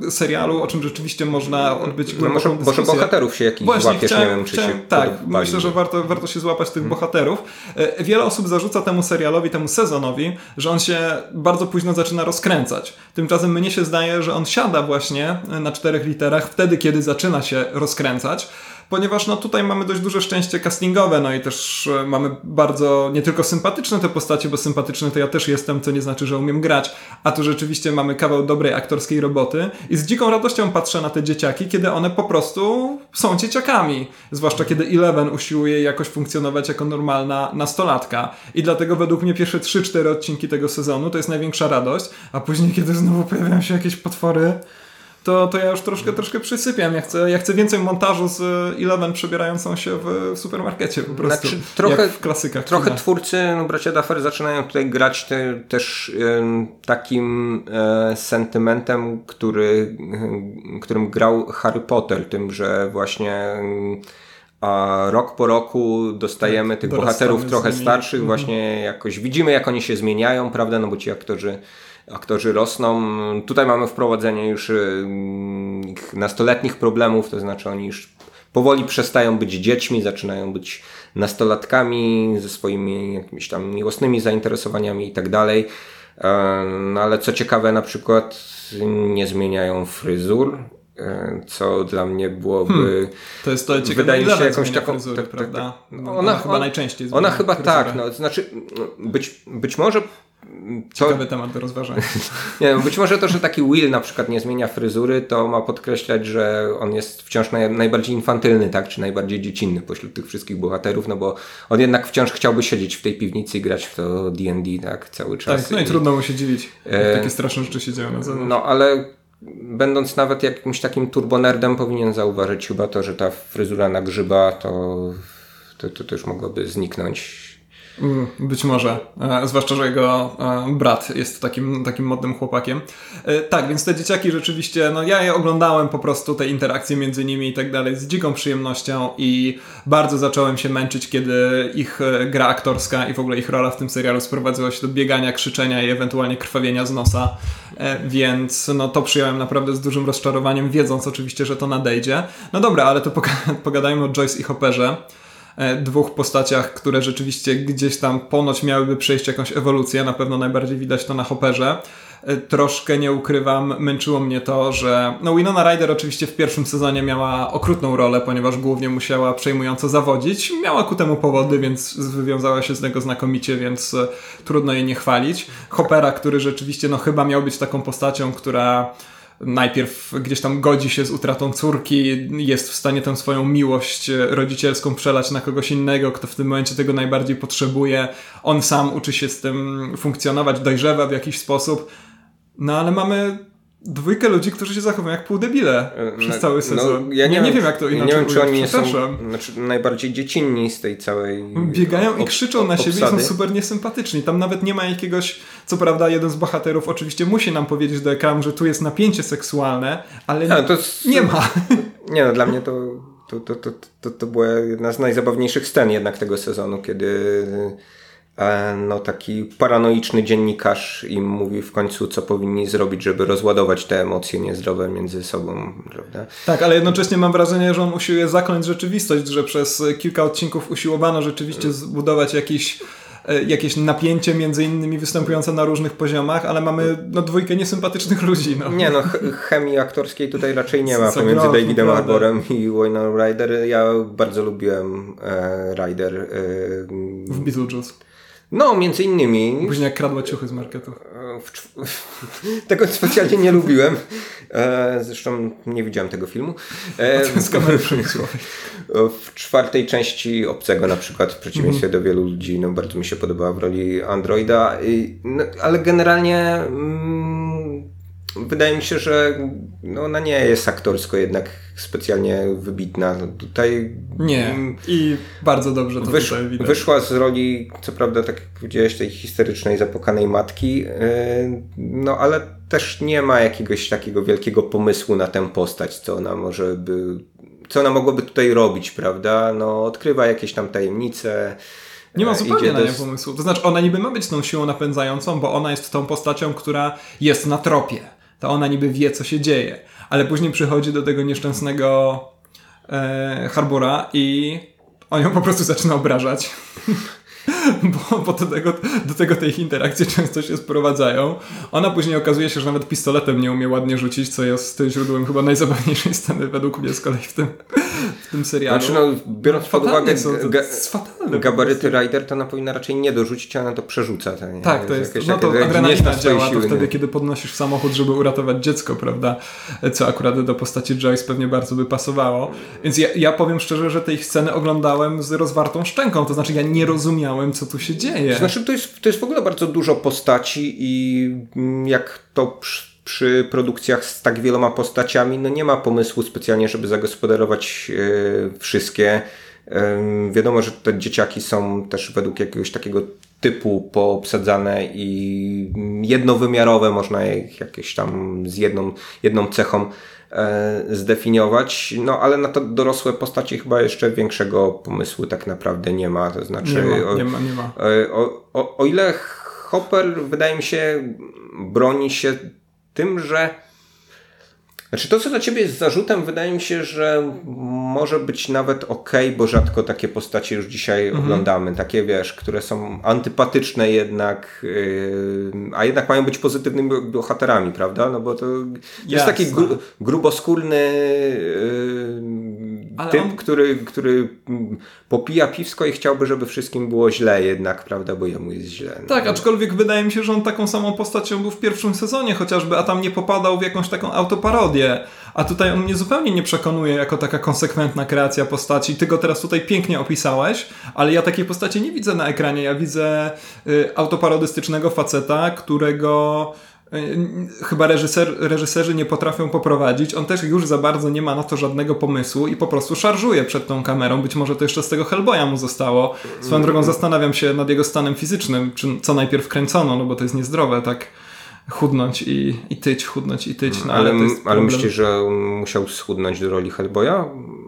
y, serialu, o czym rzeczywiście można odbyć no może, może bohaterów się jakiś Właśnie, złapiesz, chciałem, nie wiem, czy chciałem, się Tak, myślę, że warto, warto się złapać tych hmm. bohaterów. Y, wiele osób zarzuca temu serialowi, temu sezonowi, że on się bardzo późno późno zaczyna rozkręcać. Tymczasem mnie się zdaje, że on siada właśnie na czterech literach wtedy, kiedy zaczyna się rozkręcać ponieważ no tutaj mamy dość duże szczęście castingowe, no i też e, mamy bardzo nie tylko sympatyczne te postacie, bo sympatyczne to ja też jestem, co nie znaczy, że umiem grać, a tu rzeczywiście mamy kawał dobrej aktorskiej roboty i z dziką radością patrzę na te dzieciaki, kiedy one po prostu są dzieciakami, zwłaszcza kiedy Eleven usiłuje jakoś funkcjonować jako normalna nastolatka. I dlatego według mnie pierwsze 3-4 odcinki tego sezonu to jest największa radość, a później kiedy znowu pojawiają się jakieś potwory to, to ja już troszkę, troszkę przysypiam. Ja chcę, ja chcę więcej montażu z Eleven przebierającą się w supermarkecie po prostu. Znaczy, trochę, w klasykach. Trochę kina. twórcy, no, bracia Duffer zaczynają tutaj grać te, też y, takim y, sentymentem, który, y, którym grał Harry Potter, tym, że właśnie a rok po roku dostajemy tak, tych bohaterów trochę starszych, mhm. właśnie jakoś widzimy jak oni się zmieniają, prawda, no bo ci aktorzy aktorzy rosną. Tutaj mamy wprowadzenie już y, nastoletnich problemów, to znaczy oni już powoli przestają być dziećmi, zaczynają być nastolatkami ze swoimi jakimiś tam miłosnymi zainteresowaniami i tak dalej. E, no ale co ciekawe, na przykład nie zmieniają fryzur, e, co dla mnie byłoby. Hmm. To jest to ciekawe. Wydaje mi się jakąś taką. Fryzury, tak, tak, tak, ona, ona, chyba najczęściej Ona chyba fryzurę. tak, no, znaczy być, być może Ciekawy temat do rozważania. nie, być może to, że taki Will na przykład nie zmienia fryzury, to ma podkreślać, że on jest wciąż naj, najbardziej infantylny, tak? Czy najbardziej dziecinny pośród tych wszystkich bohaterów, no bo on jednak wciąż chciałby siedzieć w tej piwnicy i grać w to D&D, tak? Cały czas. Tak, no i, i trudno mu się dziwić, e... takie straszne rzeczy się dzieją na zewnątrz. No, ale będąc nawet jakimś takim turbonerdem powinien zauważyć chyba to, że ta fryzura na grzyba to, to, to, to już mogłoby zniknąć być może, e, zwłaszcza, że jego e, brat jest takim, takim modnym chłopakiem. E, tak, więc te dzieciaki rzeczywiście, no ja je oglądałem po prostu, te interakcje między nimi i tak dalej z dziką przyjemnością i bardzo zacząłem się męczyć, kiedy ich gra aktorska i w ogóle ich rola w tym serialu sprowadziła się do biegania, krzyczenia i ewentualnie krwawienia z nosa, więc no to przyjąłem naprawdę z dużym rozczarowaniem, wiedząc oczywiście, że to nadejdzie. No dobra, ale to pogadajmy o Joyce i Hopperze. E, dwóch postaciach, które rzeczywiście gdzieś tam ponoć miałyby przejść jakąś ewolucję. Na pewno najbardziej widać to na Hopperze. E, troszkę nie ukrywam, męczyło mnie to, że no Winona Ryder oczywiście w pierwszym sezonie miała okrutną rolę, ponieważ głównie musiała przejmująco zawodzić. Miała ku temu powody, więc wywiązała się z tego znakomicie, więc e, trudno jej nie chwalić. Hoppera, który rzeczywiście no chyba miał być taką postacią, która najpierw gdzieś tam godzi się z utratą córki, jest w stanie tę swoją miłość rodzicielską przelać na kogoś innego, kto w tym momencie tego najbardziej potrzebuje. On sam uczy się z tym funkcjonować, dojrzewa w jakiś sposób. No ale mamy dwójkę ludzi, którzy się zachowują jak półdebile przez cały no, sezon. No, ja nie, nie, wiem, wiem, jak to inaczej Nie wiem, czy oni są znaczy, najbardziej dziecinni z tej całej Biegają i krzyczą na siebie i są super niesympatyczni. Tam nawet nie ma jakiegoś, co prawda jeden z bohaterów oczywiście musi nam powiedzieć do ekranu, że tu jest napięcie seksualne, ale nie, to jest, nie ma. Nie no, dla mnie to to, to, to, to, to była jedna z najzabawniejszych scen jednak tego sezonu, kiedy no, taki paranoiczny dziennikarz im mówi w końcu, co powinni zrobić, żeby rozładować te emocje niezdrowe między sobą, prawda? Tak, ale jednocześnie mam wrażenie, że on usiłuje zakląć rzeczywistość, że przez kilka odcinków usiłowano rzeczywiście zbudować jakiś e, jakieś napięcie między innymi występujące na różnych poziomach, ale mamy no, dwójkę niesympatycznych ludzi. No. Nie no, chemii aktorskiej tutaj raczej nie ma pomiędzy Davidem Arborem i Wayne Ryder. Ja bardzo lubiłem e, Ryder. E, w Beetlejuice. No, między innymi. Później jak kradła ciuchy z marketu. tego specjalnie nie lubiłem. E, zresztą nie widziałem tego filmu. E, W czwartej części Obcego na przykład, w przeciwieństwie mm. do wielu ludzi, no, bardzo mi się podobała w roli Androida. No, ale generalnie... Wydaje mi się, że no ona nie jest aktorsko jednak specjalnie wybitna. Tutaj nie. I bardzo dobrze to wysz, widać. Wyszła z roli, co prawda, tak jak powiedziałeś, tej historycznej, zapłakanej matki, yy, no ale też nie ma jakiegoś takiego wielkiego pomysłu na tę postać, co ona może by, co ona mogłaby tutaj robić, prawda? No, odkrywa jakieś tam tajemnice. Nie ma zupełnie na nią pomysłu. To znaczy, ona niby ma być tą siłą napędzającą, bo ona jest tą postacią, która jest na tropie to ona niby wie, co się dzieje. Ale później przychodzi do tego nieszczęsnego e, Harbora i on ją po prostu zaczyna obrażać. bo, bo do, tego, do tego te ich interakcje często się sprowadzają. Ona później okazuje się, że nawet pistoletem nie umie ładnie rzucić, co jest źródłem chyba najzabawniejszej sceny według mnie z kolei w tym, w tym serialu. Znaczy, no, biorąc pod uwagę są, to ga, jest fatalne gabaryty Rider, to ona powinna raczej nie dorzucić, a ona to przerzuca. To, nie? Tak, to jest, jakieś no to adrenalina działa, to siły, wtedy, nie? kiedy podnosisz samochód, żeby uratować dziecko, prawda? Co akurat do postaci Joyce pewnie bardzo by pasowało. Więc ja, ja powiem szczerze, że tej sceny oglądałem z rozwartą szczęką, to znaczy ja nie rozumiałem, co tu się dzieje. Znaczy, to jest, to jest w ogóle bardzo dużo postaci i mm, jak to przy, produkcjach z tak wieloma postaciami, no nie ma pomysłu specjalnie, żeby zagospodarować e, wszystkie. E, wiadomo, że te dzieciaki są też według jakiegoś takiego typu poobsadzane i jednowymiarowe, można je jakieś tam z jedną, jedną cechą e, zdefiniować, no ale na to dorosłe postaci chyba jeszcze większego pomysłu tak naprawdę nie ma, to znaczy nie ma, o- nie ma, nie ma. E, O, o, o ile Hopper wydaje mi się broni się tym, że znaczy to, co dla ciebie jest zarzutem, wydaje mi się, że może być nawet ok, bo rzadko takie postacie już dzisiaj Mhm. oglądamy. Takie, wiesz, które są antypatyczne jednak, yy, a jednak mają być pozytywnymi bohaterami, prawda? No bo to jest Jasne. taki gru, gruboskórny yy, Ale typ, on- który, który mm, popija piwsko i chciałby, żeby wszystkim było źle jednak, prawda? Bo jemu jest źle. No. Tak, aczkolwiek wydaje mi się, że on taką samą postacią był w pierwszym sezonie chociażby, a tam nie popadał w jakąś taką autoparodię. A tutaj on mnie zupełnie nie przekonuje jako taka konsekwentna kreacja postaci. Ty go teraz tutaj pięknie opisałeś, ale ja takiej postaci nie widzę na ekranie. Ja widzę y, autoparodystycznego faceta, którego chyba reżyser, reżyserzy nie potrafią poprowadzić. On też już za bardzo nie ma na to żadnego pomysłu i po prostu szarżuje przed tą kamerą. Być może to jeszcze z tego Hellboya mu zostało. Swoją drogą zastanawiam się nad jego stanem fizycznym, czy co najpierw kręcono, no bo to jest niezdrowe, tak chudnąć i, i tyć, chudnąć i tyć. No, ale, ale ale myślisz, że musiał schudnąć do roli Hellboya?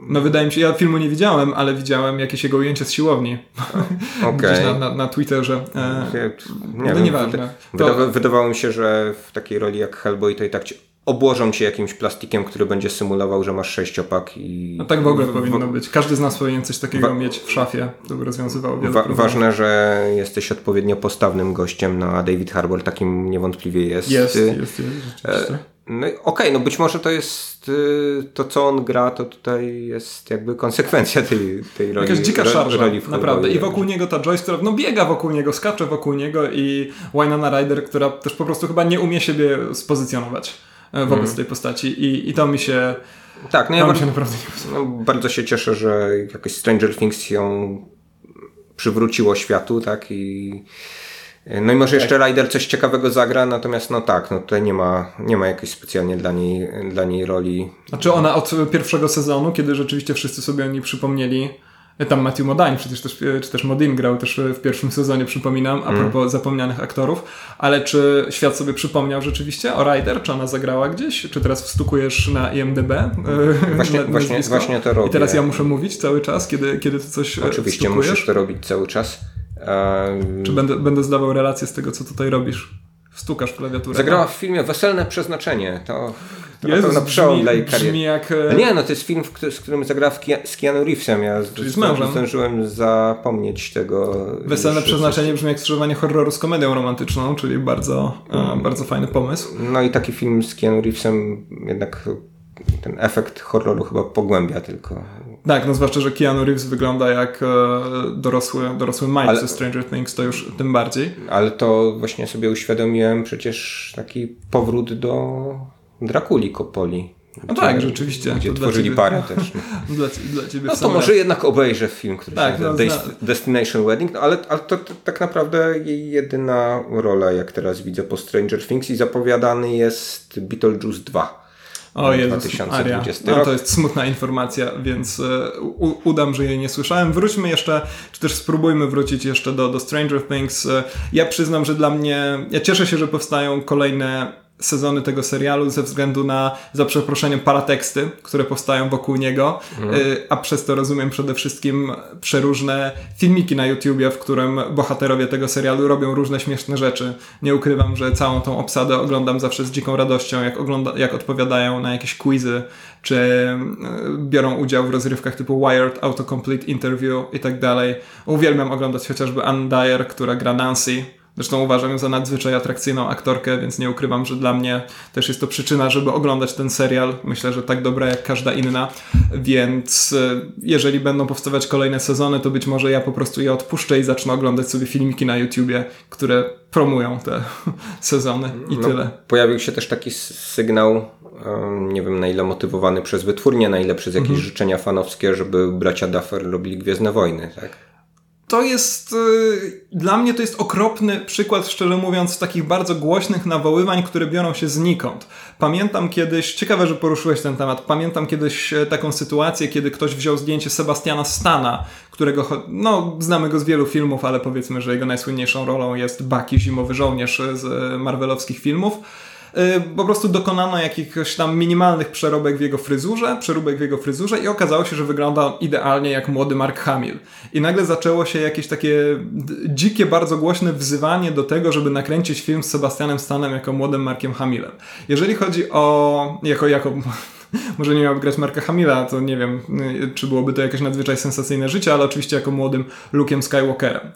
No wydaje mi się, ja filmu nie widziałem, ale widziałem jakieś jego ujęcie z siłowni. Okej. Gdzieś na, na, na Twitterze. E, Nie, no wiem, nieważne. To- Wydawało mi się, że w takiej roli jak Hellboy to i tak cię obłożą cię jakimś plastikiem, który będzie symulował, że masz sześciopak i... no tak w ogóle w- powinno być. Każdy z nas powinien coś takiego Wa- mieć w szafie. To by rozwiązywało wiele Wa- ważne, że jesteś odpowiednio postawnym gościem, no a David Harbour takim niewątpliwie jest. Jest, jest, jest, rzeczywiście. No okej, no być może to jest y, to, co on gra, to tutaj jest jakby konsekwencja tej, tej roli. Jakaś dzika szarża, roli naprawdę. I wokół niego ta Joyce, która no biega wokół niego, skacze wokół niego i Winona Ryder, która też po prostu chyba nie umie siebie spozycjonować e, wobec Mhm. tej postaci i, i to mi się, Tak, no ja bardzo, się naprawdę nie no, bardzo się cieszę, że jakoś Stranger Things ją przywróciło światu, tak i no i może jeszcze Ryder coś ciekawego zagra, natomiast no tak, no tutaj nie ma, nie ma jakiejś specjalnie dla niej, dla niej roli. Znaczy ona od pierwszego sezonu, kiedy rzeczywiście wszyscy sobie o niej przypomnieli, e, tam Matthew Modine przecież też, e, czy też Modin grał też w pierwszym sezonie, przypominam, a Mhm. propos zapomnianych aktorów, ale czy świat sobie przypomniał rzeczywiście o Ryder? Czy ona zagrała gdzieś? Czy teraz wstukujesz na IMDB? e, Właśnie- na- właśnie- właśnie to robię. I teraz ja muszę mówić cały czas, kiedy, kiedy ty coś e, Oczywiście wstukujesz? musisz to robić cały czas. Czy będę, będę zdawał relację z tego, co tutaj robisz? Wstukasz w klawiaturę. Zagrała w filmie Weselne Przeznaczenie. To, to na Jezus, pewno przełom dla jej kariery. jak... e, No Nie, no to jest film, z którym zagrała z Keanu Reevesem. Ja Czyli z mężem. zdążyłem zapomnieć tego. Weselne przeznaczenie brzmi jak skrzyżowanie horroru z komedią romantyczną, czyli bardzo, e, bardzo fajny pomysł. No i taki film z Keanu Reevesem jednak ten efekt horroru chyba pogłębia tylko. Tak, no zwłaszcza, że Keanu Reeves wygląda jak e, dorosły, dorosły Mike Ale- ze Stranger Things, to już tym bardziej. Ale to właśnie sobie uświadomiłem przecież taki powrót do Drakuli Coppoli. No tak, rzeczywiście. Gdzie tworzyli ciebie- parę też. No. Dla, dla ciebie No to może raz. jednak obejrzę film, który Tak, się nazywa no, Destination Wedding, no, ale, ale to, to tak naprawdę jej jedyna rola, jak teraz widzę po Stranger Things i zapowiadany jest Beetlejuice 2. O Jezus 2020 Maria. No to jest smutna informacja, więc e, u, udam, że jej nie słyszałem. Wróćmy jeszcze, czy też spróbujmy wrócić jeszcze do, do Stranger Things. E, Ja przyznam, że dla mnie, ja cieszę się, że powstają kolejne sezony tego serialu ze względu na, za przeproszeniem, parateksty, które powstają wokół niego, Mhm. Y, a przez to rozumiem przede wszystkim przeróżne filmiki na YouTubie, w którym bohaterowie tego serialu robią różne śmieszne rzeczy. Nie ukrywam, że całą tą obsadę oglądam zawsze z dziką radością, jak, ogląda, jak odpowiadają na jakieś quizy, czy y, biorą udział w rozrywkach typu Wired, Autocomplete Interview i tak dalej. Uwielbiam oglądać chociażby Ann Dyer, która gra Nancy Zresztą uważam ją za nadzwyczaj atrakcyjną aktorkę, więc nie ukrywam, że dla mnie też jest to przyczyna, żeby oglądać ten serial. Myślę, że tak dobra jak każda inna, więc e, jeżeli będą powstawać kolejne sezony, to być może ja po prostu je odpuszczę i zacznę oglądać sobie filmiki na YouTubie, które promują te sezony i no, tyle. Pojawił się też taki sygnał, nie wiem na ile motywowany przez wytwórnię, na ile przez jakieś mhm. życzenia fanowskie, żeby bracia Duffer robili Gwiezdne Wojny, tak? To jest y, dla mnie to jest okropny przykład, szczerze mówiąc, takich bardzo głośnych nawoływań, które biorą się znikąd. Pamiętam kiedyś, ciekawe, że poruszyłeś ten temat, pamiętam kiedyś e, taką sytuację, kiedy ktoś wziął zdjęcie Sebastiana Stana, którego, no, znamy go z wielu filmów, ale powiedzmy, że jego najsłynniejszą rolą jest Bucky, zimowy żołnierz z e, marvelowskich filmów po prostu dokonano jakichś tam minimalnych przeróbek w jego fryzurze, przeróbek w jego fryzurze i okazało się, że wygląda idealnie jak młody Mark Hamill. I nagle zaczęło się jakieś takie dzikie, bardzo głośne wzywanie do tego, żeby nakręcić film z Sebastianem Stanem jako młodym Markiem Hamillem. Jeżeli chodzi o... jako, jako może nie miałby grać Marka Hamila, to nie wiem, y, czy byłoby to jakieś nadzwyczaj sensacyjne życie, ale oczywiście jako młodym Luke'em Skywalkerem.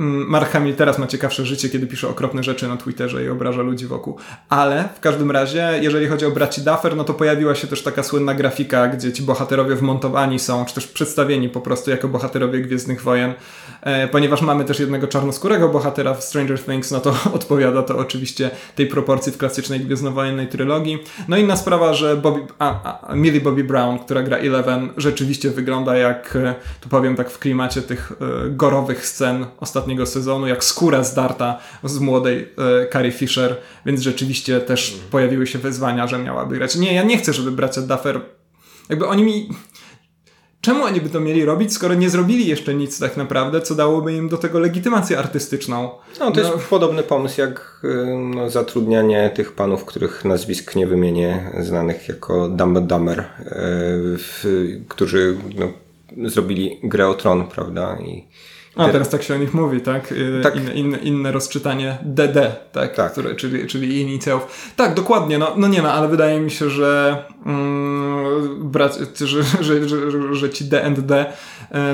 Mm, Mark Hamill teraz ma ciekawsze życie, kiedy pisze okropne rzeczy na Twitterze i obraża ludzi wokół. Ale w każdym razie, jeżeli chodzi o braci Duffer, no to pojawiła się też taka słynna grafika, gdzie ci bohaterowie wmontowani są, czy też przedstawieni po prostu jako bohaterowie Gwiezdnych Wojen. E, ponieważ mamy też jednego czarnoskórego bohatera w Stranger Things, no to odpowiada to oczywiście tej proporcji w klasycznej gwiezdnowojennej trylogii. No inna sprawa, że Bobby, a, a, Millie Bobby Brown, która gra Eleven, rzeczywiście wygląda jak, e, tu powiem tak w klimacie tych e, gorowych scen ostatnich ostatniego sezonu, jak skóra zdarta z młodej e, Carrie Fisher, więc rzeczywiście też mm. pojawiły się wezwania, że miałaby grać. Nie, ja nie chcę, żeby bracia Duffer jakby oni mi... Czemu oni by to mieli robić, skoro nie zrobili jeszcze nic tak naprawdę, co dałoby im do tego legitymację artystyczną? No, to no. jest podobny pomysł jak no, zatrudnianie tych panów, których nazwisk nie wymienię, znanych jako Dumb Dumber, yy, którzy no, zrobili grę o Tron, prawda? I a, teraz tak się o nich mówi, tak? Y, tak. Inne, inne, inne rozczytanie DD, tak? tak. Które, czyli, czyli inicjałów. Tak, dokładnie, no, no nie no, ale wydaje mi się, że mm, brat, że, że, że, że ci e,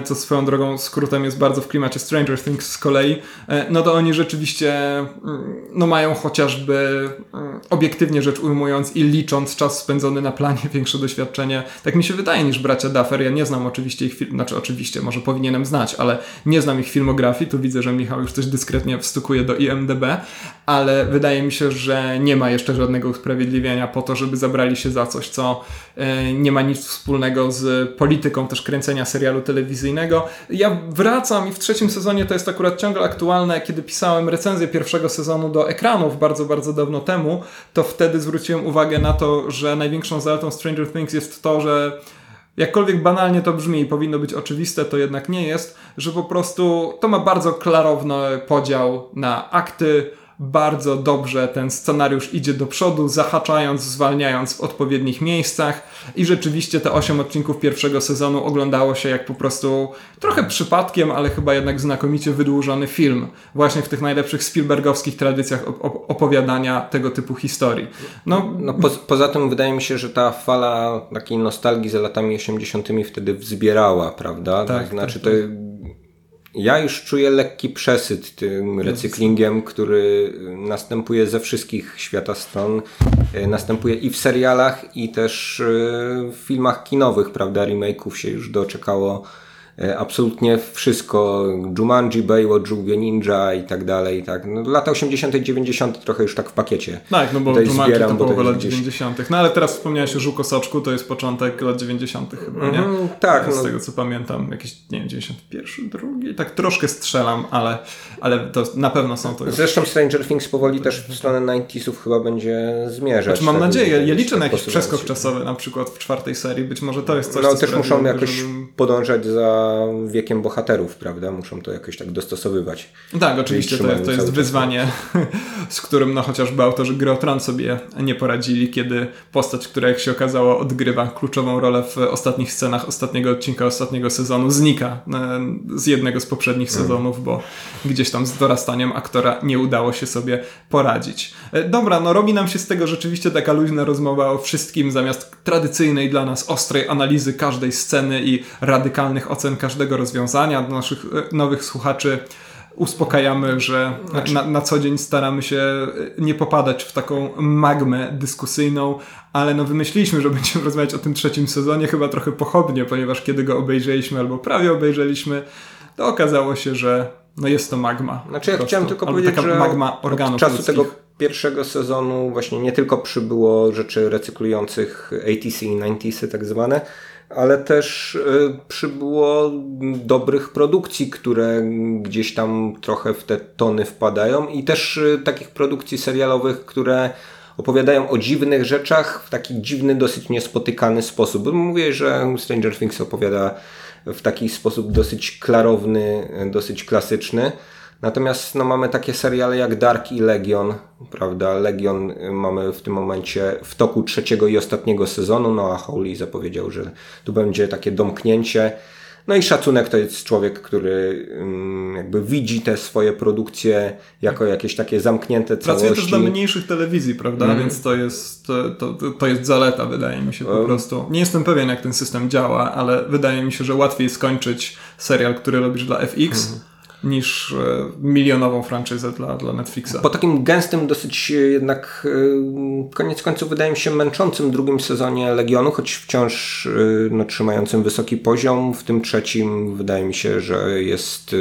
co swoją drogą skrótem jest bardzo w klimacie Stranger Things z kolei, e, no to oni rzeczywiście mm, no mają chociażby mm, obiektywnie rzecz ujmując i licząc czas spędzony na planie większe doświadczenie, tak mi się wydaje, niż bracia Duffer. Ja nie znam oczywiście ich znaczy oczywiście, może powinienem znać, ale nie znam ich filmografii, tu widzę, że Michał już coś dyskretnie wstukuje do IMDB, ale wydaje mi się, że nie ma jeszcze żadnego usprawiedliwienia po to, żeby zabrali się za coś, co e, nie ma nic wspólnego z polityką też kręcenia serialu telewizyjnego. Ja wracam i w trzecim sezonie to jest akurat ciągle aktualne, kiedy pisałem recenzję pierwszego sezonu do ekranów bardzo, bardzo dawno temu, to wtedy zwróciłem uwagę na to, że największą zaletą Stranger Things jest to, że jakkolwiek banalnie to brzmi i powinno być oczywiste, to jednak nie jest, że po prostu to ma bardzo klarowny podział na akty, bardzo dobrze ten scenariusz idzie do przodu, zahaczając, zwalniając w odpowiednich miejscach i rzeczywiście te 8 odcinków pierwszego sezonu oglądało się jak po prostu trochę przypadkiem, ale chyba jednak znakomicie wydłużony film. Właśnie w tych najlepszych Spielbergowskich tradycjach opowiadania tego typu historii. No, no po, poza tym wydaje mi się, że ta fala takiej nostalgii za latami 80. wtedy wzbierała, prawda? Tak, to znaczy tak, to tak ja już czuję lekki przesyt tym recyklingiem, który następuje ze wszystkich świata stron. E, następuje i w serialach, i też e, w filmach kinowych, prawda? Remake'ów się już doczekało absolutnie wszystko. Jumanji, Baywatch, Żółwie Ninja i tak dalej. Tak. No, lata 80., 90. trochę już tak w pakiecie. Tak, no bo Tutaj Jumanji zbieram, to połowa lat gdzieś... 90. No ale teraz wspomniałeś o Żuko Soczku, to jest początek lat 90. chyba, nie? Mm, tak. Z no. tego co pamiętam, jakieś, nie wiem, 91, drugi. Tak troszkę strzelam, ale, ale to na pewno są to. Zresztą Stranger Things powoli też w stronę 90 chyba będzie zmierzać. Znaczy, mam tak, nadzieję, ja liczę na jakiś przeskok czasowy na przykład w czwartej serii, być może to jest coś, No też muszą jakoś. Podążać za wiekiem bohaterów, prawda? Muszą to jakoś tak dostosowywać. Tak, oczywiście to, to jest wyzwanie, z którym no chociażby autorzy gry o Tron sobie nie poradzili, kiedy postać, która jak się okazało odgrywa kluczową rolę w ostatnich scenach ostatniego odcinka, ostatniego sezonu, znika e, z jednego z poprzednich mm. sezonów, bo gdzieś tam z dorastaniem aktora nie udało się sobie poradzić. E, dobra, no robi nam się z tego rzeczywiście taka luźna rozmowa o wszystkim, zamiast tradycyjnej dla nas ostrej analizy każdej sceny i radykalnych ocen każdego rozwiązania. Dla naszych e, nowych słuchaczy uspokajamy, że znaczy... na, na co dzień staramy się nie popadać w taką magmę dyskusyjną, ale no wymyśliliśmy, że będziemy rozmawiać o tym trzecim sezonie chyba trochę pochodnie, ponieważ kiedy go obejrzeliśmy albo prawie obejrzeliśmy, to okazało się, że no jest to magma. Znaczy ja chciałem tylko powiedzieć, że magma organów od czasu ludzkich. tego pierwszego sezonu właśnie nie tylko przybyło rzeczy recyklujących 80 i 90 tak zwane, ale też y, przybyło dobrych produkcji, które gdzieś tam trochę w te tony wpadają i też y, takich produkcji serialowych, które opowiadają o dziwnych rzeczach w taki dziwny, dosyć niespotykany sposób. Mówię, że Stranger Things opowiada w taki sposób dosyć klarowny, dosyć klasyczny. Natomiast no, mamy takie seriale jak Dark i Legion, prawda? Legion mamy w tym momencie w toku trzeciego i ostatniego sezonu, no a Howley zapowiedział, że tu będzie takie domknięcie. No i szacunek to jest człowiek, który um, jakby widzi te swoje produkcje jako jakieś takie zamknięte całości. Pracuje też dla mniejszych telewizji, prawda? Mm. Więc to jest, to, to jest zaleta, wydaje mi się po prostu. Nie jestem pewien, jak ten system działa, ale wydaje mi się, że łatwiej skończyć serial, który robisz dla FX, mm niż e, milionową franczyzę dla, dla Netflixa. Po takim gęstym, dosyć e, jednak e, koniec końców wydaje mi się męczącym drugim sezonie Legionu, choć wciąż no, trzymającym wysoki poziom, w tym trzecim wydaje mi się, że jest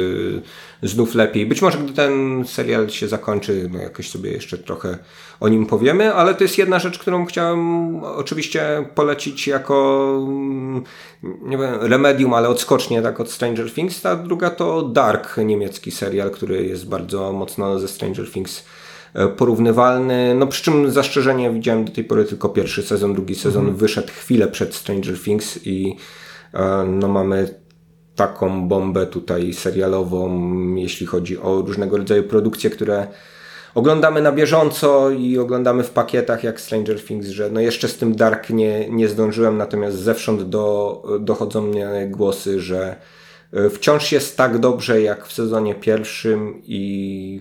znów lepiej. Być może gdy ten serial się zakończy, no jakoś sobie jeszcze trochę o nim powiemy, ale to jest jedna rzecz, którą chciałem oczywiście polecić jako mm, nie wiem, remedium, ale odskocznie tak od Stranger Things. Ta druga to Dark, niemiecki serial, który jest bardzo mocno ze Stranger Things e, porównywalny. No przy czym zastrzeżenie widziałem do tej pory tylko pierwszy sezon, drugi sezon mm. wyszedł chwilę przed Stranger Things i e, no mamy taką bombę tutaj serialową, jeśli chodzi o różnego rodzaju produkcje, które oglądamy na bieżąco i oglądamy w pakietach jak Stranger Things, że no jeszcze z tym Dark nie, nie zdążyłem, natomiast zewsząd do, dochodzą mnie głosy, że e, wciąż jest tak dobrze jak w sezonie pierwszym i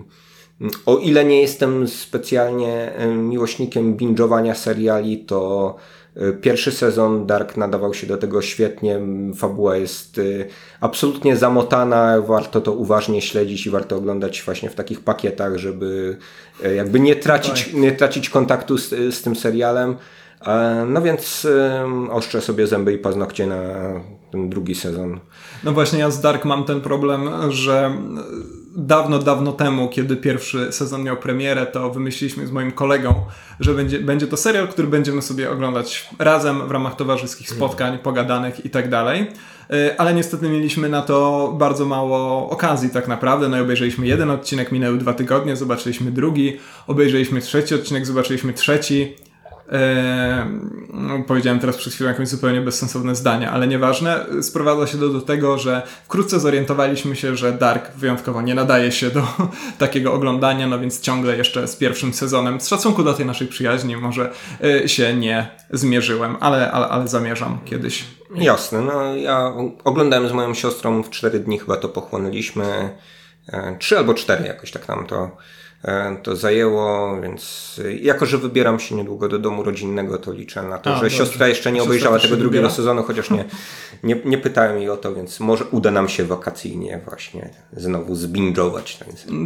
o ile nie jestem specjalnie miłośnikiem binge'owania seriali, to pierwszy sezon Dark nadawał się do tego świetnie. Fabuła jest e, absolutnie zamotana. Warto to uważnie śledzić i warto oglądać właśnie w takich pakietach, żeby e, jakby nie tracić, nie tracić kontaktu z, z tym serialem. No więc oszczę sobie zęby i paznokcie na ten drugi sezon. No właśnie ja z Dark mam ten problem, że dawno, dawno temu, kiedy pierwszy sezon miał premierę, to wymyśliliśmy z moim kolegą, że będzie, będzie to serial, który będziemy sobie oglądać razem w ramach towarzyskich spotkań, pogadanych i tak dalej. E, ale niestety mieliśmy na to bardzo mało okazji tak naprawdę. No i obejrzeliśmy jeden odcinek, minęły dwa tygodnie, zobaczyliśmy drugi, obejrzeliśmy trzeci odcinek, zobaczyliśmy trzeci no, powiedziałem teraz przed chwilą jakieś zupełnie bezsensowne zdanie, ale nieważne. Sprowadza się do, do tego, że wkrótce zorientowaliśmy się, że Dark wyjątkowo nie nadaje się do takiego oglądania, no więc ciągle jeszcze z pierwszym sezonem, z szacunku do tej naszej przyjaźni, może y, się nie zmierzyłem, ale, ale, ale zamierzam kiedyś. Jasne, no ja oglądałem z moją siostrą w cztery dni chyba to pochłonęliśmy. E, trzy albo cztery jakoś tak nam to to zajęło, więc jako, że wybieram się niedługo do domu rodzinnego, to liczę na to, A, że dobrze. siostra jeszcze nie obejrzała tego drugiego wybiera? sezonu, chociaż nie, nie, nie pytałem jej o to, więc może uda nam się wakacyjnie właśnie znowu zbingować.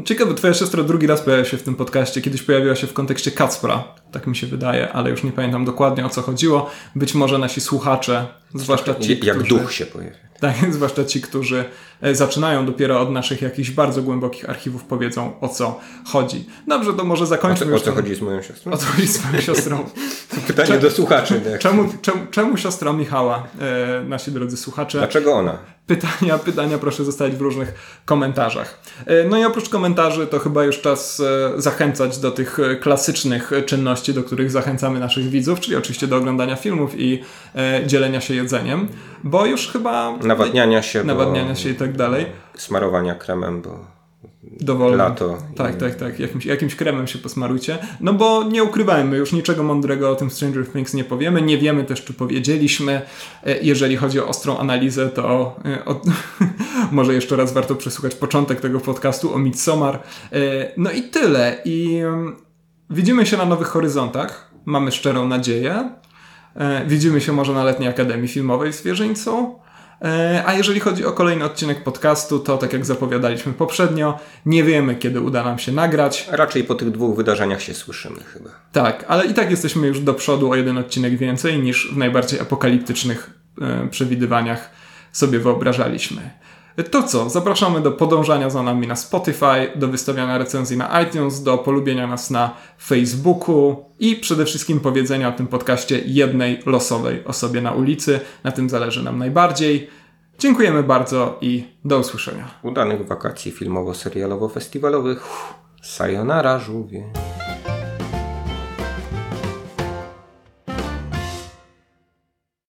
Ciekawe, twoja siostra drugi raz pojawia się w tym podcaście, kiedyś pojawiła się w kontekście Kacpra, tak mi się wydaje, ale już nie pamiętam dokładnie o co chodziło. Być może nasi słuchacze, zwłaszcza ci, Jak którzy... duch się pojawia. Tak, zwłaszcza ci, którzy e, zaczynają dopiero od naszych jakichś bardzo głębokich archiwów, powiedzą o co chodzi. Dobrze, to może zakończmy. O co, o co chodzi z moją siostrą? O co chodzi z moją siostrą. Pytanie do słuchaczy. Czemu, czemu, czemu siostra Michała, e, nasi drodzy słuchacze? Dlaczego ona? Pytania, pytania proszę zostawić w różnych komentarzach. E, no i oprócz komentarzy to chyba już czas e, zachęcać do tych e, klasycznych czynności, do których zachęcamy naszych widzów, czyli oczywiście do oglądania filmów i dzielenia się jedzeniem, bo już chyba... Nawadniania się. Nawadniania się i tak dalej. Smarowania kremem, bo dowolnym. Lato. Tak, tak, tak. Jakimś, jakimś kremem się posmarujcie. No bo nie ukrywajmy, już niczego mądrego o tym Stranger Things nie powiemy. Nie wiemy też, czy powiedzieliśmy. E, jeżeli chodzi o ostrą analizę, to e, o, może jeszcze raz warto przesłuchać początek tego podcastu o Midsommar. E, no i tyle. I mm, widzimy się na Nowych Horyzontach. Mamy szczerą nadzieję. Widzimy się może na Letniej Akademii Filmowej w Zwierzyńcu. E, a jeżeli chodzi o kolejny odcinek podcastu, to tak jak zapowiadaliśmy poprzednio, nie wiemy kiedy uda nam się nagrać. Raczej po tych dwóch wydarzeniach się słyszymy chyba. Tak, ale i tak jesteśmy już do przodu o jeden odcinek więcej niż w najbardziej apokaliptycznych e, przewidywaniach sobie wyobrażaliśmy. To co? Zapraszamy do podążania za nami na Spotify, do wystawiania recenzji na iTunes, do polubienia nas na Facebooku i przede wszystkim powiedzenia o tym podcaście jednej losowej osobie na ulicy. Na tym zależy nam najbardziej. Dziękujemy bardzo i do usłyszenia. Udanych wakacji filmowo-serialowo-festiwalowych. Sayonara, żółwie.